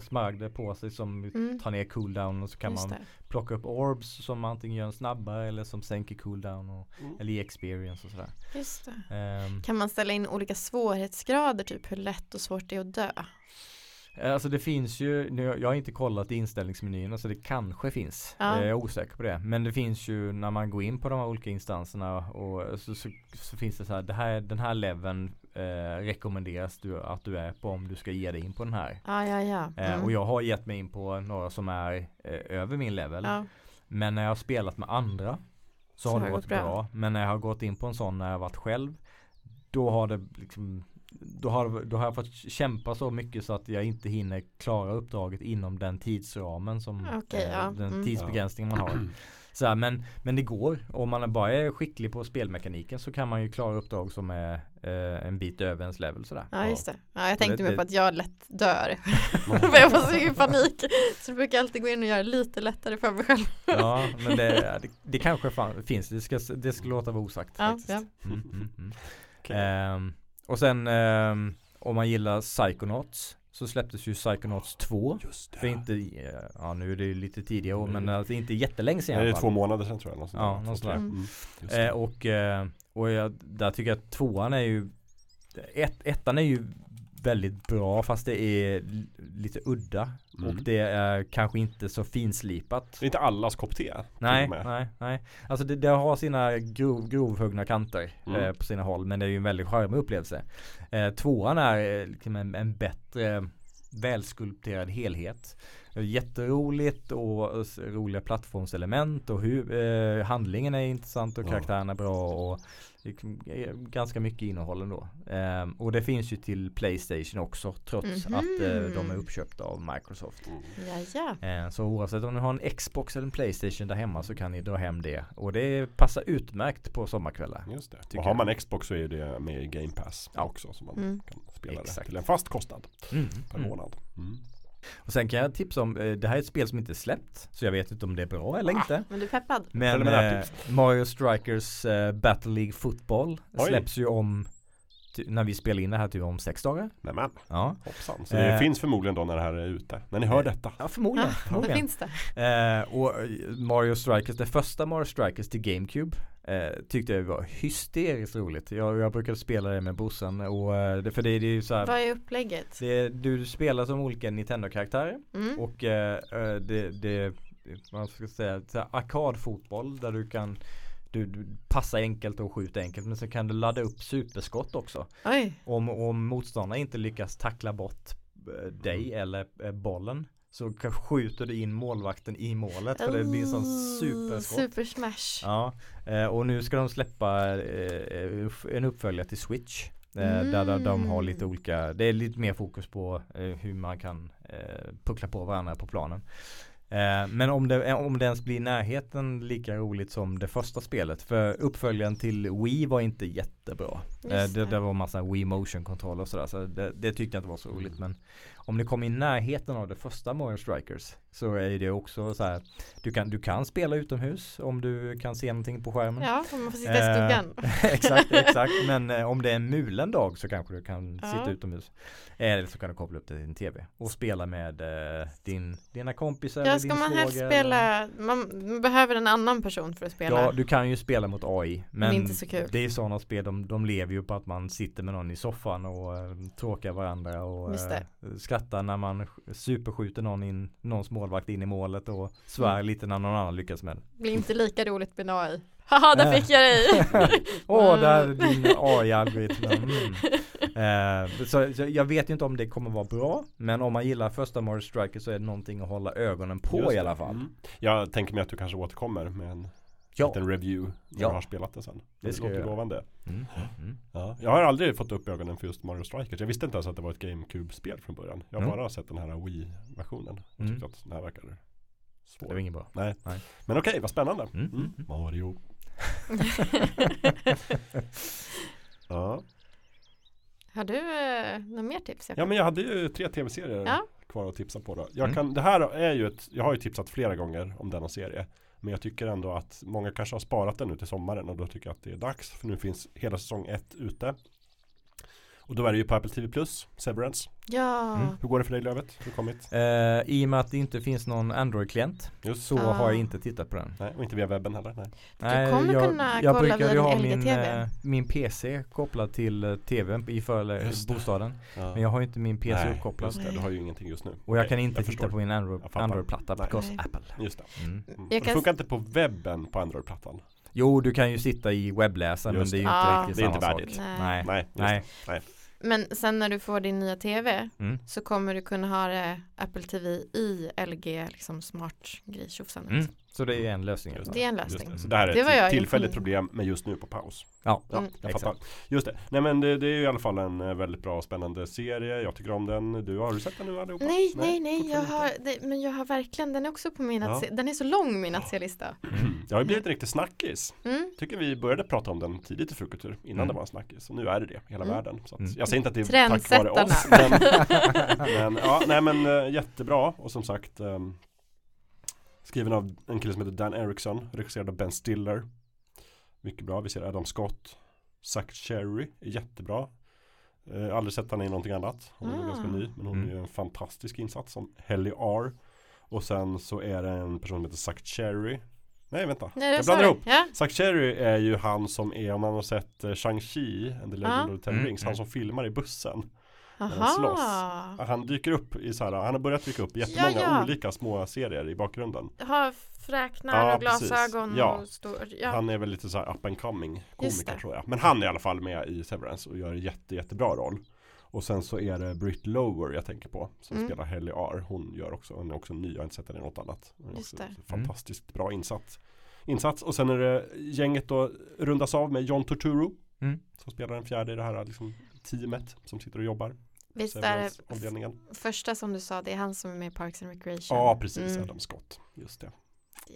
smaragder, på sig som Mm. tar ner cooldown och så kan Just man det. plocka upp orbs som antingen gör en snabbare eller som sänker cooldown och, Mm. eller experience och sådär. Just det. Ehm, Kan man ställa in olika svårighetsgrader typ hur lätt och svårt det är att dö? Alltså det finns ju, nu, jag har inte kollat i inställningsmenyerna så det kanske finns. Ja. Eh, Jag är osäker på det. Men det finns ju när man går in på de här olika instanserna och så, så, så finns det så här, det här den här leveln eh, rekommenderas du att du är på om du ska ge dig in på den här. Ja, ja, ja. Eh, Mm. och jag har gett mig in på några som är eh, över min level. ja. Men när jag har spelat med andra så, har det gått bra. Men när jag har gått in på en sån när jag har varit själv då har det liksom då har, då har jag fått kämpa så mycket så att jag inte hinner klara uppdraget inom den tidsramen som Okej, eh, ja. den Mm. tidsbegränsningen man har. Så här, men, men det går. Om man bara är skicklig på spelmekaniken så kan man ju klara uppdrag som är eh, en bit över ens level sådär. Ja just det. Ja, jag tänkte det- mig det- på att jag lätt dör. För jag får så mycket panik. Så jag brukar alltid gå in och göra lite lättare för mig själv. Ja, men det, det, det kanske fan, finns. Det ska, det ska låta vara osagt. Ja, faktiskt. ja. Mm, mm, mm. Okej. Ehm, och sen ehm, om man gillar Psychonauts så släpptes ju Psychonauts 2. Just det. För inte, eh, ja nu är det ju lite tidigare år men alltså inte jättelänge sedan i det är två månader sedan tror jag. något sånt Ja, där. Mm. Eh, och eh, och jag, där tycker jag att tvåan är ju ett, Ettan är ju väldigt bra fast det är lite udda Mm. och det är kanske inte så finslipat. Det är inte allas kopp te. Nej, nej, nej. Alltså det, det har sina grov, grovhuggna kanter Mm. eh, på sina håll men det är ju en väldigt charmig upplevelse. Eh, tvåan är eh, liksom en, en bättre välskulpterad helhet. Jätteroligt och roliga plattformselement och hur, eh, handlingen är intressant och Ja. karaktärerna är bra och eh, ganska mycket innehåll ändå. Eh, och det finns ju till Playstation också trots Mhm. att eh, de är uppköpta av Microsoft. Mm. Ja, ja. Eh, Så oavsett om ni har en Xbox eller en Playstation där hemma så kan ni dra hem det. Och det passar utmärkt på sommarkvällar. Just det. Och har man Xbox så är det med Game Pass Ja. också. Så man Mm. kan spela det Exakt. till en fast kostnad Mm. per Mm. månad. Och sen kan jag tipsa om, eh, det här är ett spel som inte är släppt. Så jag vet inte om det är bra eller inte. Men du är peppad? Men eh, Mario Strikers eh, Battle League Football Oj. släpps ju om när vi spelar in det här typ om sex dagar. Nämen, Ja, hoppsan. Så det Eh. finns förmodligen då när det här är ute. När ni hör Eh. detta. ja förmodligen. Ja, det förmodligen. finns det. Eh, och eh, Mario Strikers, det första Mario Strikers till GameCube eh, tyckte jag var hysteriskt roligt. Jag, jag brukade spela det med brorsan och eh, det, för det, det är ju så här, Vad är upplägget? det, du spelar som olika Nintendo-karaktärer Mm. och det, det man ska säga, så här arkadfotboll där du kan du, du passar enkelt och skjuter enkelt men så kan du ladda upp superskott också. Oj, Om, om motståndaren inte lyckas tackla bort eh, dig eller eh, bollen så skjuter du in målvakten i målet för det blir en sån superskott. Super smash. Ja, eh, och nu ska de släppa en uppföljare till Switch. Eh, Där, där de har lite Mm. olika, det är lite mer fokus på hur man kan puckla på varandra på planen. Eh, men om det, om det ens blir i närheten lika roligt som det första spelet. För uppföljaren till Wii var inte jättebra. Eh, det, det. var massa Wii motion kontroller och sådär. Så det, det tyckte jag inte var så roligt. Men om det kommer i närheten av det första Mario Strikers så är det också så här. Du kan, du kan spela utomhus om du kan se någonting på skärmen. Ja, om man får sitta i Eh, stugan. exakt, exakt. Men eh, om det är en mulen dag så kanske du kan Ja. sitta utomhus. Eller så kan du koppla upp det till din tv och spela med eh, din, dina kompisar. Ja, ska din man helst spela, man behöver en annan person för att spela. Ja, du kan ju spela mot AI. Men inte så kul. det är sådana spel, de, de lever ju på att man sitter med någon i soffan och uh, tråkar varandra och eh, skrattar när man sk- superskjuter någon in, någons målvakt in i målet och svär Mm. lite när någon annan lyckas med det. Blir inte lika roligt med AI. Haha, där fick jag dig! Åh, Mm. där är din AI-algoritm. Mm. Eh, så, så jag vet ju inte om det kommer vara bra. Men om man gillar första Mario Striker så är det någonting att hålla ögonen på i alla fall. Mm. Jag tänker mig att du kanske återkommer med en Ja, liten review när Ja. du har spelat det sen. Det Det, låter jag lovande. mm, mm. Ja. Jag har aldrig fått upp ögonen för just Mario Strikers. Jag visste inte ens att det var ett GameCube-spel från början. Jag har Mm. bara sett den här Wii-versionen. Och Mm. tyckte att den här verkar det var svår. inget bra. Nej. Nej. Men okej, vad spännande. Mm, Mm. mm, mm. Mario. ja. Har du eh, några mer tips? Ja, men jag hade ju tre tv-serier Ja. kvar att tipsa på då. Jag, Mm. kan, det här är ju ett, jag har ju tipsat flera gånger om denna serie. Men jag tycker ändå att många kanske har sparat den nu till sommaren och då tycker jag att det är dags. För nu finns hela säsong ett ute. Och då är det ju på Apple TV Plus, Severance. Ja, Mm. Hur går det för dig Lövet? Du kommit? Eh, I och med att det inte finns någon Android-klient Just så Ah. har jag inte tittat på den. Nej, och inte via webben heller. Nej. Nej, kommer jag, kunna jag kolla via ha din min, eh, min PC kopplad till eh, tvn i för det. bostaden. Ja. Men jag har ju inte min PC Nej, uppkopplad. Just det, du har ju ingenting just nu. Och jag Okej, kan inte jag titta förstår. på min Android. Android-platta Nej. because Nej. Apple. Just det. Mm. Mm. Det funkar inte på webben på Android-plattan. Jo, du kan ju sitta i webbläsaren men det är ju inte Ah. riktigt Det är samma inte sak. värdigt. Nej. Nej, Nej, nej. Men sen när du får din nya tv Mm. så kommer du kunna ha det Apple TV i LG liksom smart grej. Mm. Så det är en lösning. Just Det är en Just lösning. det. Så det här är Det jag ett tillfälligt imponerad. problem men just nu på paus. Ja, Ja, Mm. jag exakt. fattar. Just det. Nej men det, det är i alla fall en eh, väldigt bra och spännande serie. Jag tycker om den. Du har du sett den nu allihopa? Nej, nej, nej, jag fortfarande har, det, men jag har verkligen, den är också på min Ja. att se, den är så lång min att se-lista. Det har ju blivit en riktig snackis. Mm. Tycker vi började prata om den tidigt i Frukultur innan Mm. det var en snackis. Och nu är det det, hela Mm. världen. Så att, Mm. Jag säger inte att det är tack vare oss. Men, men, ja, nej men eh, jättebra. Och som sagt ehm, Skriven av en kille som heter Dan Erickson. Regisserad av Ben Stiller. Mycket bra. Vi ser Adam Scott. Zack Cherry är jättebra. Eh, aldrig sett henne i någonting annat. Hon är Ah. ganska ny. Men hon Mm. är en fantastisk insats som Helly R. Och sen så är det en person som heter Zack Cherry. Nej vänta. Nej, det jag blandar ihop. Ja. Zack Cherry är ju han som är, om man har sett eh, Shang-Chi and the Legend Ja. of the Ten Mm, Rings, mm. han som filmar i bussen. Aha. Han dyker upp i så här, han har börjat dyka upp i jättemånga Ja, ja. olika små serier i bakgrunden. Har fräknar Ja, och glasögon. Ja. och stor, ja. Han är väl lite så här up and coming komiker tror jag. Men han är i alla fall med i Severance och gör en jätte, jättebra roll. Och sen så är det Britt Lower jag tänker på som Mm. spelar Helly R. Hon gör också, hon är också ny, jag har inte sett henne i något annat. Det. Fantastiskt bra insats. Insats och sen är det gänget då rundas av med John Turturro. Mm. Som spelar den fjärde i det här liksom, teamet som sitter och jobbar. Visst är det första som du sa, det är han som är med i Parks and Recreation. Ja, precis. Mm. Adam Scott. Just det.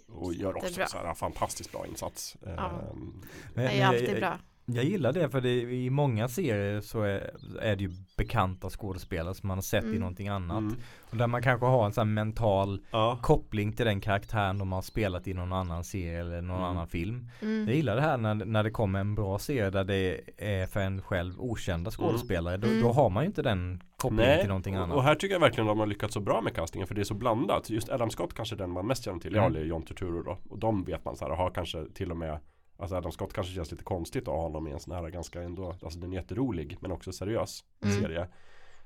Och gör också så här fantastiskt bra insats. Ja. Ehm, Men- Det är alltid bra. Jag gillar det för det, i många serier så är, är det ju bekanta skådespelare som man har sett i Mm. någonting annat. mm. Och där man kanske har en sån här mental Ja. koppling till den karaktären de har spelat i någon annan serie eller någon Mm. annan film. Jag Mm. gillar det här när, när det kommer en bra serie där det är för en själv okända skådespelare. Då, Mm. då har man ju inte den kopplingen Nej, till någonting och, annat. och här tycker jag verkligen de har lyckats så bra med castingen för det är så blandat. Just Adam Scott kanske är den man mest känner till. Mm. Ja, det är John Turturro då. Och de vet man så här, har kanske till och med Alltså Adam Scott kanske känns lite konstigt att ha honom i en sån här ganska ändå Alltså den är jätterolig men också seriös Mm. serie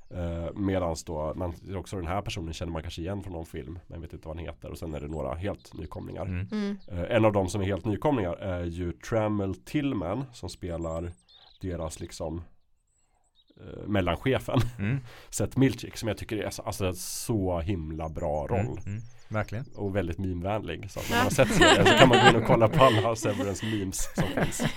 eh, Medans då man, också den här personen känner man kanske igen från någon film Men vet inte vad han heter och sen är det några helt nykomlingar Mm. Mm. Eh, En av dem som är helt nykomlingar är ju Trammell Tillman som spelar deras liksom eh, mellanchefen Mm. Seth Milchick som jag tycker är så- alltså, så himla bra roll Mm. Verkligen. och väldigt mimvänlig. Så att när man har sett serien så kan man gå in och kolla på alla Severance memes som finns.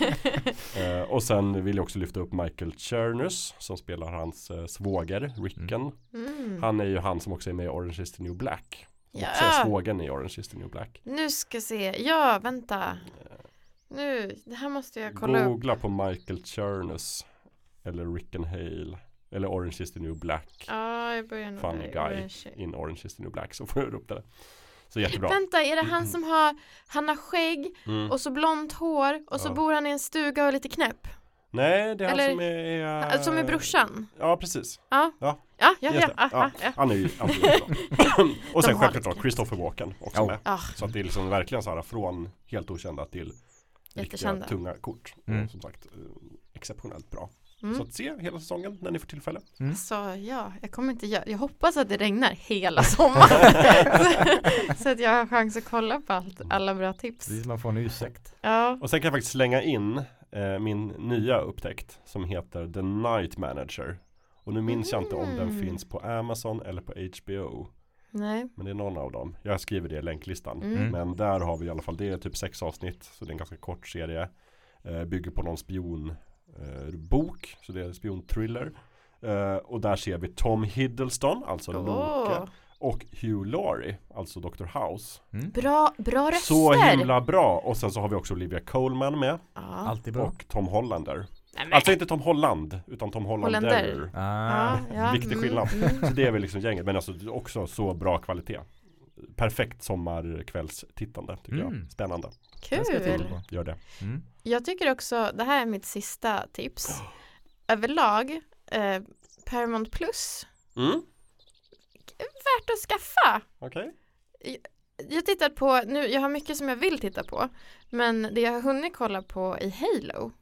Eh, och sen vill jag också lyfta upp Michael Chernus som spelar hans eh, svåger, Ricken. Mm. Han är ju han som också är med i Orange is the new black. Ja. också är svågen i Orange is the new black. Nu ska se, ja vänta. Nu, det här måste jag kolla upp. Googla på Michael Chernus eller Ricken Hale eller Orange is the new black. Ja, jag börjar Funny där. guy Orange. in Orange is the new black så får du upp det. Så jättebra. Vänta, är det han som har, han har skägg Mm. och så blont hår och så Ja. bor han i en stuga och är lite knäpp? Nej, det är Eller- han som är... eh, Som är brorsan? Ja, precis. Ja, Ja. ja, ja, ja, ja, Ja. ja. Han är ju. Och sen självklart då Christopher Walken också Ja. med. Ah, Så att det är liksom verkligen så här från helt okända till riktiga Jättekända. tunga kort. Mm. Som sagt eh, exceptionellt bra. Så mm. att se hela säsongen när ni får tillfälle. Så ja, jag kommer inte göra, jag hoppas att det regnar hela sommaren. så, så att jag har chans att kolla på allt, alla bra tips. Precis, man får en ursäkt. Ja, Och sen kan jag faktiskt slänga in eh, min nya upptäckt som heter The Night Manager. Och nu minns jag inte om den Mm. finns på Amazon eller på HBO. nej. Men det är någon av dem. Jag skriver det i länklistan. Mm. Men där har vi i alla fall, det är typ sex avsnitt. Så det är en ganska kort serie. Eh, bygger på någon spion eh, bok. Så det är en spionthriller. Eh, och där ser vi Tom Hiddleston, alltså Loke. Åh, Och Hugh Laurie, alltså Dr. House. Mm. bra, bra röster. Så himla bra. Och sen så har vi också Olivia Colman med. Ja. Alltid bra. Och Tom Hollander. Alltså inte Tom Holland, utan Tom Hollander. Hollander. Ah. ja, ja. Viktig mm, skillnad. mm. Så det är väl liksom gänget, men alltså också så bra kvalitet. Perfekt sommarkvällstittande tycker Mm. jag. Spännande. Jag Kul. på. Gör det. Mm. Jag tycker också, det här är mitt sista tips. Överlag, eh, Paramount Plus, Mm. värt att skaffa. Okej. Jag har tittat på, nu, jag har mycket som jag vill titta på, men det jag har hunnit kolla på i Halo,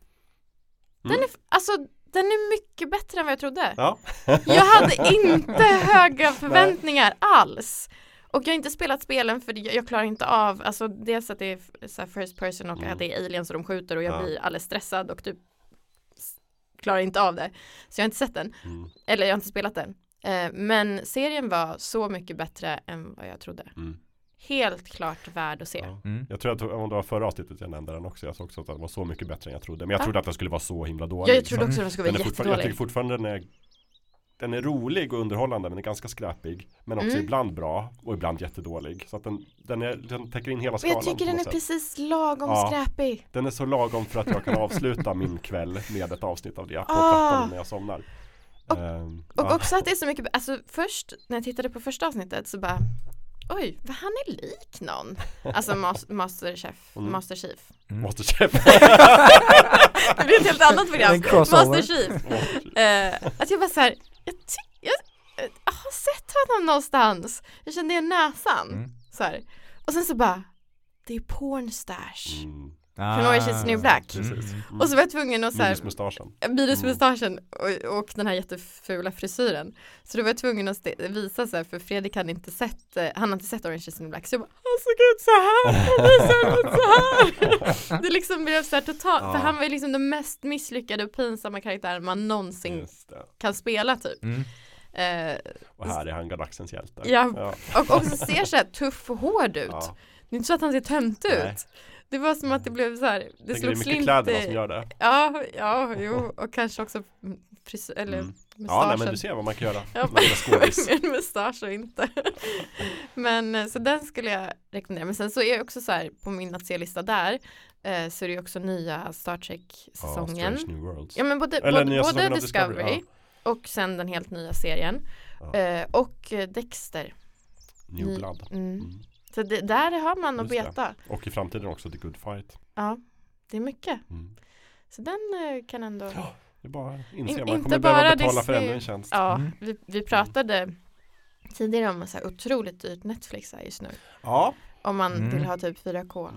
den Mm. är, alltså den är mycket bättre än vad jag trodde. Ja. Jag hade inte höga förväntningar alls. Och jag har inte spelat spelen för jag, jag klarar inte av, alltså dels att det är så här first person och Mm. att det är aliens och de skjuter och jag Ja. blir alldeles stressad och typ klarar inte av det. Så jag har inte sett den, Mm. eller jag har inte spelat den. Eh, men serien var så mycket bättre än vad jag trodde. Mm. helt klart värd att se. Ja. Mm. Jag tror att om det var förra avsnittet jag nämnde den också Jag såg också att den var så mycket bättre än jag trodde Men jag Ja. trodde att den skulle vara så himla dålig Ja, jag trodde också att den skulle vara fortfarande, Jag tycker jättedålig. fortfarande den är Den är rolig och underhållande men den är ganska skräpig Men också Mm. ibland bra och ibland jättedålig Så att den, den, är, den täcker in hela Och skalan jag tycker den är sätt. precis lagom Ja. skräpig. Den är så lagom för att jag kan avsluta min kväll med ett avsnitt av det på Ah. plattan när jag somnar Och- Ehm, Och ja. också att det är så mycket, alltså först när jag tittade på första avsnittet så bara Oj, vad han är lik någon. Alltså mas- Masterchef, Mm. Masterchef. Masterchef Det blir ett helt annat program. Crossover. Masterchef. Eh, att jag bara så här, jag, ty- jag, jag har sett honom någonstans. Jag kände igen näsan. Mm. Så här. Och sen så bara, det är pornstash. mm, Från Orange is New Black. Mm. mm. Och så var jag tvungen att så här, Minusmustaschen minusmustaschen och, och den här jättefula frisyren. Så då var jag tvungen att visa så här, för Fredrik hade inte sett, eh, han har inte sett Orange is New Black. Så jag bara, han såg ut så här, han såg ut så här. Det liksom blev så här totalt, Ja. för han var ju liksom den mest misslyckade och pinsamma karaktären man någonsin kan spela typ. Mm. Eh, Och här är han galaxens hjälte Ja. och också ser så här tuff och hård ut. Ja. Det är inte så att han ser tönt Nej. Det var som att det blev så här, det Tänker det är slog mycket slint kläderna som gör det Ja, ja, jo, och kanske också frisyr, eller Mm. mustaschen. Ja nej men du ser vad man kan göra Ja, en mustasch och inte. Men eh, så den skulle jag rekommendera. Men sen så är det också så här på min att se-lista där eh, så är det ju också nya Star Ja, Trek-säsongen. Worlds Ja men både, Eller både, både Discovery, Discovery, och sen den helt nya serien. Ja. Eh, och Dexter. New Blood Mm. mm. Så det, där har man att veta. Och i framtiden också The Good Fight Ja, det är mycket. mm. Så den eh, kan ändå Det är bara att In- inse, man inte kommer behöva bara betala för Disney. ännu en tjänst Ja, Mm. vi, vi pratade tidigare om så här otroligt dyrt Netflix är just nu. Ja, Om man Mm. vill ha typ 4K.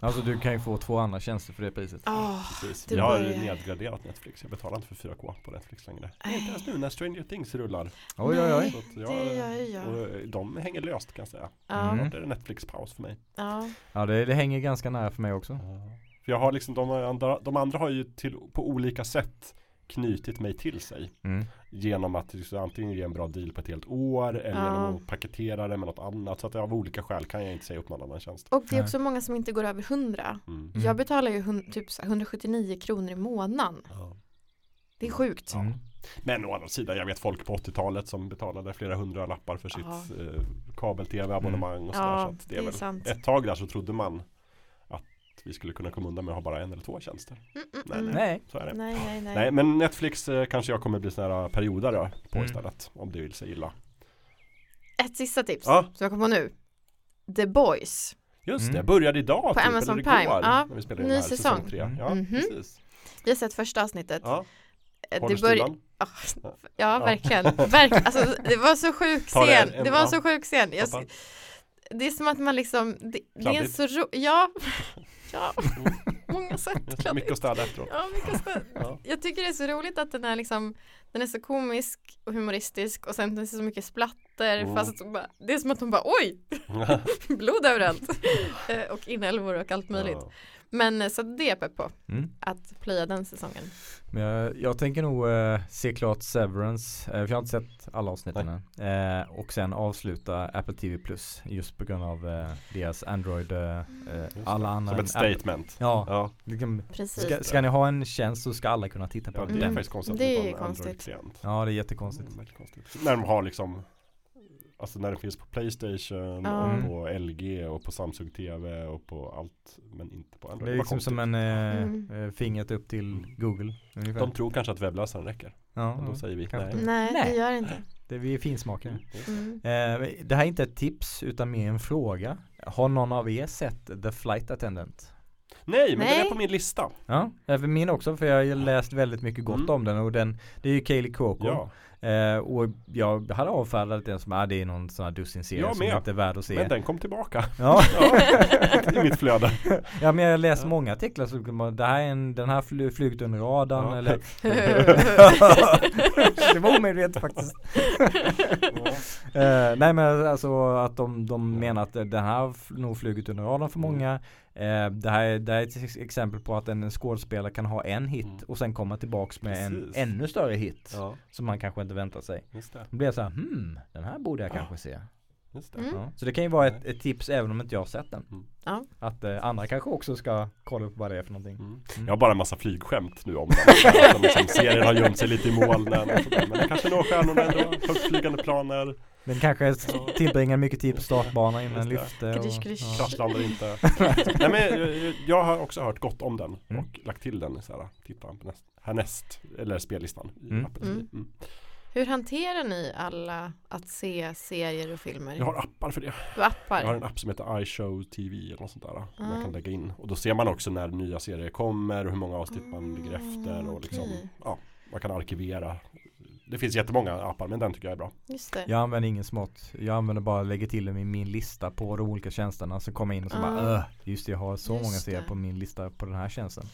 Alltså du kan ju få två andra tjänster för det priset. Ja, precis det Jag har börjar- nedgraderat Netflix, jag betalar inte för 4K på Netflix längre Inte ens nu när Stranger Things rullar Oj oj oj. Så det jag, gör ju jag. och eh, de hänger löst kan jag säga Ja, Mm. Snart är det Netflix-paus för mig ja. Ja det, det hänger ganska nära för mig också. För jag har liksom, de andra, de andra har ju till, på olika sätt knutit mig till sig Mm. Genom att liksom, antingen ge en bra deal på ett helt år eller Ja. genom att paketera det med något annat Så att av olika skäl kan jag inte säga upp någon annan tjänst Och det är Nej. också många som inte går över 100. mm. Jag betalar ju hun- typ så här 179 kronor i månaden. Det är sjukt. Mm. Men å andra sidan, jag vet folk på 80-talet som betalade flera hundra lappar för sitt Ja. eh, kabel-tv-abonnemang och sådär Ja, så att det det är är väl sant. Ett tag där så trodde man att vi skulle kunna komma undan med att ha bara en eller två tjänster Mm, mm, Nej, mm. Nej. Så är det Nej, nej, nej. Nej men Netflix eh, kanske jag kommer bli sån här periodare på Mm. istället Om det vill sig illa Ett sista tips Ja. som jag kom på nu. The Boys. Just Mm. det, började idag På typ, Amazon igår, Prime, ja. när vi spelade Ny den här, säsong. säsong tre. Mm. Ja, Mhm. precis Vi har sett första avsnittet. ja. Eh, Håller Det börjar, stilan ja, verkligen. verkligen. Alltså, det var så sjuk scen. en- Det var ja. så sjuk scen. Jag. Det är som att man liksom, det, det är en så ro, ja, ja, många sätt kladdigt. Mycket att städa efteråt Ja, mycket stöd. Ja. Jag tycker det är så roligt att den är liksom Den är så komisk och humoristisk och sen det är så mycket splatter Mm. fast så bara, det är som att hon bara oj, blod överallt Eh, och inälvor och allt möjligt. Ja. Men eh, så det är jag pepp på Mm. att plöja den säsongen. Men jag, jag tänker nog eh, se klart Severance, eh, för jag har inte sett alla avsnitten än. Eh, och sen avsluta Apple TV Plus just på grund av eh, deras Android, eh, eh, alla andra. Som ett statement Ja, Ja, Mm. liksom, Precis. ska, ska ni ha en tjänst så ska alla kunna titta på ja det den. är Mm. faktiskt konstigt Det att är de konstigt. Ja det är jättekonstigt. Mm, konstigt. När de har liksom Alltså när det finns på Playstation Ja. och Mm. på LG och på Samsung TV och på allt Men inte på Android Det är var liksom som en eh, Mm. eh, fingret upp till Google. Ungefär. De tror kanske att webbläsaren räcker ja, Och då ja. säger vi nej Nej, Nej. det gör det inte. Det är vi är finsmakare. Mm. Eh, det här är inte ett tips utan mer en fråga. Har någon av er sett The Flight Attendant? Nej men Nej. den är på min lista Ja, eh, för min också för jag har läst väldigt mycket gott Mm. om den och den Det är ju Kaylee Cuoco Ja eh, Och jag hade avfärdat den som, ah, det är någon sån här dussinserie som inte är värd att se. Men den kom tillbaka. Ja, I mitt flöde. Ja men jag har läst Ja. många artiklar kan man, det här är en, den här fly, flugit under radarn Ja. eller Det var omedvetet faktiskt. Eh, nej men alltså att de, de menar att den här nog flugit under radarn för många eh, det, här, är- det här är ett ex- exempel på att en skådespelare kan ha en hit Mm. och sen komma tillbaks med en Precis. ännu större hit Ja som man kanske inte väntar sig just det Då blir jag så här, hmm, den här borde jag Ja. kanske se Just det. Mm. Ja. Så det kan ju vara ett, ett tips även om inte jag har sett den. Mm. Ja. Att eh, andra kanske också ska kolla upp vad det är för någonting. Mm. Mm. Jag har bara en massa flygskämt nu om den. Som liksom, serien har gömt sig lite i molnen och sådär. Men det kanske når stjärnorna ändå. Högtflygande planer. Den kanske tillbringar mycket tid på startbanan innan lyfte. Och, ja. Kraschlandar inte. Nej men jag, jag har också hört gott om den Mm. och lagt till den så här, titta på näst, härnäst, eller spellistan i Mm. Apple TV. Mm. Mm. Hur hanterar ni alla att se serier och filmer? Jag har appar för det. Du appar? Jag har en app som heter iShow TV eller något sånt där. Som Ah. jag kan lägga in. Och då ser man också när nya serier kommer och hur många avsnitt man ligger efter. Och liksom, okej. ja, man kan arkivera. Det finns jättemånga appar men den tycker jag är bra. Just det. Jag använder ingen smart. Jag använder bara lägger till dem i min lista på de olika tjänsterna. Så kommer jag in och så bara Ah. Öh, just det jag har så Just många serier på min lista på den här tjänsten.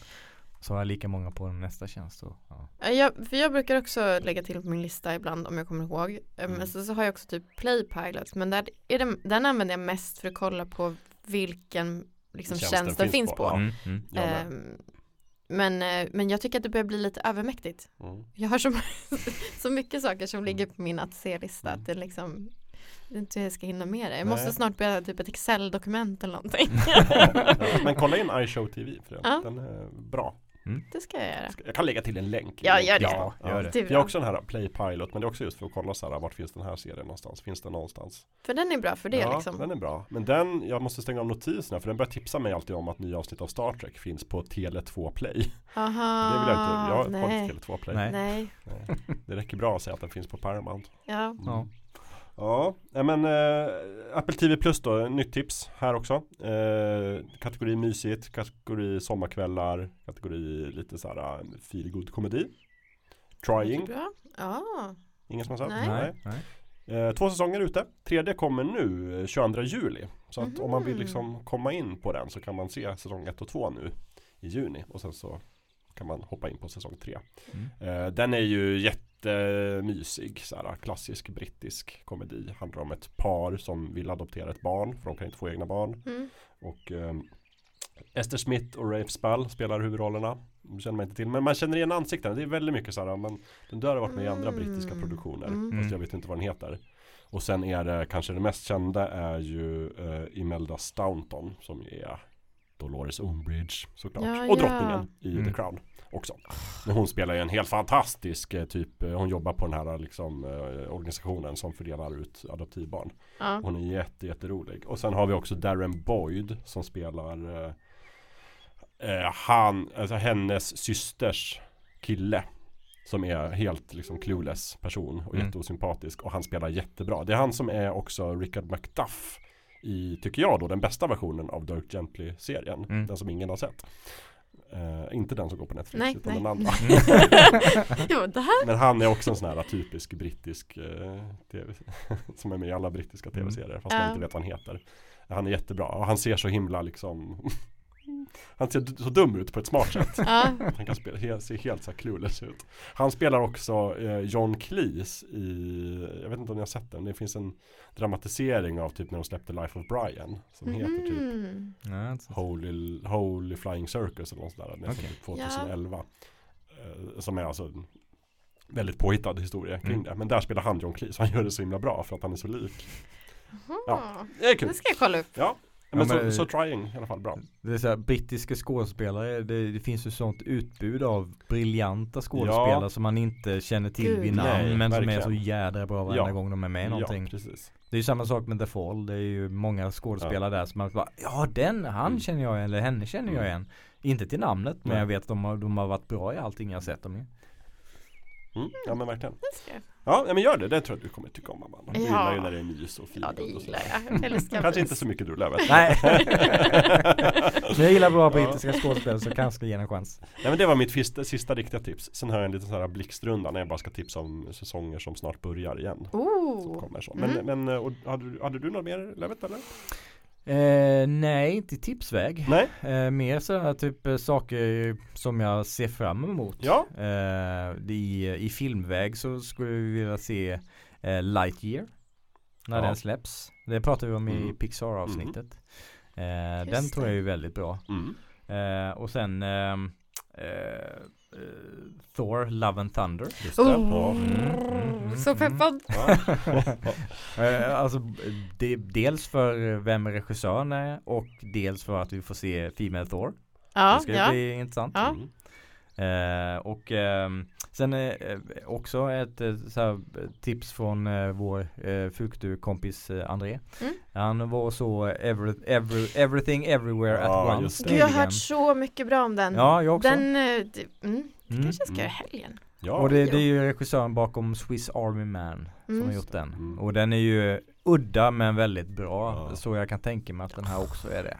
Så har jag lika många på nästa tjänst. Så, ja. Ja, Jag, för jag brukar också lägga till på min lista ibland om jag kommer ihåg. Eh, Mm. Men så, så har jag också typ Playpilots men där är det, den använder jag mest för att kolla på vilken liksom, tjänst den finns finns på, på. Mm, mm. Men, eh, men jag tycker att det börjar bli lite övermäktigt. Mm. Jag har så, så mycket saker som ligger på min att se-lista Mm. att det liksom jag vet inte ska hinna med det. Jag Nej. måste snart börja typ ett Excel-dokument eller någonting. Men kolla in iShow TV för den. Ja. Den är bra. Det ska jag göra. Jag kan lägga till en länk. Ja, gör det. Ja, gör det. Jag har också den här Playpilot men det är också just för att kolla så här, vart finns den här serien någonstans? Finns den någonstans? För den är bra för det ja, liksom. den är bra. Men den, jag måste stänga av notiserna för den börjar tipsa mig alltid om att nya avsnitt av Star Trek finns på Tele2 Play. Aha, det vill jag inte, jag har inte Ah, nej. Tele2 Play. Nej. Nej, Nej. Det räcker bra att säga att den finns på Paramount. ja. Mm. Ja. Men äh, Apple TV Plus då, nytt tips här också. Eh, kategori mysigt, kategori sommarkvällar, kategori lite så här feel good komedi. Trying. Ja. ingen som har sett? Nej. Nej. Nej. Eh, två säsonger ute. Tredje kommer nu eh, 22 juli. Så att om man vill Mhm. liksom komma in på den så kan man se säsong 1 och 2 nu i juni. Och sen så kan man hoppa in på säsong 3. Mm. Eh, den är ju jättemysig. Såhär, klassisk brittisk komedi. Handlar om ett par som vill adoptera ett barn. För de kan inte få egna barn. Mm. Och ehm, Esther Smith och Rafe Spall spelar huvudrollerna. Det känner man inte till. Men man känner igen ansiktena. Det är väldigt mycket såhär. Men den där har varit med i andra Mm. brittiska produktioner. Mm. Fast jag vet inte vad den heter. Och sen är det kanske det mest kända är ju uh, Imelda Staunton. Som är Dolores Umbridge såklart. Ja, och ja. drottningen i Mm. The Crown också. Men hon spelar ju en helt fantastisk eh, typ. eh, Hon jobbar på den här liksom eh, organisationen som fördelar ut adoptivbarn. Ja. Hon är jätte, jätterolig. Och sen har vi också Darren Boyd som spelar eh, eh, han, alltså hennes systers kille. Som är helt liksom clueless person och Mm. jätteosympatisk och han spelar jättebra. Det är han som är också Richard McDuff i, tycker jag då, den bästa versionen av Dirk Gently-serien. Mm. Den som ingen har sett. Eh, inte den som går på Netflix Nej, utan nej. den andra. jo, det här. Men han är också en sån här typisk brittisk eh, TV Som är med i alla brittiska Mm. tv-serier Fast man inte vet vad han heter Han är jättebra och han ser så himla liksom Han ser så dum ut på ett smart sätt. Han kan spela, he, ser helt så här clueless ut Han spelar också eh, John Cleese i Jag vet inte om ni har sett den Det finns en dramatisering av typ när de släppte Life of Brian Som heter typ Mhm. Så. Holy, Holy Flying Circus eller något sånt där. Den Okej. typ 2011. Eh, som är alltså en väldigt påhittad historia kring Mm. det. Men där spelar han John Cleese. Han gör det så himla bra för att han är så lik. Ja. Det är kul. Det ska jag kolla upp. Ja. Men, men- så, så trying i alla fall bra. Det är så här, brittiska skådespelare, det, det finns ju sånt utbud av briljanta skådespelare Ja. som man inte känner till Gud, vid namn nej, men som är verkligen. så jädra bra varenda Ja. gång de är med i någonting. Ja, precis. Det är ju samma sak med The Fall, det är ju många skådespelare där som man bara Ja den, han Mm. känner jag igen, eller henne känner jag Mm. igen Inte till namnet men Nej. jag vet att de har, de har varit bra i allting jag har sett dem i Mm. Ja men verkligen. Ja ja, men gör det. Det tror jag du kommer tycka om Amanda. Du Ja. gillar ju när det är mys och fint. Ja, det gillar jag. Jag Kanske inte så mycket du Lövet. Nej Men jag gillar bra Ja. brittiska skådespelare så kanske ge en chans Nej men det var mitt sista, sista riktiga tips. Sen har jag en liten sån här blixtrunda när jag bara ska tipsa om säsonger som snart börjar igen. Som Oh. kommer så. Men, Mm. men och, hade, du- hade du något mer Lövet eller? Eh, Nej, inte i tipsväg Nej? eh, Mer sådana typ eh, saker som jag ser fram emot Ja? eh, i, I filmväg så skulle vi vilja se eh, Lightyear När Ja. den släpps Det pratar vi om i Mm. Pixar avsnittet eh, Just Den tror jag är väldigt bra Mm. Eh, och sen ehm, eh, Thor, Love and Thunder. Just. Oh. Mm, mm, Så mm. peppad. Eh, alltså, det, dels för vem regissören är och dels för att vi får se Female Thor. Ja, det ska ja. bli intressant. Ja. Mm. Eh, och ehm, sen eh, också ett eh, så här, tips från eh, vår eh, Fuktu-kompis eh, André. Mm. Han var så every, every, everything everywhere Ja, at once. Gud jag har hört så mycket bra om den. Ja, jag också. Den, eh, d- mm, Mm. kanske jag ska Mm. göra i helgen. Ja. Och det, det är ju regissören bakom Swiss Army Man som Mm. har gjort den. Mm. Och den är ju udda men väldigt bra. Ja. Så jag kan tänka mig att den här också är det.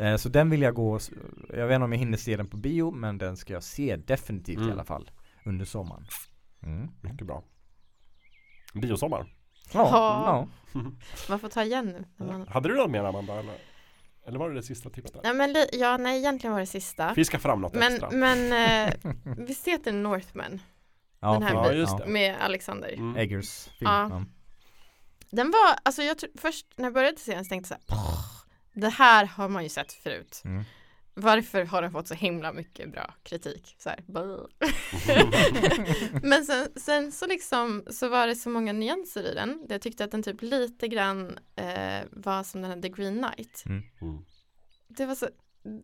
Eh, så den vill jag gå, jag vet inte om jag hinner se den på bio men den ska jag se definitivt i Mm. alla fall. Under sommaren. Mm. Mycket bra. Biosommar. Ja. Man får ta igen nu. när man- Hade du något mer Amanda? Eller, eller var det det sista tipset? Ja, men, ja, nej egentligen var det sista. Fiska fram något Men, extra. men eh, visst heter den Northman Ja, Den här. Ja, just det. med Alexander? Mm. Eggers film. Ja. Ja. Den var, alltså jag tror, först när jag började se den så tänkte jag så här, "Pff, det här har man ju sett förut. Mm. Varför har den fått så himla mycket bra kritik? Så här. Men sen, sen så liksom så var det så många nyanser i den. Jag tyckte att den typ lite grann eh, var som den här The Green Knight. Mm. Det var så,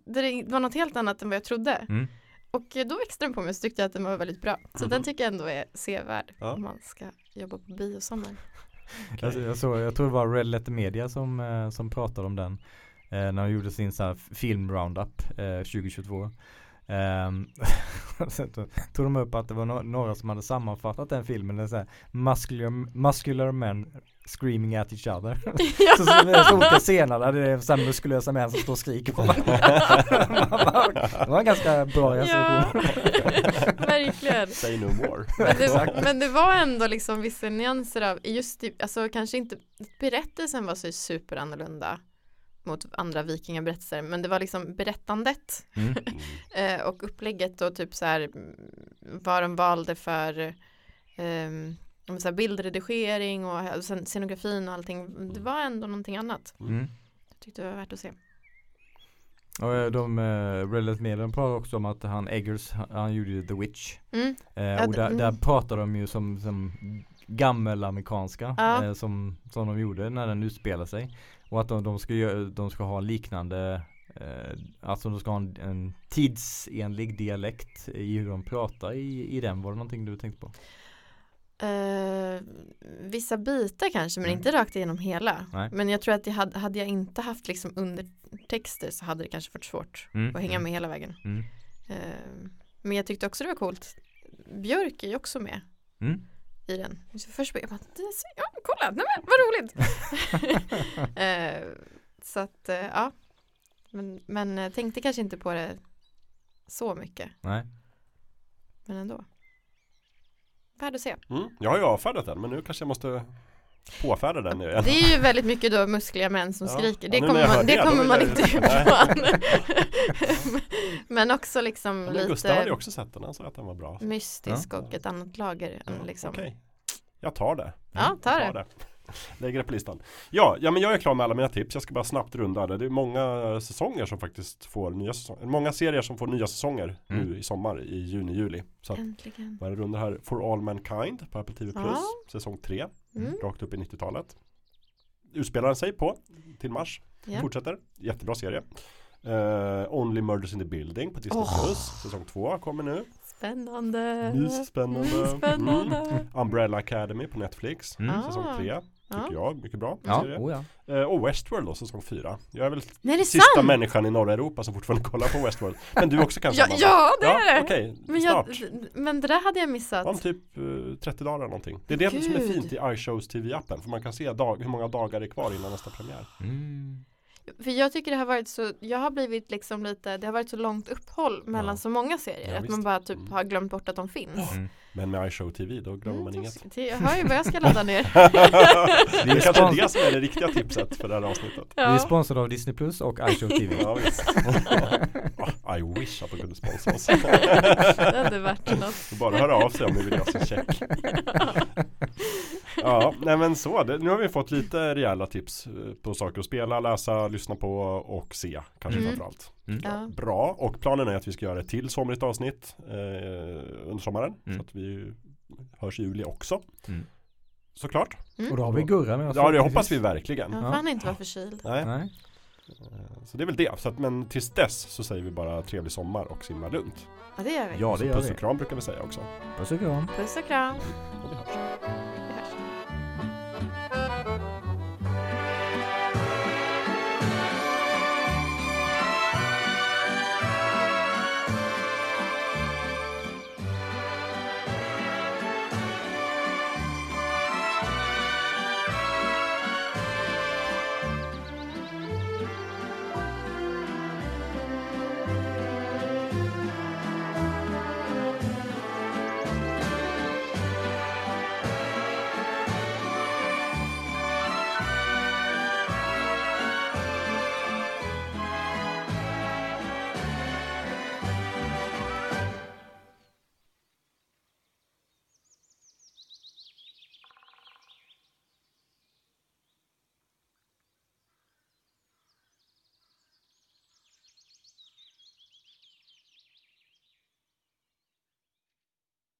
det var något helt annat än vad jag trodde. Mm. Och då växte den på mig och så tyckte jag att den var väldigt bra. Så Mhm. den tycker jag ändå är sevärd Ja. om man ska jobba på biosommar okay. Alltså, jag, såg, jag tror det var Red Letter Media som, eh, som pratade om den eh, när de gjorde sin så här film roundup eh, 2022. Ehm, sen tog de upp att det var no- några som hade sammanfattat den filmen. Den så här, muscular, muscular men screaming at each other. så, så det är så olika scener där det är så här muskulösa män som står och skriker på varandra. det var en ganska bra recension. Verkligen. Say no more. Men det, men det var ändå liksom vissa nyanser av, just i, alltså kanske inte, berättelsen var så superannorlunda mot andra vikingaberättelser, men det var liksom berättandet Mm. eh, och upplägget och typ så här mm, vad de valde för om så här bildredigering och sen scenografin och allting. Det var ändå någonting annat. Mm. Jag tyckte det var värt att se. Och eh, de, uh, Red Letter Media pratar också om att han Eggers, han, gjorde ju The Witch. Mm. Eh, och d- där, mm. där pratar de ju som, som gammelamerikanska Ja. eh, som, som de gjorde när den utspelar sig. Och att de, de, ska, göra, de ska ha liknande eh, Alltså de ska ha en, en tidsenlig dialekt i hur de pratar i, i den. Var det någonting du tänkte på? Eh, vissa bitar kanske men Mm. inte rakt igenom hela. Nej. Men jag tror att jag hade, hade jag inte haft liksom undertexter så hade det kanske varit svårt Mm. att hänga med hela vägen. Mm. Eh, men jag tyckte också det var coolt. Björk är ju också med Mm. i den. Så först bara, jag bara, "Det är så- ja kolla, nej men vad roligt. Eh, så att ja. Men, men tänkte kanske inte på det så mycket. Nej. Men ändå. Värd att se. Mm. Jag har ju avfärdat den men nu kanske jag måste påfärda den igen. Det är ju väldigt mycket då muskliga män som Ja. skriker. Ja, Det när kommer man, det det, kommer man inte ifrån. Men också liksom Ja, men Gustav hade ju lite också sett den, han sa att den var bra. mystisk och ett annat lager. Ja, liksom. Okej, jag tar det. Ja, ta det. Lägger det på listan. Ja, ja, men jag är klar med alla mina tips. Jag ska bara snabbt runda det. Det är många säsonger som faktiskt får nya säsonger. Många serier som får nya säsonger Mm. nu i sommar, i juni, juli. Så att Äntligen. bara runda här For All Mankind på Apple TV Plus, Ja. säsong 3, Mm. rakt upp i 90-talet. Utspelar sig på till mars. Ja. Fortsätter. Jättebra serie. Eh, Only Murders in the Building på Disney Åh. Plus. Säsong 2 kommer nu. Spännande. Mm, spännande. Umbrella Academy på Netflix. Mm. Säsong 3. Tycker Ja. jag. Mycket bra Ja, oh ja. Eh, och Westworld då, säsong 4. Jag är väl Nej, är sista sant! människan i norra Europa som fortfarande kollar på Westworld. Men du också kanske? Ja, ja, det är det! Okej, Men, jag, men det där hade jag missat. Om typ eh, 30 dagar eller någonting. Det är det som är Gud. fint i iShows TV-appen. För man kan se dag, hur många dagar det är kvar innan nästa premiär. Mm. För jag tycker det har varit så, jag har blivit liksom lite, det har varit så långt uppehåll mellan Ja. så många serier. Ja, att visst. man bara typ Mm. har glömt bort att de finns. Mm. Men med iShow TV då glömmer man Mm, inget. det- Jag hör ju vad jag ska ladda ner. det är kanske det som är det riktiga tipset för det här avsnittet. Vi är Ja. sponsrade av Disney Plus och iShow TV. Ja, visst. Ah, I wish att de kunde sponsra oss. Det hade varit något. Bara höra av sig om ni vill ha sin check. Ja, nej men så. Det, nu har vi fått lite rejäla tips eh, på saker att spela, läsa, lyssna på och se. Kanske Mm. framförallt. Mm. Ja. Bra, och planen är att vi ska göra ett till somrigt avsnitt eh, under sommaren. Mm. Så att vi hörs i juli också. Mm. Såklart. Mm. Och då har vi Gurra med oss. Ja, det hoppas vi verkligen. Ja, fan inte vara förkyld. Nej. Nej. Eh, Så det är väl det. Så att, men tills dess så säger vi bara trevlig sommar och simma lugnt. Ja det gör vi. Ja, det gör puss och kram brukar vi säga också. Puss och kram. Puss och kram. Och vi hörs.